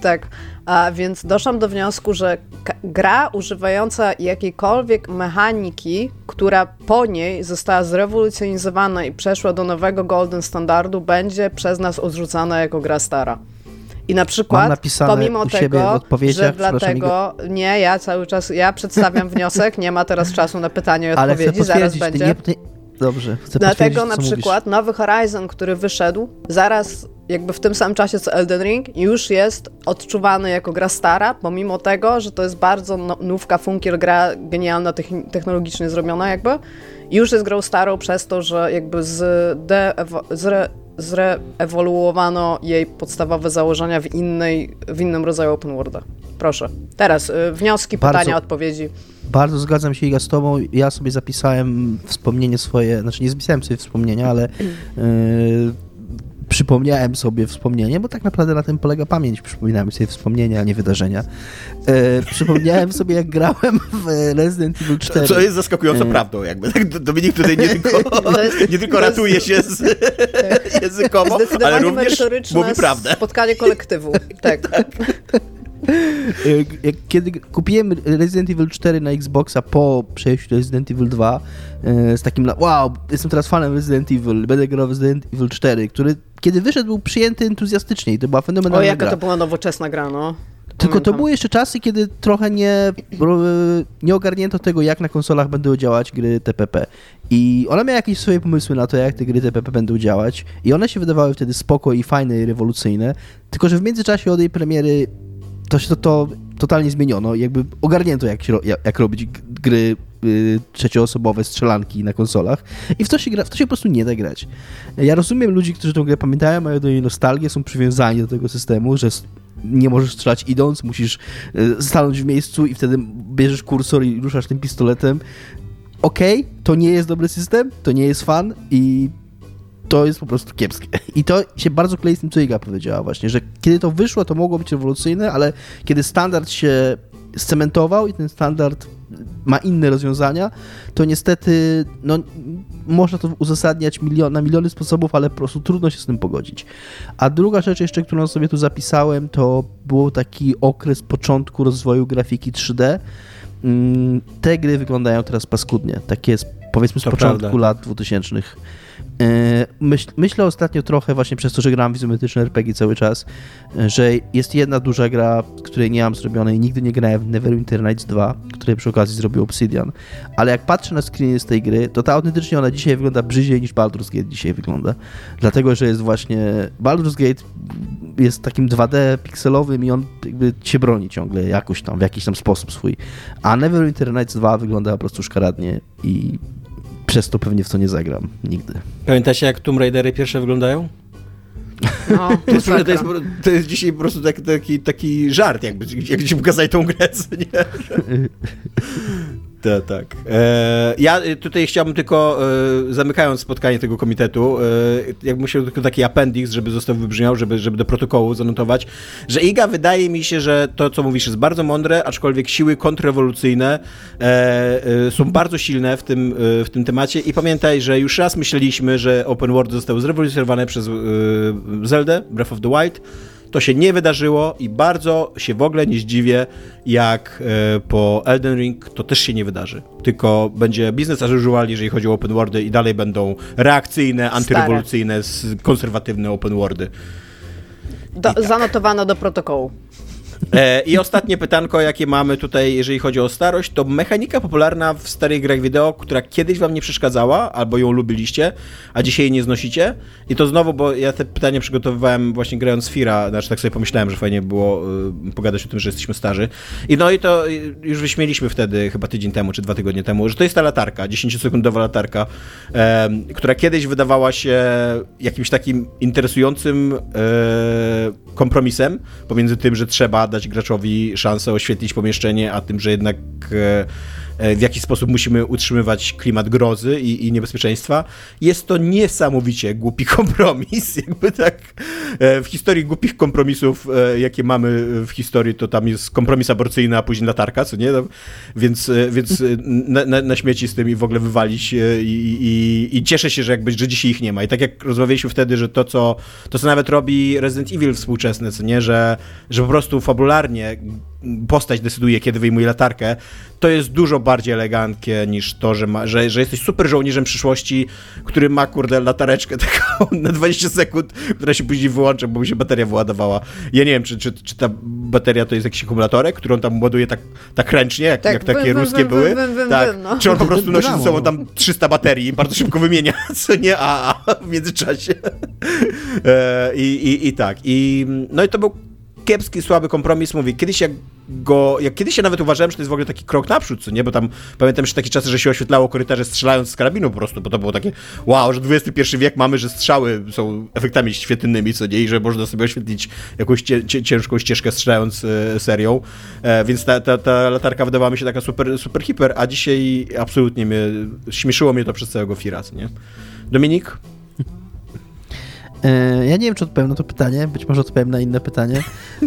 [SPEAKER 3] Tak, a więc doszłam do wniosku, że gra używająca jakiejkolwiek mechaniki, która po niej została zrewolucjonizowana i przeszła do nowego golden standardu, będzie przez nas odrzucana jako gra stara. I na przykład, pomimo tego, że dlatego, nie, ja cały czas, ja przedstawiam wniosek, nie ma teraz czasu na pytanie i
[SPEAKER 4] Ale chcę
[SPEAKER 3] odpowiedzi, zaraz będzie.
[SPEAKER 4] nie, nie, dobrze, chcę
[SPEAKER 3] Dlatego na
[SPEAKER 4] co mówisz.
[SPEAKER 3] przykład nowy Horizon, który wyszedł, zaraz jakby w tym samym czasie co Elden Ring, już jest odczuwany jako gra stara, pomimo tego, że to jest bardzo no, nówka, funkiel, gra genialna, technologicznie zrobiona jakby. Już jest grą starą przez to, że jakby zre- zreewoluowano jej podstawowe założenia w, innej, w innym rodzaju open worlda. Proszę. Teraz y, wnioski,
[SPEAKER 4] Bardzo-
[SPEAKER 3] pytania, odpowiedzi.
[SPEAKER 4] Bardzo zgadzam się Iga z tobą. Ja sobie zapisałem wspomnienie swoje, znaczy nie zapisałem sobie wspomnienia, ale yy, przypomniałem sobie wspomnienie, bo tak naprawdę na tym polega pamięć. Przypominamy sobie wspomnienia, a nie wydarzenia. Yy, przypomniałem sobie, jak grałem w Resident Evil 4.
[SPEAKER 2] Co jest zaskakująco
[SPEAKER 4] E.
[SPEAKER 2] prawdą, jakby. Tak, Dominik tutaj nie tylko, nie tylko ratuje się z, językowo, ale również mówi prawdę.
[SPEAKER 3] spotkanie kolektywu. Tak.
[SPEAKER 4] Jak- (laughs) (laughs) Kiedy kupiłem Resident Evil 4 na Xboxa po przejściu do Resident Evil 2 y, z takim, wow, jestem teraz fanem Resident Evil, będę grał w Resident Evil 4, który kiedy wyszedł był przyjęty entuzjastycznie i to była
[SPEAKER 3] O,
[SPEAKER 4] fenomenalna
[SPEAKER 3] jaka
[SPEAKER 4] gra.
[SPEAKER 3] to była nowoczesna gra, no.
[SPEAKER 4] Tylko to były jeszcze czasy, kiedy trochę nie, nie ogarnięto tego, jak na konsolach będą działać gry TPP. I ona miała jakieś swoje pomysły na to, jak te gry TPP będą działać. I one się wydawały wtedy spoko i fajne i rewolucyjne. Tylko, że w międzyczasie od jej premiery to się to, to totalnie zmieniono. Jakby ogarnięto, jak, się, jak, robić gry y, trzecioosobowe strzelanki na konsolach. I w to, się gra, w to się po prostu nie da grać. Ja rozumiem ludzi, którzy tę grę pamiętają, mają do niej nostalgię, są przywiązani do tego systemu, że nie możesz strzelać idąc, musisz y, stanąć w miejscu i wtedy bierzesz kursor i ruszasz tym pistoletem. Okej, to nie jest dobry system, to nie jest fan i to jest po prostu kiepskie. I to się bardzo klei z tym, co Iga powiedziała właśnie, że kiedy to wyszło, to mogło być rewolucyjne, ale kiedy standard się scementował i ten standard ma inne rozwiązania, to niestety no, można to uzasadniać milion, na miliony sposobów, ale po prostu trudno się z tym pogodzić. A druga rzecz jeszcze, którą sobie tu zapisałem, to był taki okres początku rozwoju grafiki 3D. Mm, Te gry wyglądają teraz paskudnie. Tak jest powiedzmy z
[SPEAKER 2] To
[SPEAKER 4] początku
[SPEAKER 2] prawda.
[SPEAKER 4] lat 2000. E, Myśl, myślę ostatnio trochę właśnie przez to, że gram w izometryczne RPG cały czas, e, że jest jedna duża gra, której nie mam zrobionej, nigdy nie grałem w Neverwinter Nights 2, której przy okazji zrobił Obsidian, ale jak patrzę na screeny z tej gry, to ta autentycznie ona dzisiaj wygląda brzydziej niż Baldur's Gate dzisiaj wygląda. Dlatego, że jest właśnie Baldur's Gate jest takim 2D pikselowym i on jakby się broni ciągle jakoś tam, w jakiś tam sposób swój. A Neverwinter Nights 2 wygląda po prostu szkaradnie i przez to pewnie w to nie zagram nigdy.
[SPEAKER 2] Pamiętacie, jak Tomb Raidery pierwsze wyglądają?
[SPEAKER 3] No,
[SPEAKER 2] To jest, to jest, to jest dzisiaj po prostu tak, taki, taki żart, jakby, jak ci pokazali tą grę, co nie? (laughs) Tak, tak. E, ja tutaj chciałbym tylko, e, zamykając spotkanie tego komitetu, e, jakbym musiał tylko taki appendix, żeby został wybrzmiał, żeby, żeby do protokołu zanotować, że Iga wydaje mi się, że to, co mówisz, jest bardzo mądre, aczkolwiek siły kontrrewolucyjne e, e, są bardzo silne w tym, e, w tym temacie i pamiętaj, że już raz myśleliśmy, że open world zostały zrewolucjonowane przez Zelda, Breath of the Wild, to się nie wydarzyło i bardzo się w ogóle nie zdziwię, jak e, po Elden Ring to też się nie wydarzy. Tylko będzie biznes as usual, jeżeli chodzi o open worldy i dalej będą reakcyjne, antyrewolucyjne, konserwatywne open worldy.
[SPEAKER 3] Do,
[SPEAKER 2] tak.
[SPEAKER 3] Zanotowano do protokołu.
[SPEAKER 2] E, I ostatnie pytanko, jakie mamy tutaj, jeżeli chodzi o starość, to mechanika popularna w starych grach wideo, która kiedyś wam nie przeszkadzała, albo ją lubiliście, a dzisiaj jej nie znosicie. I to znowu, bo ja te pytania przygotowywałem właśnie grając Fira, znaczy tak sobie pomyślałem, że fajnie było y, pogadać o tym, że jesteśmy starzy. I no i to y, już wyśmieliśmy wtedy, chyba tydzień temu, czy dwa tygodnie temu, że to jest ta latarka, 10-sekundowa latarka, em, która kiedyś wydawała się jakimś takim interesującym e, kompromisem pomiędzy tym, że trzeba dać graczowi szansę oświetlić pomieszczenie, a tym, że jednak e, w jakiś sposób musimy utrzymywać klimat grozy i, i niebezpieczeństwa. Jest to niesamowicie głupi (laughs) kompromis. Jakby tak e, w historii głupich kompromisów, e, jakie mamy w historii, to tam jest kompromis aborcyjny, a później latarka, co nie? No, więc e, więc e, na, na, na śmieci z tym i w ogóle wywalić e, i, i, i cieszę się, że jakby, że dzisiaj ich nie ma. I tak jak rozmawialiśmy wtedy, że to, co, to, co nawet robi Resident Evil współczesny, co nie? Że, że po prostu fabularnie postać decyduje, kiedy wyjmuje latarkę, to jest dużo bardziej eleganckie niż to, że, ma, że, że jesteś super żołnierzem przyszłości, który ma, kurde, latareczkę (laughs) taką na 20 sekund, która się później wyłącza, bo mi się bateria wyładowała. Ja nie wiem, czy, czy, czy ta bateria to jest jakiś akumulatorek, który on tam ładuje tak, tak ręcznie, jak,
[SPEAKER 3] Tak,
[SPEAKER 2] jak takie
[SPEAKER 3] wym,
[SPEAKER 2] ruskie
[SPEAKER 3] wym,
[SPEAKER 2] były.
[SPEAKER 3] wym,
[SPEAKER 2] tak.
[SPEAKER 3] no.
[SPEAKER 2] Czy on po prostu nosi ze sobą tam 300 baterii i bardzo szybko wymienia, (laughs) co nie, a, a w międzyczasie. (laughs) E, I, i, I tak. I, no i to był kiepski, słaby kompromis. Mówię, kiedyś jak go, jak kiedyś ja nawet uważałem, że to jest w ogóle taki krok naprzód, co nie? Bo tam pamiętam jeszcze takie czasy, że się oświetlało korytarze strzelając z karabinu po prostu, bo to było takie wow, że XXI wiek mamy, że strzały są efektami świetlnymi, co nie? I że można sobie oświetlić jakąś cie, cie, ciężką ścieżkę strzelając e, serią. E, więc ta, ta, ta latarka wydawała mi się taka super, super hiper, a dzisiaj absolutnie mnie, śmieszyło mnie to przez całego Fira, nie? Dominik?
[SPEAKER 4] E, ja nie wiem, czy odpowiem na to pytanie, być może odpowiem na inne pytanie,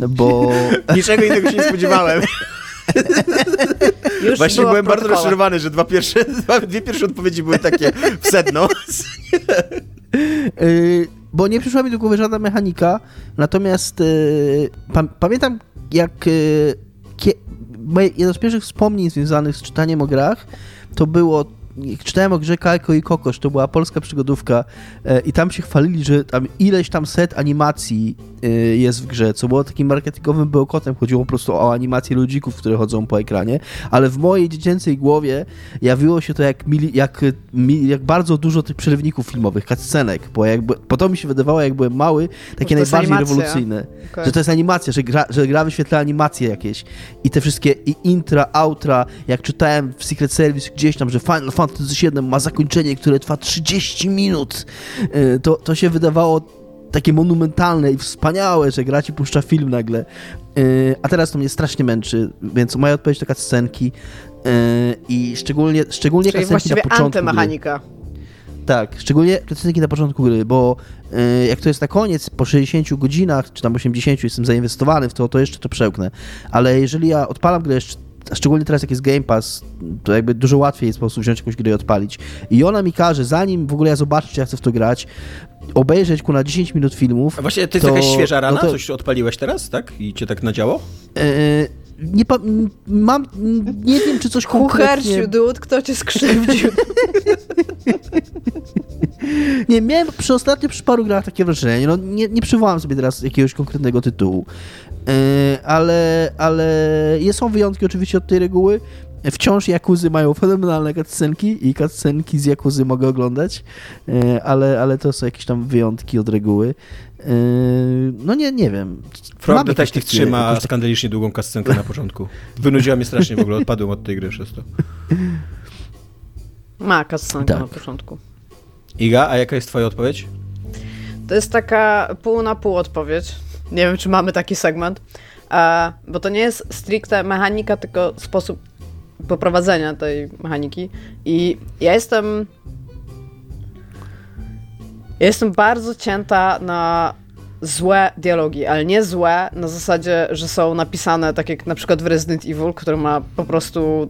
[SPEAKER 4] bo... (laughs)
[SPEAKER 2] Niczego innego się nie spodziewałem.
[SPEAKER 3] Już
[SPEAKER 2] Właśnie byłem bardzo rozczarowany, że dwa pierwsze, (laughs) dwa, dwie pierwsze odpowiedzi były takie w sedno.
[SPEAKER 4] Yy, bo nie przyszła mi do głowy żadna mechanika, natomiast pa, pamiętam jak jedno z pierwszych wspomnień związanych z czytaniem o grach to było czytałem o grze Kalko i Kokosz, to była polska przygodówka e, i tam się chwalili, że tam ileś tam set animacji e, jest w grze, co było takim marketingowym bełkotem, chodziło po prostu o animacje ludzików, które chodzą po ekranie, ale w mojej dziecięcej głowie jawiło się to jak, mili, jak, jak bardzo dużo tych przerywników filmowych, cutscenek, bo, jakby, bo to mi się wydawało, jak byłem mały, takie najbardziej
[SPEAKER 3] animacja.
[SPEAKER 4] rewolucyjne.
[SPEAKER 3] Okej.
[SPEAKER 4] Że to jest animacja, że gra, że gra wyświetla animacje jakieś i te wszystkie i intra, outra, jak czytałem w Secret Service gdzieś tam, że Final Fantasy VII ma zakończenie, które trwa 30 minut, y, to, to się wydawało takie monumentalne i wspaniałe, że gra ci puszcza film nagle. Y, A teraz to mnie strasznie męczy, więc moja odpowiedź to cutscenki y, i szczególnie, szczególnie
[SPEAKER 3] Czyli
[SPEAKER 4] cutscenki na początku gry.
[SPEAKER 3] antymechanika.
[SPEAKER 4] Tak, szczególnie cutscenki na początku gry, bo jak to jest na koniec, po 60 godzinach, czy tam 80 jestem zainwestowany w to, to jeszcze to przełknę. Ale jeżeli ja odpalam grę jeszcze, szczególnie teraz jak jest Game Pass, to jakby dużo łatwiej jest po prostu wziąć jakąś grę i odpalić. I ona mi każe, zanim w ogóle ja zobaczę, czy ja chcę w to grać, obejrzeć ku na 10 minut filmów.
[SPEAKER 2] A właśnie, to jest
[SPEAKER 4] to-
[SPEAKER 2] jakaś świeża rana?
[SPEAKER 4] no to-
[SPEAKER 2] Coś odpaliłeś teraz, tak? I cię tak nadziało?
[SPEAKER 4] e, nie pa- mam, nie wiem, czy coś konkretnie...
[SPEAKER 3] Kucherciu, dude, kto cię skrzywdził? (laughs)
[SPEAKER 4] Nie, miałem przy ostatnio przy paru grach takie wrażenie. No, nie, nie przywołam sobie teraz jakiegoś konkretnego tytułu, Yy, ale, ale jest- są wyjątki oczywiście od tej reguły. Wciąż Jakuzy mają (laughs) fenomenalne cutscenki i cutscenki z Jakuzy mogę oglądać, yy, ale, ale to są jakieś tam wyjątki od reguły. Yy, no nie, nie wiem.
[SPEAKER 2] Frog Detective
[SPEAKER 4] takie-
[SPEAKER 2] 3 ma
[SPEAKER 4] jakieś takie-
[SPEAKER 2] skandalicznie długą kascenkę na początku. Wynudziła mnie strasznie w ogóle, odpadłem od tej gry przez to.
[SPEAKER 3] Ma kascenkę
[SPEAKER 4] Tak.
[SPEAKER 3] na początku.
[SPEAKER 2] Iga, a jaka jest twoja odpowiedź?
[SPEAKER 3] To jest taka pół na pół odpowiedź. Nie wiem, czy mamy taki segment. E, bo to nie jest stricte mechanika, tylko sposób poprowadzenia tej mechaniki. I ja jestem. Ja jestem bardzo cięta na złe dialogi, ale nie złe na zasadzie, że są napisane tak jak na przykład w Resident Evil, który ma po prostu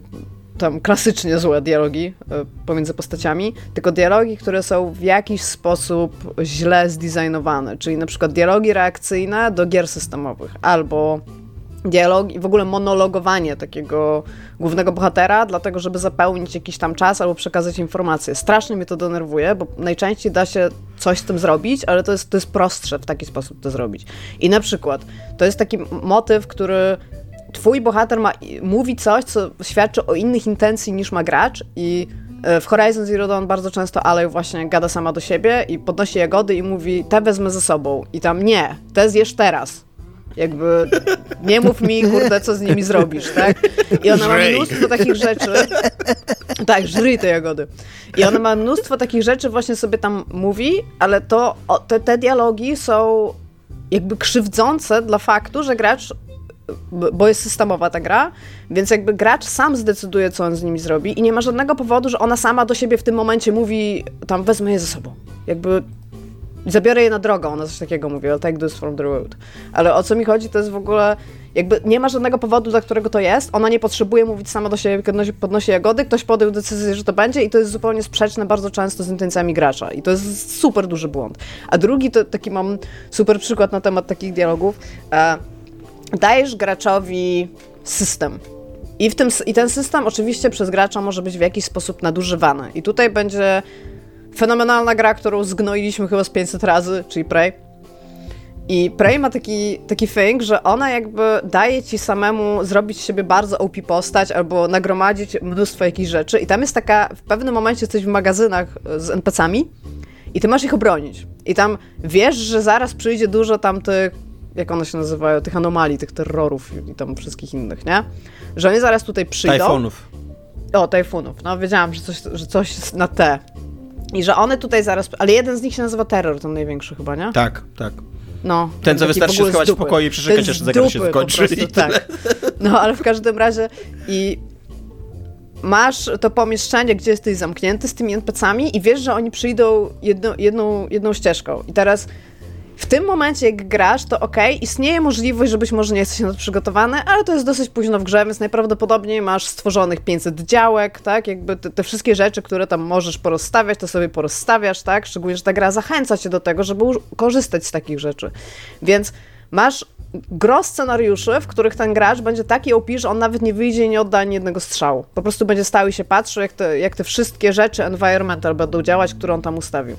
[SPEAKER 3] tam klasycznie złe dialogi e, pomiędzy postaciami, tylko dialogi, które są w jakiś sposób źle zdesignowane, czyli na przykład dialogi reakcyjne do gier systemowych, albo dialog i w ogóle monologowanie takiego głównego bohatera, dlatego żeby zapełnić jakiś tam czas albo przekazać informacje. Strasznie mnie to denerwuje, bo najczęściej da się coś z tym zrobić, ale to jest, to jest prostsze w taki sposób to zrobić. I na przykład to jest taki motyw, który twój bohater ma, mówi coś, co świadczy o innych intencji niż ma gracz i e, w Horizon Zero Dawn bardzo często Aloy właśnie gada sama do siebie i podnosi jagody i mówi, te wezmę ze sobą. I tam, nie, te zjesz teraz. Jakby nie mów mi, kurde, co z nimi zrobisz, tak? I ona ma mnóstwo takich rzeczy. Tak, żryj te jagody. I ona ma mnóstwo takich rzeczy, właśnie sobie tam mówi, ale to te, te dialogi są jakby krzywdzące dla faktu, że gracz bo jest systemowa ta gra, więc jakby gracz sam zdecyduje, co on z nimi zrobi i nie ma żadnego powodu, że ona sama do siebie w tym momencie mówi, tam wezmę je ze sobą. Jakby zabiorę je na drogę, ona coś takiego mówi, I'll take this from the road. Ale o co mi chodzi, to jest w ogóle, jakby nie ma żadnego powodu, dla którego to jest, ona nie potrzebuje mówić sama do siebie, podnosi, podnosi jagody, ktoś podjął decyzję, że to będzie i to jest zupełnie sprzeczne bardzo często z intencjami gracza i to jest super duży błąd. A drugi, to taki mam super przykład na temat takich dialogów, e, dajesz graczowi system. I, w tym, I ten system oczywiście przez gracza może być w jakiś sposób nadużywany. I tutaj będzie fenomenalna gra, którą zgnoiliśmy chyba z 500 razy, czyli Prey. I Prey ma taki, taki thing, że ona jakby daje ci samemu zrobić siebie bardzo OP postać albo nagromadzić mnóstwo jakichś rzeczy. I tam jest taka, w pewnym momencie jesteś w magazynach z NPC-ami i ty masz ich obronić. I tam wiesz, że zaraz przyjdzie dużo tam tych jak one się nazywają, tych anomalii, tych terrorów i tam wszystkich innych, nie? Że oni zaraz tutaj przyjdą.
[SPEAKER 2] Tajfunów.
[SPEAKER 3] O, tajfunów. No, wiedziałam, że coś, że coś na T. I że one tutaj zaraz. Ale jeden z nich się nazywa terror, ten największy chyba, nie?
[SPEAKER 2] Tak, tak.
[SPEAKER 3] No,
[SPEAKER 2] ten, co wystarczy się schować w pokoju i przeczekać, aż zegar się skończy.
[SPEAKER 3] Prostu, tak. No, ale w każdym razie i masz to pomieszczenie, gdzie jesteś zamknięty z tymi NPC-ami i wiesz, że oni przyjdą jedno, jedną, jedną ścieżką. I teraz w tym momencie, jak grasz, to ok, istnieje możliwość, że być może nie jesteś na to przygotowany, ale to jest dosyć późno w grze, więc najprawdopodobniej masz stworzonych 500 działek, tak? Jakby te, te, wszystkie rzeczy, które tam możesz porozstawiać, to sobie porozstawiasz, tak? Szczególnie, że ta gra zachęca cię do tego, żeby korzystać z takich rzeczy. Więc masz gros scenariuszy, w których ten gracz będzie taki OP, że on nawet nie wyjdzie i nie odda ani jednego strzału. Po prostu będzie stał i się patrzył, jak te, jak te wszystkie rzeczy environmental będą działać, które on tam ustawił.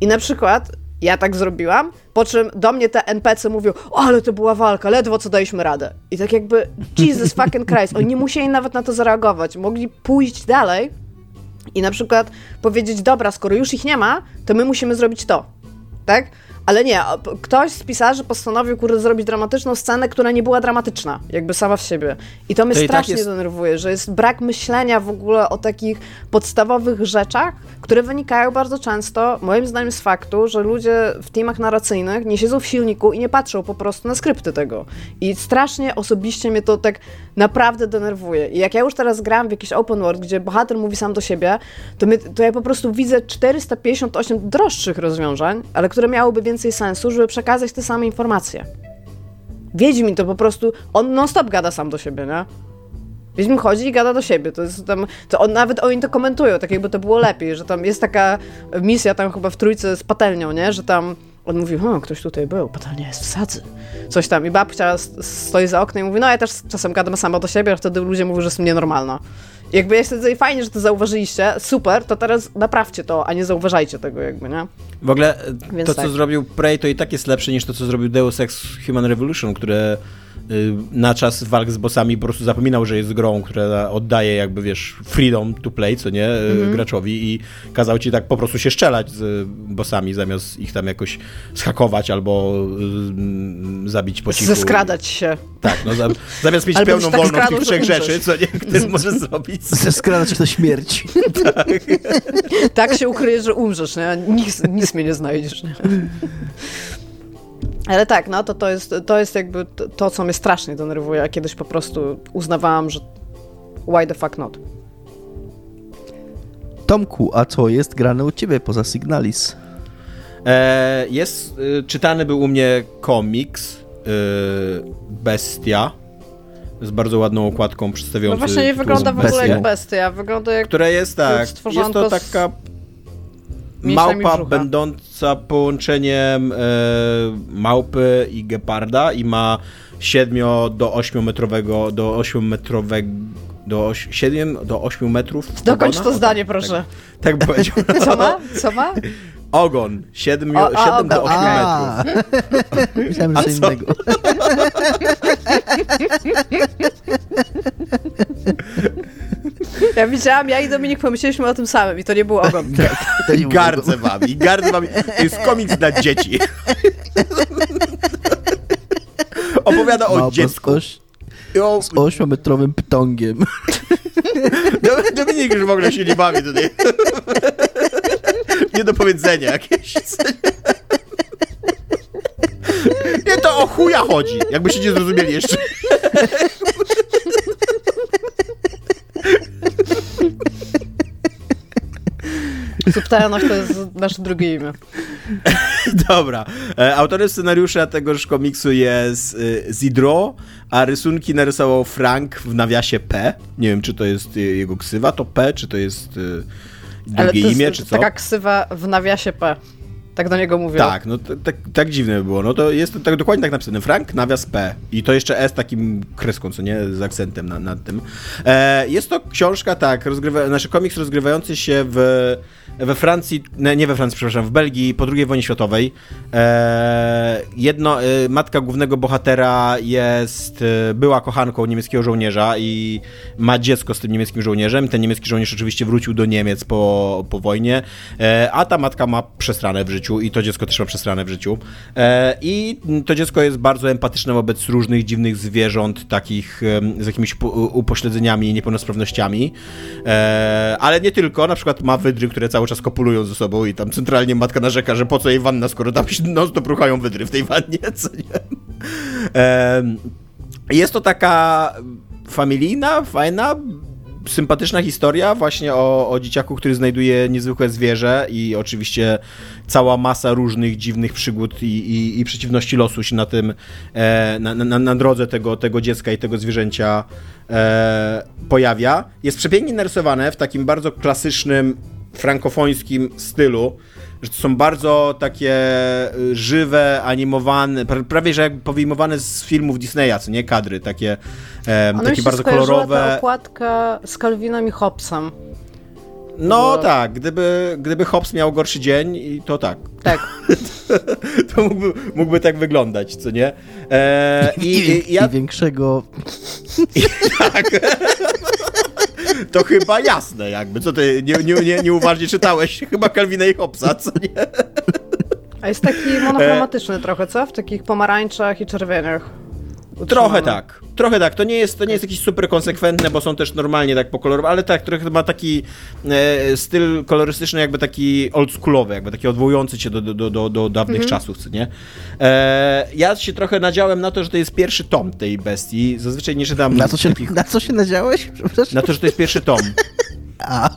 [SPEAKER 3] I na przykład ja tak zrobiłam, po czym do mnie te NPC mówią, o, ale to była walka, ledwo co daliśmy radę. I tak jakby, Jesus fucking Christ, oni nie musieli nawet na to zareagować. Mogli pójść dalej i na przykład powiedzieć, dobra, skoro już ich nie ma, to my musimy zrobić to. Tak? Ale nie, ktoś z pisarzy postanowił, kurde, zrobić dramatyczną scenę, która nie była dramatyczna, jakby sama w siebie. I to mnie to tak strasznie tak jest... denerwuje, że jest brak myślenia w ogóle o takich podstawowych rzeczach, które wynikają bardzo często, moim zdaniem, z faktu, że ludzie w teamach narracyjnych nie siedzą w silniku i nie patrzą po prostu na skrypty tego. I strasznie osobiście mnie to tak naprawdę denerwuje. I jak ja już teraz gram w jakiś open world, gdzie bohater mówi sam do siebie, to, my, to ja po prostu widzę 458 droższych rozwiązań, ale które miałyby więcej sensu, żeby przekazać te same informacje. Wiedźmin to po prostu, on non-stop gada sam do siebie, nie? Wiedźmin chodzi i gada do siebie. To jest tam, to on, nawet oni to komentują, tak jakby to było lepiej, że tam jest taka misja tam chyba w trójce z patelnią, nie? Że tam on mówi, o, ktoś tutaj był, patelnia jest w sadzy. Coś tam. I babcia stoi za oknem i mówi, no ja też czasem gadam sama do siebie, a wtedy ludzie mówią, że jestem nienormalna. Jakby jest wtedy fajnie, że to zauważyliście, super, to teraz naprawcie to, a nie zauważajcie tego jakby, nie?
[SPEAKER 2] W ogóle Więc to, tak. co zrobił Prey, to i tak jest lepsze niż to, co zrobił Deus Ex Human Revolution, które na czas walk z bossami po prostu zapominał, że jest grą, która oddaje jakby, wiesz, freedom to play, co nie, mm. graczowi i kazał ci tak po prostu się strzelać z bossami, zamiast ich tam jakoś schakować albo y, zabić po cichu.
[SPEAKER 3] Zeskradać się.
[SPEAKER 2] Tak, no zamiast mieć pełną tak wolną tych trzech rzeczy, co nie, który możesz zrobić.
[SPEAKER 4] Zeskradać się do śmierci.
[SPEAKER 3] tak. (laughs) tak się ukryjesz, że umrzesz, nie? Nic, nic mnie nie znajdziesz, nie? (laughs) Ale tak, no to, to, jest, to jest jakby to, co mnie strasznie denerwuje. Ja kiedyś po prostu uznawałam, że Why the fuck not?
[SPEAKER 4] Tomku, a co jest grane u ciebie poza Signalis?
[SPEAKER 2] E, jest, y, czytany był u mnie komiks y, Bestia z bardzo ładną okładką
[SPEAKER 3] No
[SPEAKER 2] przedstawiającą
[SPEAKER 3] właśnie nie wygląda w ogóle
[SPEAKER 4] Bestia.
[SPEAKER 3] jak bestia, wygląda jak...
[SPEAKER 2] Które jest tak, jest to taka małpa będąca połączeniem e, małpy i geparda i ma 7 do 8 metrowego, do 8 metrowego do 7 do 8 metrów
[SPEAKER 3] Dokończ to zdanie, proszę.
[SPEAKER 2] Tak, tak powiedział. (laughs)
[SPEAKER 3] Co ma? (laughs) Co ma?
[SPEAKER 2] Ogon 7,
[SPEAKER 3] O, a,
[SPEAKER 2] 7 do
[SPEAKER 3] ogon.
[SPEAKER 2] 8
[SPEAKER 4] A,
[SPEAKER 2] metrów.
[SPEAKER 4] Myślałem, że co innego.
[SPEAKER 3] Ja widziałam, ja i Dominik pomyśleliśmy o tym samym i to nie był ogon.
[SPEAKER 4] Nie
[SPEAKER 2] I
[SPEAKER 4] było
[SPEAKER 2] gardzę wami, i gardzę wami. To jest komiks dla dzieci. Opowiada o
[SPEAKER 4] z
[SPEAKER 2] dziecku. o,
[SPEAKER 4] Z ośmiometrowym ptągiem.
[SPEAKER 2] Dominik już w ogóle się nie bawi tutaj. (laughs) Nie do powiedzenia jakieś. (laughs) Nie, to o chuja chodzi. Jakbyście nie zrozumieli jeszcze. (laughs)
[SPEAKER 3] Subtelność to jest nasze drugie imię.
[SPEAKER 2] Dobra. E, Autorem scenariusza tegoż komiksu jest e, Zidro, a rysunki narysował Frank w nawiasie P. Nie wiem, czy to jest e, jego ksywa, to P, czy to jest drugie imię, czy co?
[SPEAKER 3] taka ksywa w nawiasie P. Tak do niego mówią.
[SPEAKER 2] Tak, no tak, tak dziwne by było. No to jest to tak dokładnie tak napisane. Frank nawias P. I to jeszcze S takim kreską, co nie? Z akcentem na, nad tym. E, jest to książka, tak, rozgrywa, znaczy komiks rozgrywający się w, we Francji, nie, we Francji, przepraszam, w Belgii po II wojnie światowej. E, jedno, e, matka głównego bohatera jest, e, była kochanką niemieckiego żołnierza i ma dziecko z tym niemieckim żołnierzem. Ten niemiecki żołnierz oczywiście wrócił do Niemiec po, po wojnie, a ta matka ma przesrane w życiu i to dziecko też ma przesrane w życiu. I to dziecko jest bardzo empatyczne wobec różnych dziwnych zwierząt, takich z jakimiś upo- upośledzeniami i niepełnosprawnościami. Ale nie tylko, na przykład ma wydry, które cały czas kopulują ze sobą i tam centralnie matka narzeka, że po co jej wanna, skoro tam się non-stop ruchają wydry w tej wannie, (laughs) co nie? Jest to taka familijna, fajna, sympatyczna historia właśnie o, o dzieciaku, który znajduje niezwykłe zwierzę i oczywiście cała masa różnych dziwnych przygód i, i, i przeciwności losu się na tym, e, na, na, na drodze tego, tego dziecka i tego zwierzęcia e, pojawia. Jest przepięknie narysowane w takim bardzo klasycznym, frankofońskim stylu, że to są bardzo takie y, żywe, animowane, pra- prawie że jak powyjmowane z filmów Disneya, co nie? Kadry, takie, e, takie
[SPEAKER 3] się
[SPEAKER 2] bardzo
[SPEAKER 3] skojarzyła ta
[SPEAKER 2] kolorowe.
[SPEAKER 3] okładka z Calvinem i Hobbesem.
[SPEAKER 2] No
[SPEAKER 3] Bo-
[SPEAKER 2] tak, gdyby, gdyby Hobbs miał gorszy dzień, i to tak.
[SPEAKER 3] Tak. (laughs)
[SPEAKER 2] To mógłby, mógłby tak wyglądać, co nie? E, I, (laughs) i,
[SPEAKER 4] I
[SPEAKER 2] ja
[SPEAKER 4] większego... (laughs)
[SPEAKER 2] tak. To chyba jasne, jakby. Co ty nie, nie, nie, nieuważnie czytałeś? Chyba Calvina i Hobbesa, co nie?
[SPEAKER 3] A jest taki monochromatyczny trochę, co? W takich pomarańczach i czerwieniach.
[SPEAKER 2] Trochę tak. Trochę tak. To nie jest, to nie jest jakieś super konsekwentne, bo są też normalnie tak pokolorowane, ale tak, trochę ma taki e, styl kolorystyczny, jakby taki oldschoolowy, jakby taki odwołujący się do, do, do, do, dawnych
[SPEAKER 3] Mhm.
[SPEAKER 2] czasów, co nie? E, ja się trochę nadziałem na to, że to jest pierwszy tom tej bestii. Zazwyczaj nie czytam
[SPEAKER 4] Na co się,
[SPEAKER 2] takich...
[SPEAKER 4] na co się nadziałeś? (laughs) Przepraszam.
[SPEAKER 2] Na to, że to jest pierwszy tom.
[SPEAKER 4] A,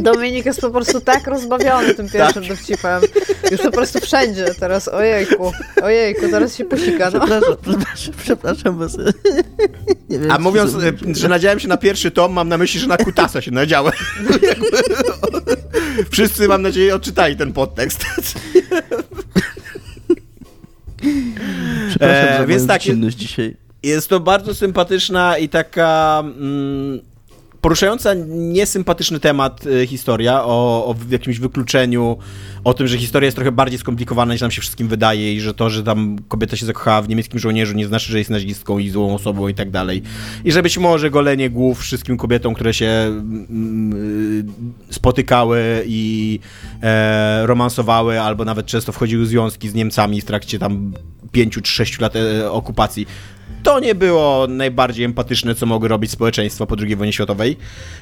[SPEAKER 3] Dominik jest po prostu tak rozbawiony tym pierwszym
[SPEAKER 2] Tak.
[SPEAKER 3] dowcipem. Już po prostu wszędzie teraz. Ojejku, ojejku, zaraz się posika. No.
[SPEAKER 4] przepraszam, przepraszam, przepraszam was. Wiem,
[SPEAKER 2] A mówiąc,
[SPEAKER 4] sobie-
[SPEAKER 2] e, że nadziałem się na pierwszy tom, mam na myśli, że na Kutasa się nadziałem. (laughs) Wszyscy, mam nadzieję, odczytali ten podtekst.
[SPEAKER 4] Przepraszam
[SPEAKER 2] e,
[SPEAKER 4] za
[SPEAKER 2] więc tak,
[SPEAKER 4] dzisiaj.
[SPEAKER 2] Jest to bardzo sympatyczna i taka mm, poruszająca niesympatyczny temat y, historia o, o jakimś wykluczeniu, o tym, że historia jest trochę bardziej skomplikowana niż nam się wszystkim wydaje i że to, że tam kobieta się zakochała w niemieckim żołnierzu nie znaczy, że jest nazistką i złą osobą i tak dalej. I że być może golenie głów wszystkim kobietom, które się mm, y, spotykały i e, romansowały albo nawet często wchodziły w związki z Niemcami w trakcie tam pięciu czy sześciu lat e, okupacji to nie było najbardziej empatyczne, co mogły robić społeczeństwo po II wojnie światowej.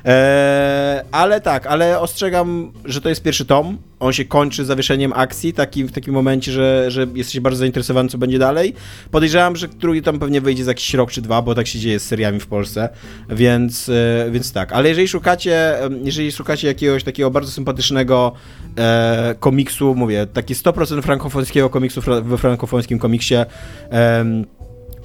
[SPEAKER 2] Eee, ale tak, ale ostrzegam, że to jest pierwszy tom. On się kończy zawieszeniem akcji taki, w takim momencie, że, że jesteś bardzo zainteresowany, co będzie dalej. Podejrzewam, że drugi tom pewnie wyjdzie za jakiś rok czy dwa, bo tak się dzieje z seriami w Polsce, więc, e, więc tak. Ale jeżeli szukacie, jeżeli szukacie jakiegoś takiego bardzo sympatycznego e, komiksu, mówię, taki 100% frankofońskiego komiksu fra- we frankofońskim komiksie, em,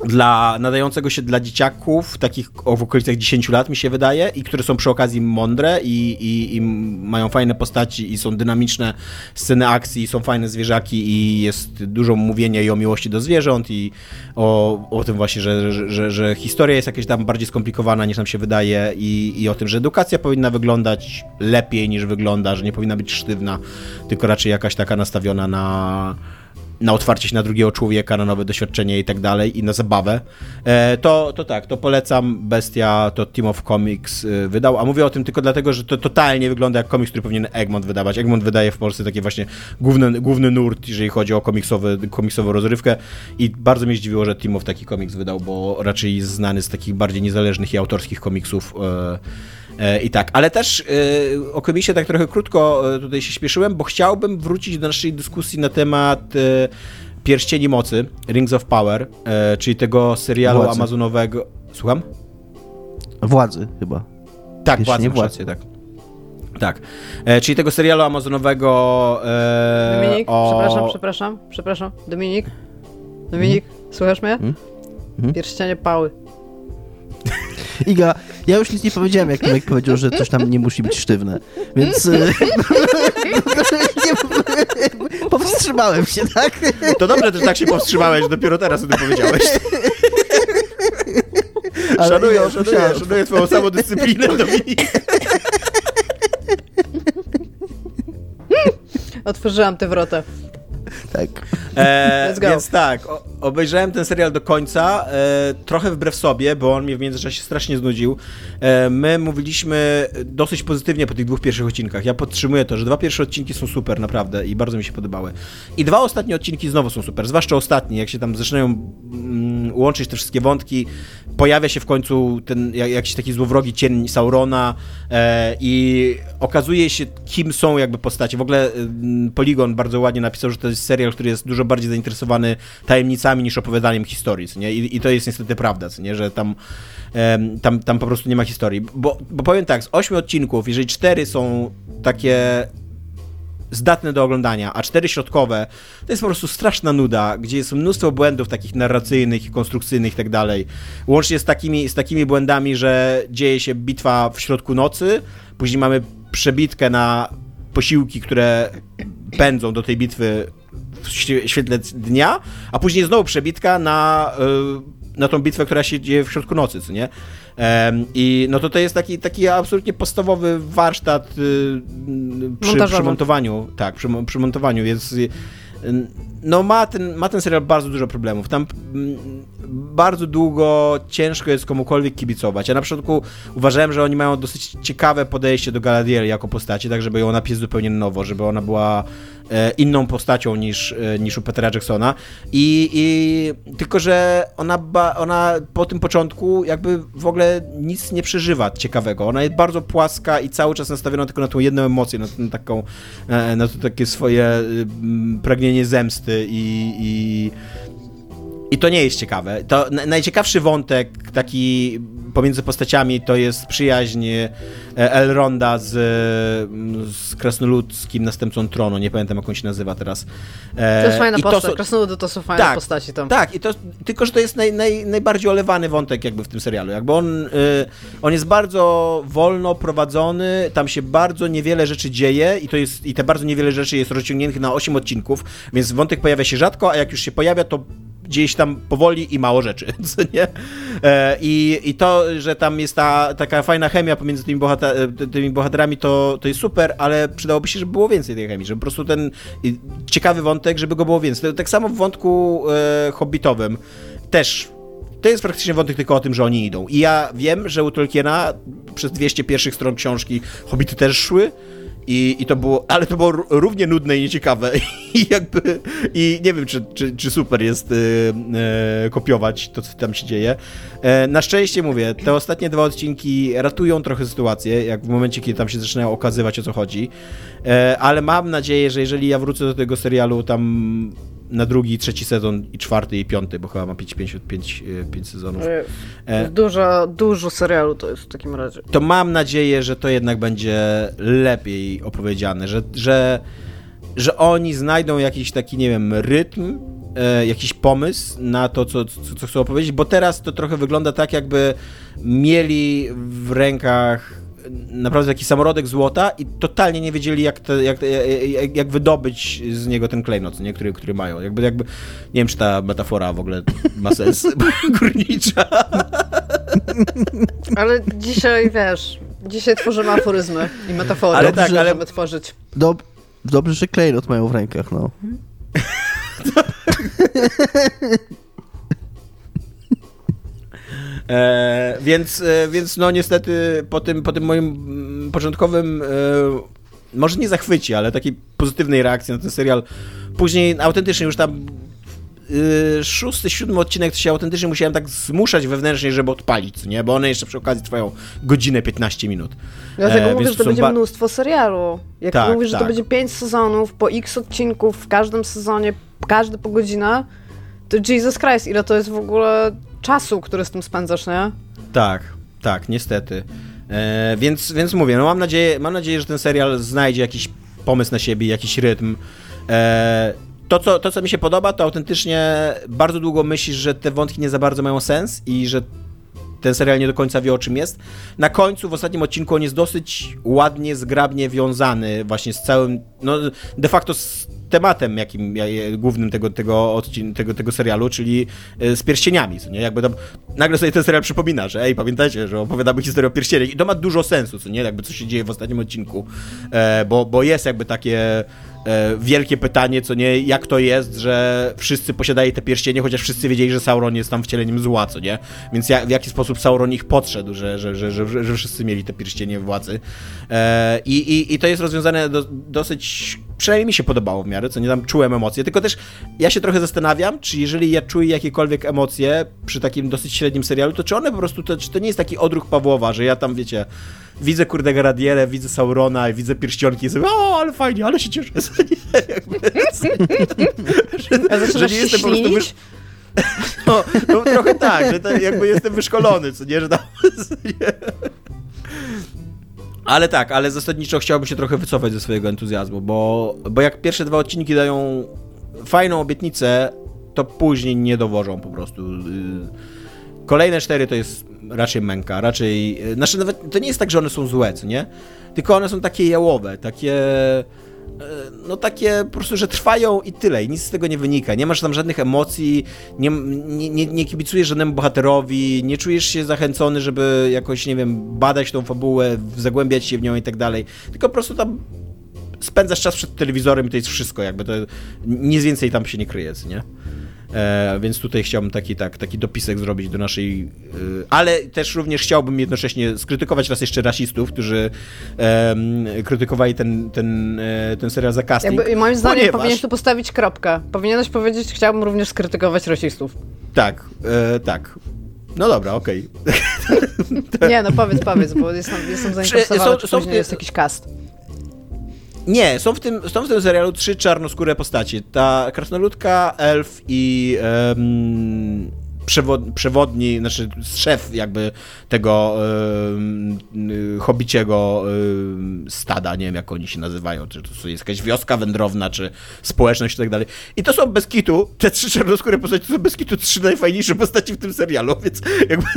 [SPEAKER 2] dla nadającego się dla dzieciaków, takich w okolicach 10 lat mi się wydaje, i które są przy okazji mądre i, i, i mają fajne postaci i są dynamiczne sceny akcji, są fajne zwierzaki i jest dużo mówienia i o miłości do zwierząt i o, o tym właśnie, że, że, że, że historia jest jakaś tam bardziej skomplikowana niż nam się wydaje i, i o tym, że edukacja powinna wyglądać lepiej niż wygląda, że nie powinna być sztywna, tylko raczej jakaś taka nastawiona na na otwarcie się na drugiego człowieka, na nowe doświadczenie i tak dalej, i na zabawę, e, to, to tak, to polecam. Bestia to Team of Comics e, wydał, a mówię o tym tylko dlatego, że to totalnie wygląda jak komiks, który powinien Egmont wydawać. Egmont wydaje w Polsce takie właśnie główny, główny nurt, jeżeli chodzi o komiksowy, komiksową rozrywkę i bardzo mnie zdziwiło, że Team of taki komiks wydał, bo raczej jest znany z takich bardziej niezależnych i autorskich komiksów E, I tak, ale też e, o komiksie tak trochę krótko e, tutaj się śpieszyłem, bo chciałbym wrócić do naszej dyskusji na temat e, Pierścieni Mocy, Rings of Power, e, czyli tego serialu
[SPEAKER 4] Władzy.
[SPEAKER 2] amazonowego. Słucham?
[SPEAKER 4] Władzy chyba.
[SPEAKER 2] Tak,
[SPEAKER 4] Pierścienie
[SPEAKER 2] władzy, władzy, tak. Tak. E, czyli tego serialu amazonowego e,
[SPEAKER 3] Dominik,
[SPEAKER 2] o...
[SPEAKER 3] przepraszam, przepraszam, przepraszam. Dominik, Dominik, słuchasz mnie?
[SPEAKER 4] Mhm.
[SPEAKER 3] Pierścienie pały.
[SPEAKER 4] Iga, ja już nic nie powiedziałem, jak Tomek powiedział, że coś tam nie musi być sztywne. Więc e, (laughs) powstrzymałem się, tak?
[SPEAKER 2] To dobrze, że tak się powstrzymałeś, że dopiero teraz o tym powiedziałeś.
[SPEAKER 4] Ale
[SPEAKER 2] Szanuję,
[SPEAKER 4] Iga,
[SPEAKER 2] szanuję,
[SPEAKER 4] usłyszałem.
[SPEAKER 2] szanuję twoją samodyscyplinę, Dominik.
[SPEAKER 3] Otworzyłam tę wrotę.
[SPEAKER 4] Tak.
[SPEAKER 2] E,
[SPEAKER 3] Let's go.
[SPEAKER 2] więc tak, obejrzałem ten serial do końca, e, trochę wbrew sobie, bo on mnie w międzyczasie strasznie znudził. E, my mówiliśmy dosyć pozytywnie po tych dwóch pierwszych odcinkach. Ja podtrzymuję to, że dwa pierwsze odcinki są super, naprawdę, i bardzo mi się podobały. I dwa ostatnie odcinki znowu są super, zwłaszcza ostatni, jak się tam zaczynają mm, łączyć te wszystkie wątki, pojawia się w końcu ten jak, jakiś taki złowrogi cień Saurona e, i okazuje się, kim są jakby postacie. W ogóle mm, Polygon bardzo ładnie napisał, że to jest serial, który jest dużo bardziej zainteresowany tajemnicami niż opowiadaniem historii, nie? I, I to jest niestety prawda, nie? Że tam, em, tam, tam po prostu nie ma historii. Bo, bo powiem tak, z ośmiu odcinków, jeżeli cztery są takie zdatne do oglądania, a cztery środkowe to jest po prostu straszna nuda, gdzie jest mnóstwo błędów takich narracyjnych konstrukcyjnych i tak dalej. Łącznie z takimi, z takimi błędami, że dzieje się bitwa w środku nocy, później mamy przebitkę na posiłki, które pędzą do tej bitwy w świe- świetle dnia, a później znowu przebitka na, y, na tą bitwę, która się dzieje w środku nocy, co nie? I no to to jest taki, taki absolutnie podstawowy warsztat y, przy,
[SPEAKER 3] Montażowy.
[SPEAKER 2] przy montowaniu, tak, przy, przy montowaniu, więc y, no ma ten, ma ten serial bardzo dużo problemów. Tam mm, bardzo długo ciężko jest komukolwiek kibicować. Ja na początku uważałem, że oni mają dosyć ciekawe podejście do Galadriel jako postaci, tak żeby ją napisać zupełnie nowo, żeby ona była e, inną postacią niż, e, niż u Petera Jacksona. I, i tylko, że ona, ba, ona po tym początku jakby w ogóle nic nie przeżywa ciekawego. Ona jest bardzo płaska i cały czas nastawiona tylko na tą jedną emocję, na, na taką, e, na to takie swoje mm, pragnienie zemsty i, i i to nie jest ciekawe. To na- najciekawszy wątek taki pomiędzy postaciami to jest przyjaźń e, Elronda z, z krasnoludzkim następcą tronu. Nie pamiętam jak on się nazywa teraz. E,
[SPEAKER 3] To jest fajna
[SPEAKER 2] i
[SPEAKER 3] postać.
[SPEAKER 2] są-
[SPEAKER 3] Krasnoludy to są fajne
[SPEAKER 2] Tak,
[SPEAKER 3] postaci tam.
[SPEAKER 2] Tak, i to, tylko że to jest naj, naj, najbardziej olewany wątek jakby w tym serialu. Jakby on, y, on jest bardzo wolno prowadzony, tam się bardzo niewiele rzeczy dzieje i to jest i te bardzo niewiele rzeczy jest rozciągniętych na 8 odcinków, więc wątek pojawia się rzadko, a jak już się pojawia, to się tam powoli i mało rzeczy, (laughs) co nie? E, I, I to, że tam jest ta taka fajna chemia pomiędzy tymi, bohater, tymi bohaterami, to, to jest super, ale przydałoby się, żeby było więcej tej chemii, żeby po prostu ten ciekawy wątek, żeby go było więcej. Tak samo w wątku e, hobbitowym też to jest praktycznie wątek tylko o tym, że oni idą. I ja wiem, że u Tolkiena przez 200 pierwszych stron książki hobbity też szły I, I to było, ale to było równie nudne i nieciekawe. (laughs) I jakby, i nie wiem, czy, czy, czy super jest e, kopiować to, co tam się dzieje. E, na szczęście mówię, te ostatnie dwa odcinki ratują trochę sytuację, jak w momencie, kiedy tam się zaczynają okazywać, o co chodzi. E, ale mam nadzieję, że jeżeli ja wrócę do tego serialu tam na drugi, trzeci sezon i czwarty i piąty, bo chyba ma 5, 5, 5, 5 sezonów.
[SPEAKER 3] E, dużo, dużo serialu to jest w takim razie.
[SPEAKER 2] To mam nadzieję, że to jednak będzie lepiej opowiedziane, że, że, że oni znajdą jakiś taki, nie wiem, rytm, e, jakiś pomysł na to, co, co, co chcą opowiedzieć, bo teraz to trochę wygląda tak, jakby mieli w rękach naprawdę taki samorodek złota i totalnie nie wiedzieli, jak, te, jak, jak, jak, wydobyć z niego ten klejnot, nie? Który, który mają. Jakby, jakby, nie wiem, czy ta metafora w ogóle ma sens (laughs) górnicza.
[SPEAKER 3] Ale dzisiaj, wiesz, dzisiaj tworzymy aforyzmy i metafory, ale tak, ale... możemy tworzyć.
[SPEAKER 4] Dob dobrze, że klejnot mają w rękach, no. (laughs) (laughs)
[SPEAKER 2] E, więc, e, więc no niestety po tym, po tym moim mm, początkowym, e, może nie zachwycie, ale takiej pozytywnej reakcji na ten serial, później autentycznie już tam e, szósty, siódmy odcinek to się autentycznie musiałem tak zmuszać wewnętrznie, żeby odpalić, nie? Bo one jeszcze przy okazji trwają godzinę 15 minut.
[SPEAKER 3] Dlatego e, mówię, że to będzie ba... mnóstwo serialu. Jak tak, mówisz, tak. że to tak. będzie 5 sezonów, po x odcinków w każdym sezonie, każdy po godzinę, to Jesus Christ, ile to jest w ogóle czasu, który z tym spędzasz, nie?
[SPEAKER 2] Tak, tak, niestety. E, więc, więc mówię, no mam nadzieję, mam nadzieję, że ten serial znajdzie jakiś pomysł na siebie, jakiś rytm. E, to co, to, co mi się podoba, to autentycznie bardzo długo myślisz, że te wątki nie za bardzo mają sens i że ten serial nie do końca wie o czym jest. Na końcu, w ostatnim odcinku, on jest dosyć ładnie, zgrabnie wiązany właśnie z całym, no de facto z tematem jakim, głównym tego, tego, odcin, tego, tego serialu, czyli e, z pierścieniami, co nie? Jakby tam, nagle sobie ten serial przypomina, że ej, pamiętajcie, że opowiadamy historię o pierścieniach i to ma dużo sensu, co nie? Jakby co się dzieje w ostatnim odcinku, e, bo, bo jest jakby takie e, wielkie pytanie, co nie, jak to jest, że wszyscy posiadają te pierścienie, chociaż wszyscy wiedzieli, że Sauron jest tam wcieleniem zła, co nie? Więc ja, w jaki sposób Sauron ich podszedł, że, że, że, że, że wszyscy mieli te pierścienie władzy. E, i, i, I to jest rozwiązane do, dosyć, przynajmniej mi się podobało w miarę, co nie tam czułem emocje, tylko też ja się trochę zastanawiam, czy jeżeli ja czuję jakiekolwiek emocje przy takim dosyć średnim serialu, to czy one po prostu, to, czy to nie jest taki odruch Pawłowa, że ja tam, wiecie, widzę kurde Garadielę, widzę Saurona, widzę pierścionki i sobie, o, ale fajnie, ale się cieszę. (laughs)
[SPEAKER 3] że, że nie jestem po prostu wysz... (laughs)
[SPEAKER 2] no, no, trochę tak, że to jakby jestem wyszkolony, co nie, że tam... (laughs) Ale tak, ale zasadniczo chciałbym się trochę wycofać ze swojego entuzjazmu, bo, bo jak pierwsze dwa odcinki dają fajną obietnicę, to później nie dowożą po prostu. Kolejne cztery to jest raczej męka, raczej... Znaczy nawet to nie jest tak, że one są złe, co nie? Tylko one są takie jałowe, takie... E, no takie po prostu, że trwają i tyle, i nic z tego nie wynika. Nie masz tam żadnych emocji, nie, nie, nie, nie kibicujesz żadnemu bohaterowi, nie czujesz się zachęcony, żeby jakoś, nie wiem, badać tą fabułę, zagłębiać się w nią i tak dalej. Tylko po prostu tam spędzasz czas przed telewizorem i to jest wszystko, jakby to nic więcej tam się nie kryje, nie? E, więc tutaj chciałbym taki, tak, taki dopisek zrobić do naszej. E, ale też również chciałbym jednocześnie skrytykować raz jeszcze rasistów, którzy e, krytykowali ten, ten, e, ten serial za casting.
[SPEAKER 3] Jakby, moim zdaniem ponieważ... powinieneś tu postawić kropkę. Powinieneś powiedzieć, chciałbym również skrytykować rasistów.
[SPEAKER 2] Tak, e, tak. No dobra, okej.
[SPEAKER 3] Okay. (laughs) Nie, no powiedz, powiedz, bo jestem, jestem zainteresowany, są, czy są, jest jakiś cast.
[SPEAKER 2] Nie, są w, tym, są w tym serialu trzy czarnoskóre postacie. Ta krasnoludka, elf i um, przewod, przewodni, znaczy szef jakby tego yy, hobiciego yy, stada, nie wiem jak oni się nazywają, czy to jest jakaś wioska wędrowna, czy społeczność i tak dalej. I to są bez kitu, te trzy czarnoskóre postacie to są bez kitu trzy najfajniejsze postaci w tym serialu, (laughs) więc jakby...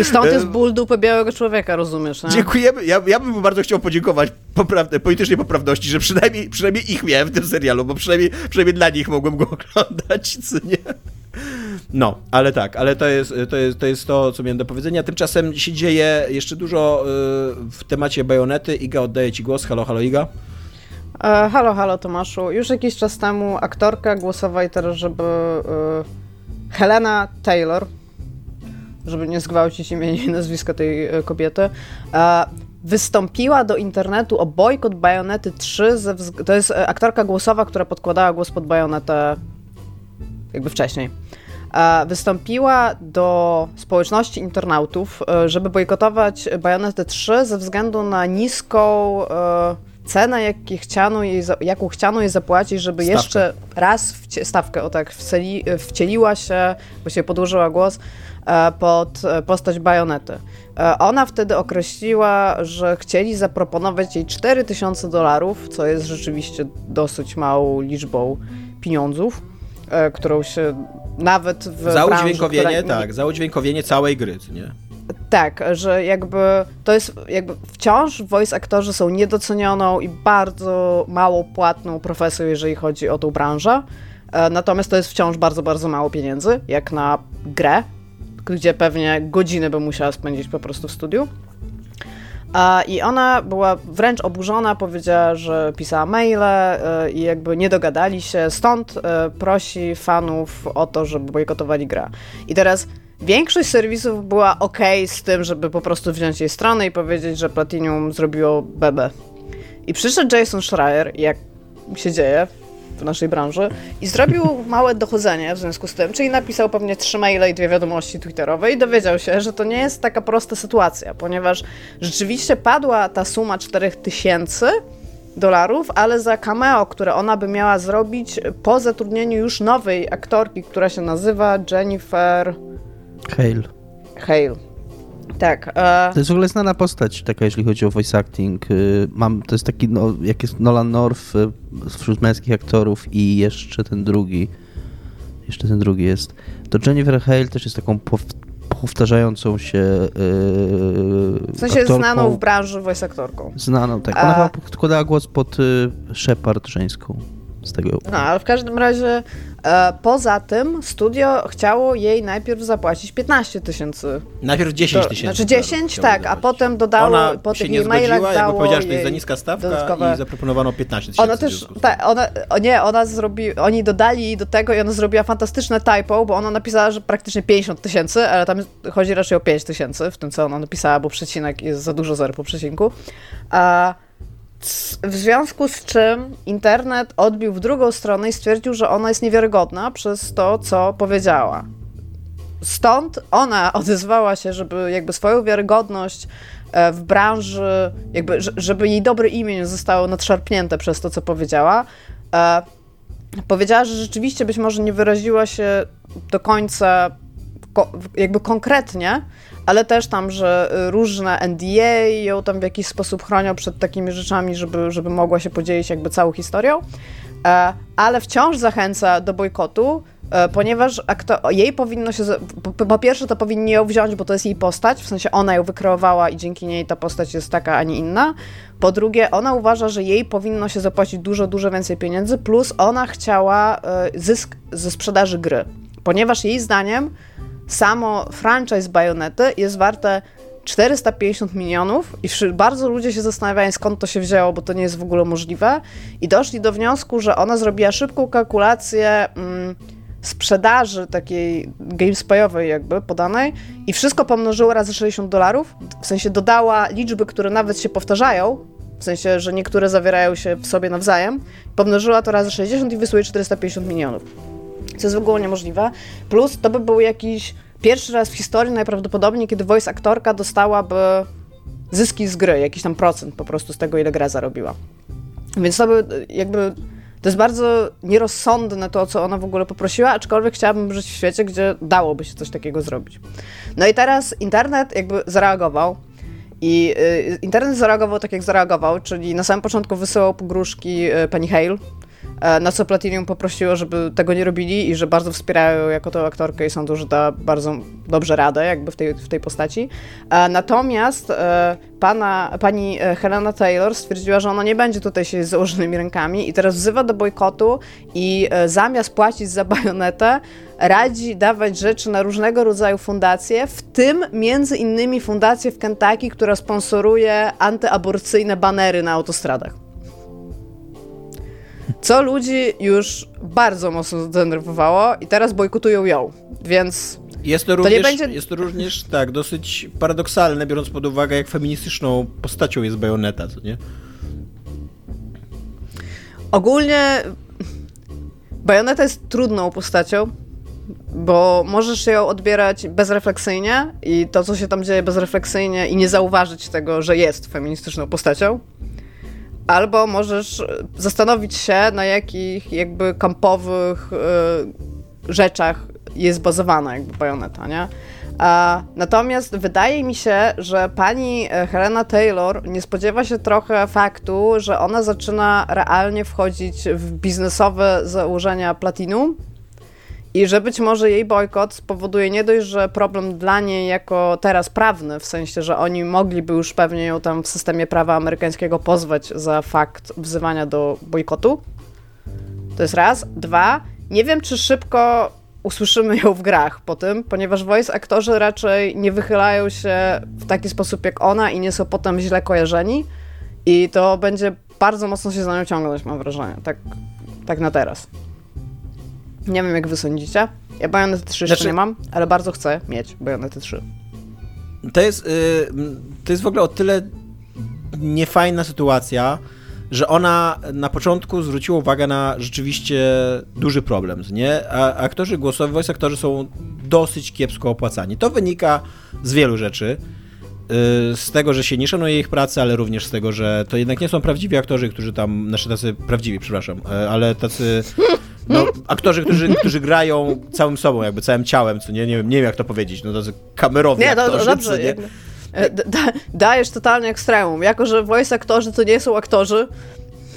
[SPEAKER 3] I stąd jest ból dupy białego człowieka, rozumiesz, nie?
[SPEAKER 2] Dziękujemy, ja, ja bym bardzo chciał podziękować poprawne, politycznej poprawności, że przynajmniej, przynajmniej ich miałem w tym serialu, bo przynajmniej, przynajmniej dla nich mogłem go (laughs) oglądać, co nie? No, ale tak, ale to jest, to jest, to jest to, co miałem do powiedzenia. Tymczasem się dzieje jeszcze dużo y, w temacie bajonety. Iga, oddaję Ci głos. Halo, halo, Iga.
[SPEAKER 3] E, halo, halo, Tomaszu. Już jakiś czas temu aktorka głosowała teraz, żeby e, Helena Taylor, żeby nie zgwałcić imienia i nazwiska tej e, kobiety, wystąpiła do internetu o bojkot Bajonety 3. Ze to jest e, aktorka głosowa, która podkładała głos pod Bajonetę jakby wcześniej. E, Wystąpiła do społeczności internautów, e, żeby bojkotować Bajonetę 3 ze względu na niską e, cenę, jaki chciano jej, jaką chciano jej zapłacić, żeby
[SPEAKER 2] Stawkę.
[SPEAKER 3] jeszcze raz wcie, stawkę, o tak, wceli, wcieliła się, właściwie podłożyła głos pod postać Bajonety. Ona wtedy określiła, że chcieli zaproponować jej 4000 dolarów, co jest rzeczywiście dosyć małą liczbą pieniądzów, którą się nawet w
[SPEAKER 2] Za
[SPEAKER 3] branży,
[SPEAKER 2] udźwiękowienie,
[SPEAKER 3] która-
[SPEAKER 2] tak, za udźwiękowienie całej gry, nie?
[SPEAKER 3] tak, że jakby to jest jakby wciąż voice aktorzy są niedocenioną i bardzo mało płatną profesją, jeżeli chodzi o tą branżę. E, Natomiast to jest wciąż bardzo, bardzo mało pieniędzy, jak na grę, gdzie pewnie godziny by musiała spędzić po prostu w studiu. I ona była wręcz oburzona, powiedziała, że pisała maile e, i jakby nie dogadali się, stąd e, prosi fanów o to, żeby bojkotowali grę. I teraz większość serwisów była ok z tym, żeby po prostu wziąć jej stronę i powiedzieć, że Platinum zrobiło bebe. I przyszedł Jason Schreier, jak się dzieje w naszej branży, i zrobił małe dochodzenie w związku z tym, czyli napisał pewnie trzy maile i dwie wiadomości twitterowe i dowiedział się, że to nie jest taka prosta sytuacja, ponieważ rzeczywiście padła ta suma 4000 dolarów, ale za cameo, które ona by miała zrobić po zatrudnieniu już nowej aktorki, która się nazywa Jennifer
[SPEAKER 4] Hale.
[SPEAKER 3] Hale. Tak. E,
[SPEAKER 4] To jest w ogóle znana postać taka, jeśli chodzi o voice acting. Y, Mam, to jest taki, no, jak jest Nolan North y, wśród męskich aktorów i jeszcze ten drugi, jeszcze ten drugi jest. To Jennifer Hale też jest taką pow, powtarzającą się yy,
[SPEAKER 3] w sensie
[SPEAKER 4] aktorką.
[SPEAKER 3] znaną w branży voice aktorką.
[SPEAKER 4] Znaną, tak.
[SPEAKER 3] A-
[SPEAKER 4] Ona chyba podkładała głos pod y, Shepard żeńską. Z tego.
[SPEAKER 3] No, ale w każdym razie e, poza tym studio chciało jej najpierw zapłacić 15 tysięcy.
[SPEAKER 2] Najpierw 10
[SPEAKER 3] To-
[SPEAKER 2] tysięcy.
[SPEAKER 3] Znaczy
[SPEAKER 2] dolarów
[SPEAKER 3] 10,
[SPEAKER 2] chciało
[SPEAKER 3] tak, a potem dodało,
[SPEAKER 2] Ona
[SPEAKER 3] po
[SPEAKER 2] się
[SPEAKER 3] tych
[SPEAKER 2] nie
[SPEAKER 3] mailach
[SPEAKER 2] zgodziła, jakby
[SPEAKER 3] dało
[SPEAKER 2] powiedziała, że to jest za niska stawka
[SPEAKER 3] dodatkowe-
[SPEAKER 2] i zaproponowano 15 tysięcy.
[SPEAKER 3] Ona
[SPEAKER 2] w
[SPEAKER 3] też, tak, ona, o nie, ona zrobi, oni dodali jej do tego i ona zrobiła fantastyczne typo, bo ona napisała, że praktycznie 50 tysięcy, ale tam chodzi raczej o 5 tysięcy w tym, co ona napisała, bo przecinek jest za dużo zer po przecinku. A w związku z czym internet odbił w drugą stronę i stwierdził, że ona jest niewiarygodna przez to, co powiedziała. Stąd ona (laughs) odezwała się, żeby jakby swoją wiarygodność e, w branży, jakby, że- żeby jej dobre imię nie zostało nadszarpnięte przez to, co powiedziała. E, Powiedziała, że rzeczywiście być może nie wyraziła się do końca ko- jakby konkretnie, ale też tam, że y, różne NDA ją tam w jakiś sposób chronią przed takimi rzeczami, żeby, żeby mogła się podzielić jakby całą historią, e, ale wciąż zachęca do bojkotu, e, ponieważ akto- jej powinno się, po, po pierwsze to powinni ją wziąć, bo to jest jej postać, w sensie ona ją wykreowała i dzięki niej ta postać jest taka, a nie inna. Po drugie, ona uważa, że jej powinno się zapłacić dużo, dużo więcej pieniędzy, plus ona chciała e, zysk ze sprzedaży gry, ponieważ jej zdaniem samo franchise Bajonety jest warte 450 milionów i bardzo ludzie się zastanawiają, skąd to się wzięło, bo to nie jest w ogóle możliwe. I doszli do wniosku, że ona zrobiła szybką kalkulację mm, sprzedaży takiej GameSpayowej jakby podanej i wszystko pomnożyła razy 60 dolarów, w sensie dodała liczby, które nawet się powtarzają, w sensie, że niektóre zawierają się w sobie nawzajem, pomnożyła to razy 60 i wysłuje 450 milionów co jest w ogóle niemożliwe. Plus to by był jakiś pierwszy raz w historii najprawdopodobniej, kiedy voice aktorka dostałaby zyski z gry, jakiś tam procent po prostu z tego, ile gra zarobiła. Więc to by jakby. To jest bardzo nierozsądne to, co ona w ogóle poprosiła, aczkolwiek chciałabym żyć w świecie, gdzie dałoby się coś takiego zrobić. No i teraz internet jakby zareagował. I y, internet zareagował tak, jak zareagował, czyli na samym początku wysyłał pogróżki y, Penny Hale, na co Platinum poprosiło, żeby tego nie robili i że bardzo wspierają ją jako tą aktorkę i sądzą, że da bardzo dobrze radę jakby w tej, w tej postaci. E, Natomiast e, pana, pani e, Helena Taylor stwierdziła, że ona nie będzie tutaj siedzieć z założonymi rękami i teraz wzywa do bojkotu i e, zamiast płacić za bajonetę, radzi dawać rzeczy na różnego rodzaju fundacje, w tym między innymi fundację w Kentucky, która sponsoruje antyaborcyjne banery na autostradach. Co ludzi już bardzo mocno zdenerwowało i teraz bojkotują ją, więc
[SPEAKER 2] Jest to,
[SPEAKER 3] To
[SPEAKER 2] również,
[SPEAKER 3] nie będzie-
[SPEAKER 2] jest to również, tak, dosyć paradoksalne, biorąc pod uwagę, jak feministyczną postacią jest Bayonetta, co nie?
[SPEAKER 3] Ogólnie Bajoneta jest trudną postacią, bo możesz ją odbierać bezrefleksyjnie i to, co się tam dzieje bezrefleksyjnie i nie zauważyć tego, że jest feministyczną postacią. Albo możesz zastanowić się, na jakich jakby kampowych y, rzeczach jest bazowana jakby Bajoneta, nie? A, natomiast wydaje mi się, że pani e, Helena Taylor nie spodziewa się trochę faktu, że ona zaczyna realnie wchodzić w biznesowe założenia Platinum i że być może jej bojkot spowoduje nie dość, że problem dla niej jako teraz prawny, w sensie, że oni mogliby już pewnie ją tam w systemie prawa amerykańskiego pozwać za fakt wzywania do bojkotu. To jest raz. Dwa, nie wiem, czy szybko usłyszymy ją w grach po tym, ponieważ voice aktorzy raczej nie wychylają się w taki sposób jak ona i nie są potem źle kojarzeni i to będzie bardzo mocno się za nią ciągnąć, mam wrażenie, tak, tak na teraz. Nie wiem, jak wy sądzicie. Ja Bayonetta 3 jeszcze
[SPEAKER 2] Znaczy-
[SPEAKER 3] nie mam, ale bardzo chcę mieć Bayonetta 3.
[SPEAKER 2] To jest, y, to jest w ogóle o tyle niefajna sytuacja, że ona na początku zwróciła uwagę na rzeczywiście duży problem, nie? A aktorzy głosowi, voice aktorzy są dosyć kiepsko opłacani. To wynika z wielu rzeczy. Y, Z tego, że się nie szanuje ich pracy, ale również z tego, że to jednak nie są prawdziwi aktorzy, którzy tam, znaczy tacy prawdziwi, przepraszam, y, ale tacy (laughs) no, aktorzy, którzy, którzy grają całym sobą, jakby całym ciałem, co nie, nie wiem, nie wiem jak to powiedzieć, no tacy kamerowi
[SPEAKER 3] Nie, to
[SPEAKER 2] aktorzy, co
[SPEAKER 3] dobrze.
[SPEAKER 2] nie?
[SPEAKER 3] jakby, e, da, dajesz totalnie ekstremum. Jako, że voice aktorzy to nie są aktorzy,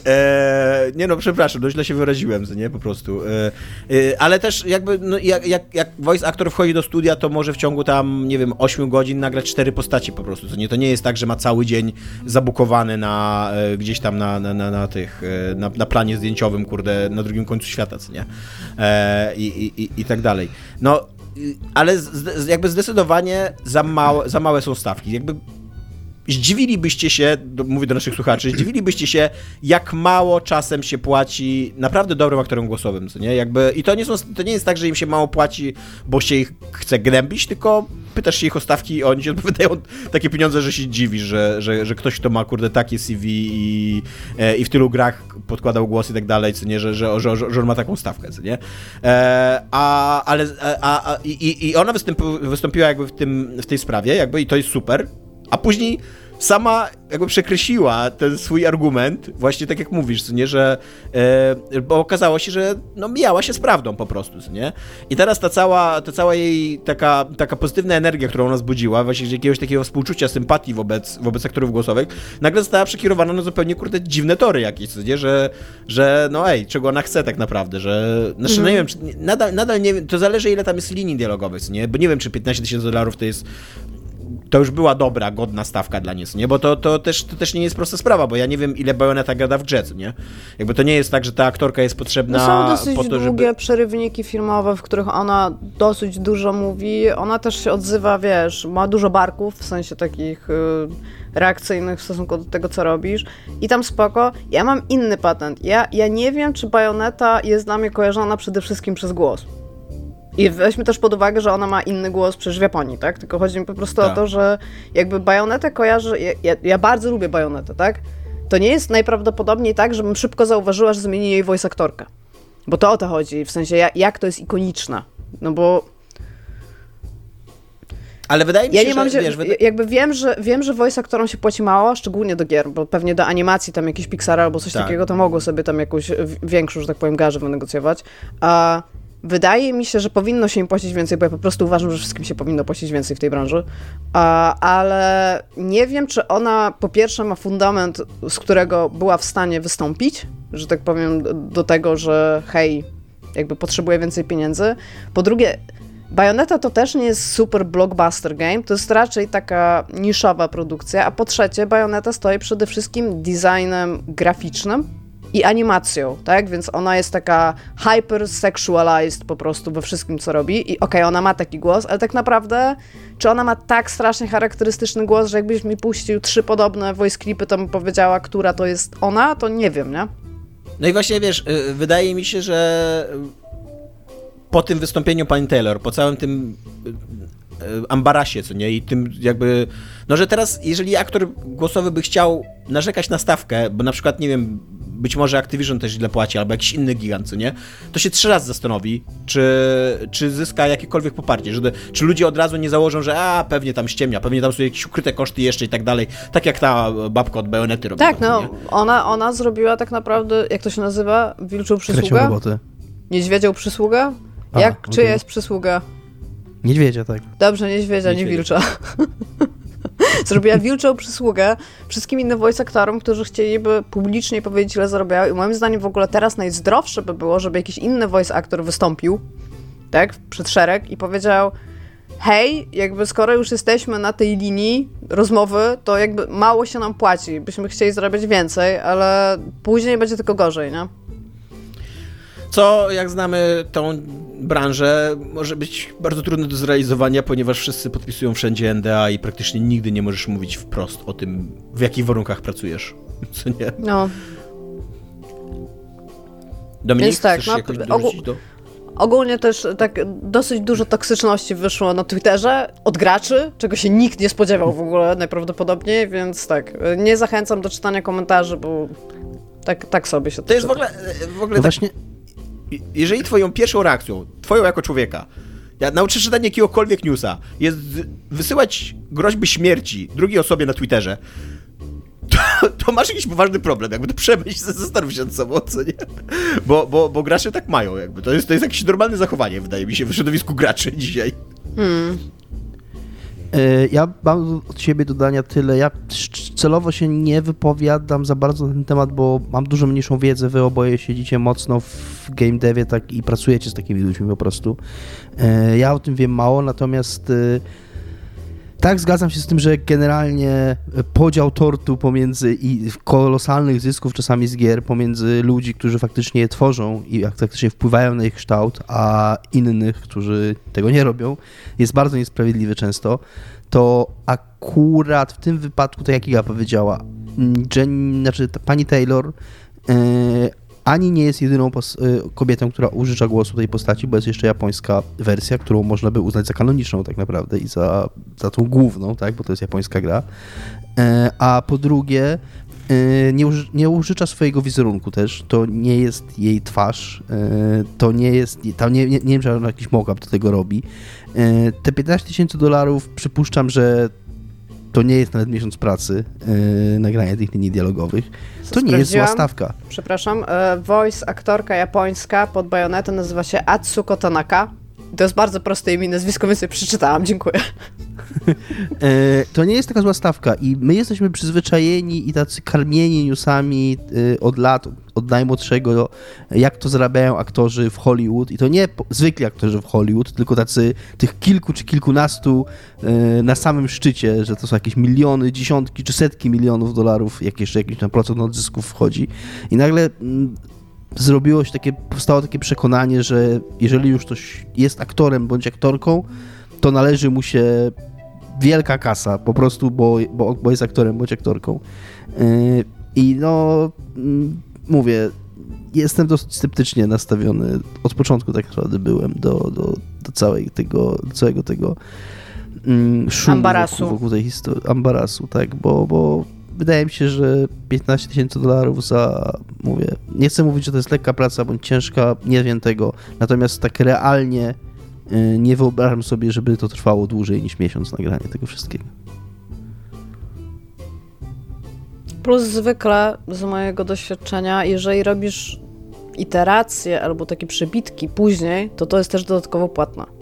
[SPEAKER 2] Eee, nie no, przepraszam, no źle się wyraziłem, nie, po prostu. Eee, eee, ale też jakby, no, jak, jak, jak voice actor wchodzi do studia, to może w ciągu tam, nie wiem, 8 godzin nagrać cztery postaci po prostu, nie? To nie jest tak, że ma cały dzień zabukowany na, e, gdzieś tam na, na, na, na tych, e, na, na planie zdjęciowym, kurde, na drugim końcu świata, nie? I, i, i, I tak dalej. No, ale z, jakby zdecydowanie za małe, za małe są stawki. Jakby zdziwilibyście się, mówię do naszych słuchaczy, zdziwilibyście się, jak mało czasem się płaci naprawdę dobrym aktorom głosowym, co nie? Jakby, I to nie, są, to nie jest tak, że im się mało płaci, bo się ich chce gnębić, tylko pytasz się ich o stawki i oni ci odpowiadają (laughs) takie pieniądze, że się dziwisz, że, że, że ktoś, kto ma, kurde, takie CV i, e, i w tylu grach podkładał głos i tak dalej, co nie, że, że, że, że, on ma taką stawkę, co nie? E, a, ale, a, a, i, i ona wystąpiła jakby w, tym, w tej sprawie, jakby i to jest super, a później sama jakby przekreśliła ten swój argument, właśnie tak jak mówisz, nie, że e, bo okazało się, że no mijała się z prawdą po prostu, nie? I teraz ta cała, ta cała jej taka, taka pozytywna energia, którą ona zbudziła, właśnie z jakiegoś takiego współczucia, sympatii wobec, wobec aktorów głosowych, nagle została przekierowana na zupełnie, kurde, dziwne tory jakieś, co nie? Że, że no ej, czego ona chce tak naprawdę, że, znaczy no nie wiem, czy, nadal, nadal nie wiem, to zależy ile tam jest linii dialogowych, nie? Bo nie wiem, czy 15 tysięcy dolarów to jest to już była dobra, godna stawka dla niej, co nie? Bo to, to, też, to też nie jest prosta sprawa, bo ja nie wiem, ile Bayonetta gada w co nie? Jakby to nie jest tak, że ta aktorka jest
[SPEAKER 3] No
[SPEAKER 2] potrzebna
[SPEAKER 3] są dosyć
[SPEAKER 2] po to,
[SPEAKER 3] długie
[SPEAKER 2] żeby...
[SPEAKER 3] przerywniki filmowe, w których ona dosyć dużo mówi. Ona też się odzywa, wiesz, ma dużo barków, w sensie takich y, reakcyjnych w stosunku do tego, co robisz. I tam spoko. Ja mam inny patent. Ja, ja nie wiem, czy Bajoneta jest dla mnie kojarzona przede wszystkim przez głos. I weźmy też pod uwagę, że ona ma inny głos przecież w Japonii, tak? Tylko chodzi mi po prostu
[SPEAKER 2] Tak.
[SPEAKER 3] o to, że jakby Bajonetę kojarzy... Ja, ja, ja bardzo lubię Bajonetę, tak? To nie jest najprawdopodobniej tak, żebym szybko zauważyła, że zmieni jej voice aktorkę. Bo to o to chodzi, w sensie jak, to jest ikoniczna. No bo
[SPEAKER 2] Ale wydaje mi
[SPEAKER 3] ja
[SPEAKER 2] się,
[SPEAKER 3] nie
[SPEAKER 2] że,
[SPEAKER 3] mam się,
[SPEAKER 2] wiesz, wyda...
[SPEAKER 3] jakby wiem, że wiem, że voice aktorom się płaci mało, szczególnie do gier, bo pewnie do animacji tam jakiś Pixar albo coś
[SPEAKER 2] Tak.
[SPEAKER 3] takiego, to mogło sobie tam jakąś większą, że tak powiem, garzę wynegocjować. A wydaje mi się, że powinno się im płacić więcej, bo ja po prostu uważam, że wszystkim się powinno płacić więcej w tej branży. Ale nie wiem, czy ona po pierwsze ma fundament, z którego była w stanie wystąpić, że tak powiem, do tego, że hej, jakby potrzebuje więcej pieniędzy. Po drugie, Bayonetta to też nie jest super blockbuster game, to jest raczej taka niszowa produkcja, a po trzecie Bayonetta stoi przede wszystkim designem graficznym i animacją, tak? Więc ona jest taka hyper sexualized po prostu we wszystkim, co robi i okej, ona ma taki głos, ale tak naprawdę czy ona ma tak strasznie charakterystyczny głos, że jakbyś mi puścił trzy podobne voice clipy, to bym powiedziała, która to jest ona, to nie wiem, nie?
[SPEAKER 2] No i właśnie, wiesz, y, wydaje mi się, że po tym wystąpieniu pani Taylor, po całym tym e, ambarasie, co nie, i tym jakby, no że teraz, jeżeli aktor głosowy by chciał narzekać na stawkę, bo na przykład, nie wiem, być może Activision też źle płaci, albo jakiś inny gigant, co nie, to się trzy razy zastanowi, czy, czy zyska jakiekolwiek poparcie, że, czy ludzie od razu nie założą, że a, pewnie tam ściemnia, pewnie tam są jakieś ukryte koszty jeszcze i tak dalej, tak jak ta babka od Bajonety robiła.
[SPEAKER 3] Tak, no, ona, ona zrobiła tak naprawdę, jak to się nazywa, wilczą przysługę? Niedźwiedzią przysługę?
[SPEAKER 4] A,
[SPEAKER 3] Jak,
[SPEAKER 4] okej.
[SPEAKER 3] czyja jest przysługa?
[SPEAKER 4] Niedźwiedzia, tak.
[SPEAKER 3] Dobrze, niedźwiedzia, nie
[SPEAKER 2] Niedźwiedzia.
[SPEAKER 3] wilcza. (laughs) Zrobiła wilczą przysługę wszystkim innym voice aktorom, którzy chcieliby publicznie powiedzieć, ile zarabiały. I moim zdaniem w ogóle teraz najzdrowsze by było, żeby jakiś inny voice aktor wystąpił, tak, przed szereg i powiedział hej, jakby skoro już jesteśmy na tej linii rozmowy, to jakby mało się nam płaci. Byśmy chcieli zarabiać więcej, ale później będzie tylko gorzej, nie?
[SPEAKER 2] Co, jak znamy tą branżę, może być bardzo trudne do zrealizowania, ponieważ wszyscy podpisują wszędzie NDA i praktycznie nigdy nie możesz mówić wprost o tym, w jakich warunkach pracujesz. (laughs) Co nie?
[SPEAKER 3] No.
[SPEAKER 2] Dominik,
[SPEAKER 3] Więc tak,
[SPEAKER 2] chcesz
[SPEAKER 3] no,
[SPEAKER 2] jakoś
[SPEAKER 3] ogół-
[SPEAKER 2] do...
[SPEAKER 3] Ogólnie też tak dosyć dużo toksyczności wyszło na Twitterze od graczy, czego się nikt nie spodziewał w ogóle najprawdopodobniej, więc tak, nie zachęcam do czytania komentarzy, bo tak, tak sobie się
[SPEAKER 2] To jest w ogóle, w ogóle
[SPEAKER 4] No
[SPEAKER 2] tak,
[SPEAKER 4] właśnie,
[SPEAKER 2] jeżeli twoją pierwszą reakcją, twoją jako człowieka, ja nauczę czytania jakiegokolwiek newsa, jest wysyłać groźby śmierci drugiej osobie na Twitterze, to, to masz jakiś poważny problem, jakby to przemyśl, (laughs) zastanów się nad sobą, co nie? Bo, bo, bo gracze tak mają, jakby, to jest, to jest jakieś normalne zachowanie, wydaje mi się, w środowisku graczy (laughs) dzisiaj.
[SPEAKER 4] E, Ja mam od siebie dodania tyle. Ja celowo się nie wypowiadam za bardzo na ten temat, bo mam dużo mniejszą wiedzę. Wy oboje siedzicie mocno w game devie tak, i pracujecie z takimi ludźmi po prostu. E, Ja o tym wiem mało, natomiast e, tak, zgadzam się z tym, że generalnie e, podział tortu pomiędzy i kolosalnych zysków czasami z gier pomiędzy ludzi, którzy faktycznie je tworzą i faktycznie wpływają na ich kształt, a innych, którzy tego nie robią, jest bardzo niesprawiedliwy często, to akurat w tym wypadku, tak jak Iga powiedziała, mm, Jen, znaczy pani Taylor e, ani nie jest jedyną e, kobietą, która użycza głosu tej postaci, bo jest jeszcze japońska wersja, którą można by uznać za kanoniczną tak naprawdę i za, za tą główną, tak, bo to jest japońska gra. E, A po drugie, e, nie, uży, nie użycza swojego wizerunku też, to nie jest jej twarz, e, to nie jest, tam nie, nie, nie wiem, czy jakiś mock do tego robi. E, Te 15 tysięcy dolarów przypuszczam, że to nie jest nawet miesiąc pracy, e, nagrania tych linii dialogowych. To nie jest zła stawka.
[SPEAKER 3] Przepraszam, e, voice aktorka japońska pod bajonetem nazywa się Atsuko Tanaka. To jest bardzo proste imię i nazwisko, więc je przeczytałam, dziękuję. (laughs)
[SPEAKER 4] E, to nie jest taka zła stawka i my jesteśmy przyzwyczajeni i tacy karmieni newsami e, od lat, od najmłodszego, jak to zarabiają aktorzy w Hollywood. I to nie zwykli aktorzy w Hollywood, tylko tacy tych kilku czy kilkunastu e, na samym szczycie, że to są jakieś miliony, dziesiątki czy setki milionów dolarów, jak jeszcze jakiś tam procent od zysków wchodzi. I nagle mm, zrobiło się takie, powstało takie przekonanie, że jeżeli już ktoś jest aktorem bądź aktorką, to należy mu się wielka kasa, po prostu, bo, bo, bo jest aktorem bądź aktorką. Yy, I no, mm, mówię, jestem dosyć sceptycznie nastawiony. Od początku tak naprawdę byłem do, do, do, całej tego, do całego tego mm, szumu
[SPEAKER 3] Ambarasu.
[SPEAKER 4] Wokół, wokół tej historii. Ambarasu, tak, bo, bo wydaje mi się, że 15 tysięcy dolarów za, mówię, nie chcę mówić, że to jest lekka praca bądź ciężka, nie wiem tego, natomiast tak realnie y, nie wyobrażam sobie, żeby to trwało dłużej niż miesiąc nagranie tego wszystkiego.
[SPEAKER 3] Plus zwykle z mojego doświadczenia, jeżeli robisz iteracje albo takie przebitki później, to to jest też dodatkowo płatne.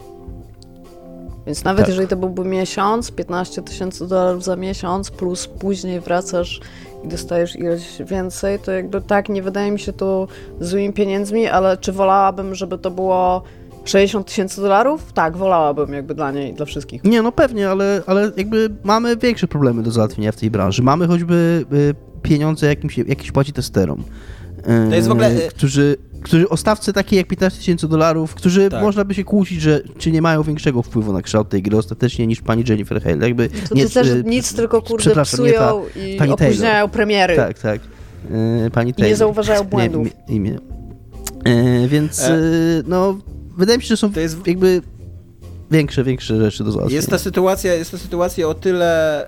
[SPEAKER 3] Więc nawet
[SPEAKER 4] Tak.
[SPEAKER 3] jeżeli to byłby miesiąc, 15 tysięcy dolarów za miesiąc, plus później wracasz i dostajesz ileś więcej, to jakby tak, nie wydaje mi się to złymi pieniędzmi, ale czy wolałabym, żeby to było 60 tysięcy dolarów? Tak, wolałabym jakby dla niej, dla wszystkich.
[SPEAKER 4] Nie, no pewnie, ale, ale jakby mamy większe problemy do załatwienia w tej branży. Mamy choćby y, pieniądze, jakimś, jakieś płaci testerom. y,
[SPEAKER 2] To jest w ogóle, y-
[SPEAKER 4] Którzy, którzy ostawcy takie jak 15 tysięcy dolarów, którzy
[SPEAKER 2] Tak.
[SPEAKER 4] można by się kłócić, że czy nie mają większego wpływu na kształt tej gry ostatecznie niż pani Jennifer Hale. Jakby
[SPEAKER 3] To
[SPEAKER 4] nie,
[SPEAKER 3] ty też
[SPEAKER 4] y,
[SPEAKER 3] nic, tylko kurde
[SPEAKER 4] nie
[SPEAKER 3] psują
[SPEAKER 4] ta-
[SPEAKER 3] i
[SPEAKER 4] pani Taylor.
[SPEAKER 3] opóźniają premiery.
[SPEAKER 4] Tak, tak. Y, pani
[SPEAKER 3] I nie
[SPEAKER 4] Taylor.
[SPEAKER 3] zauważają błędów.
[SPEAKER 4] Imię. imię. Y, więc
[SPEAKER 2] E.
[SPEAKER 4] no wydaje mi się, że są
[SPEAKER 2] To jest-
[SPEAKER 4] jakby większe, większe rzeczy do załatwienia.
[SPEAKER 2] Jest ta sytuacja, jest ta sytuacja o tyle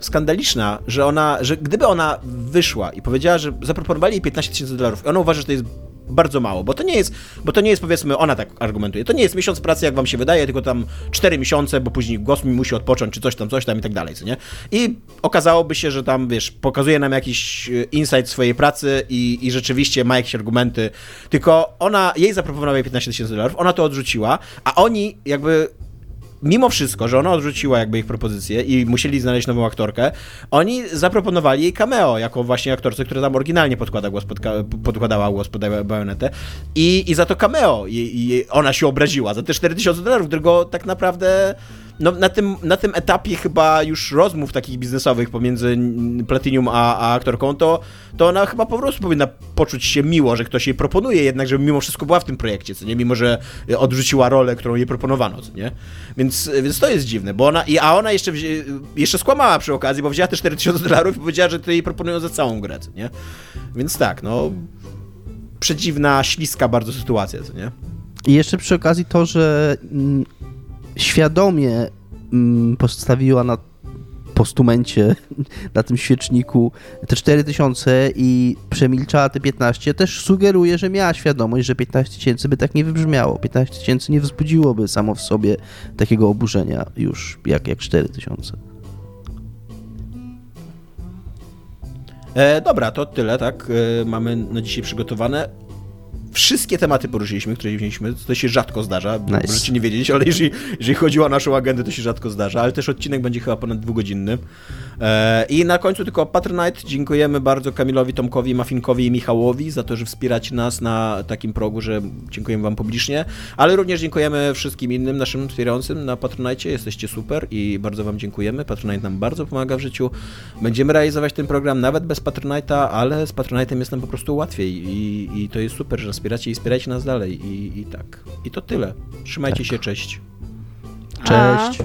[SPEAKER 2] skandaliczna, że ona, że gdyby ona wyszła i powiedziała, że zaproponowali jej 15 tysięcy dolarów i ona uważa, że to jest bardzo mało, bo to nie jest, bo to nie jest powiedzmy, ona tak argumentuje, to nie jest miesiąc pracy, jak wam się wydaje, tylko tam 4 miesiące, bo później głos mi musi odpocząć, czy coś tam, coś tam i tak dalej, co nie? I okazałoby się, że tam, wiesz, pokazuje nam jakiś e, insight swojej pracy i, i rzeczywiście ma jakieś argumenty, tylko ona, jej zaproponowali 15 tysięcy dolarów, ona to odrzuciła, a oni jakby mimo wszystko, że ona odrzuciła jakby ich propozycję i musieli znaleźć nową aktorkę, oni zaproponowali jej cameo jako właśnie aktorce, która tam oryginalnie podkłada głos pod, podkładała głos pod bajonetę. I, i za to cameo i, i ona się obraziła, za te 4000 dolarów, którego tak naprawdę no, na, tym, na tym etapie chyba już rozmów takich biznesowych pomiędzy Platinum a, a aktorką, to, to ona chyba po prostu powinna poczuć się miło, że ktoś jej proponuje jednak, żeby mimo wszystko była w tym projekcie, co nie? Mimo, że odrzuciła rolę, którą jej proponowano, co nie? Więc, więc to jest dziwne, bo ona, a ona jeszcze, wzi- jeszcze skłamała przy okazji, bo wzięła te 4000 dolarów i powiedziała, że to jej proponują za całą grę, co nie? Więc tak, no... Przedziwna, śliska bardzo sytuacja, co nie?
[SPEAKER 4] I jeszcze przy okazji to, że mm, świadomie mm, postawiła na postumencie, (laughs) na tym świeczniku te 4000 i przemilczała te 15, też sugeruje, że miała świadomość, że 15 tysięcy by tak nie wybrzmiało. 15 tysięcy nie wzbudziłoby samo w sobie takiego oburzenia już, jak, jak 4000.
[SPEAKER 2] E, dobra, to tyle, tak? E, mamy na dzisiaj przygotowane. Wszystkie tematy poruszyliśmy, które wzięliśmy. To się rzadko zdarza.
[SPEAKER 4] Nice.
[SPEAKER 2] Możecie nie wiedzieć, ale jeżeli, jeżeli chodzi o naszą agendę, to się rzadko zdarza. Ale też odcinek będzie chyba ponad dwugodzinny. E, I na końcu tylko Patronite. Dziękujemy bardzo Kamilowi, Tomkowi, Mafinkowi i Michałowi za to, że wspieracie nas na takim progu, że dziękujemy wam publicznie. Ale również dziękujemy wszystkim innym naszym wspierającym na Patronite. Jesteście super i bardzo wam dziękujemy. Patronite nam bardzo pomaga w życiu. Będziemy realizować ten program nawet bez Patronite'a, ale z Patronite'em jest nam po prostu łatwiej i, i to jest super, że nas wspieracie i wspierajcie nas dalej i, i tak. I to tyle. Trzymajcie się, cześć.
[SPEAKER 3] A.
[SPEAKER 4] Cześć!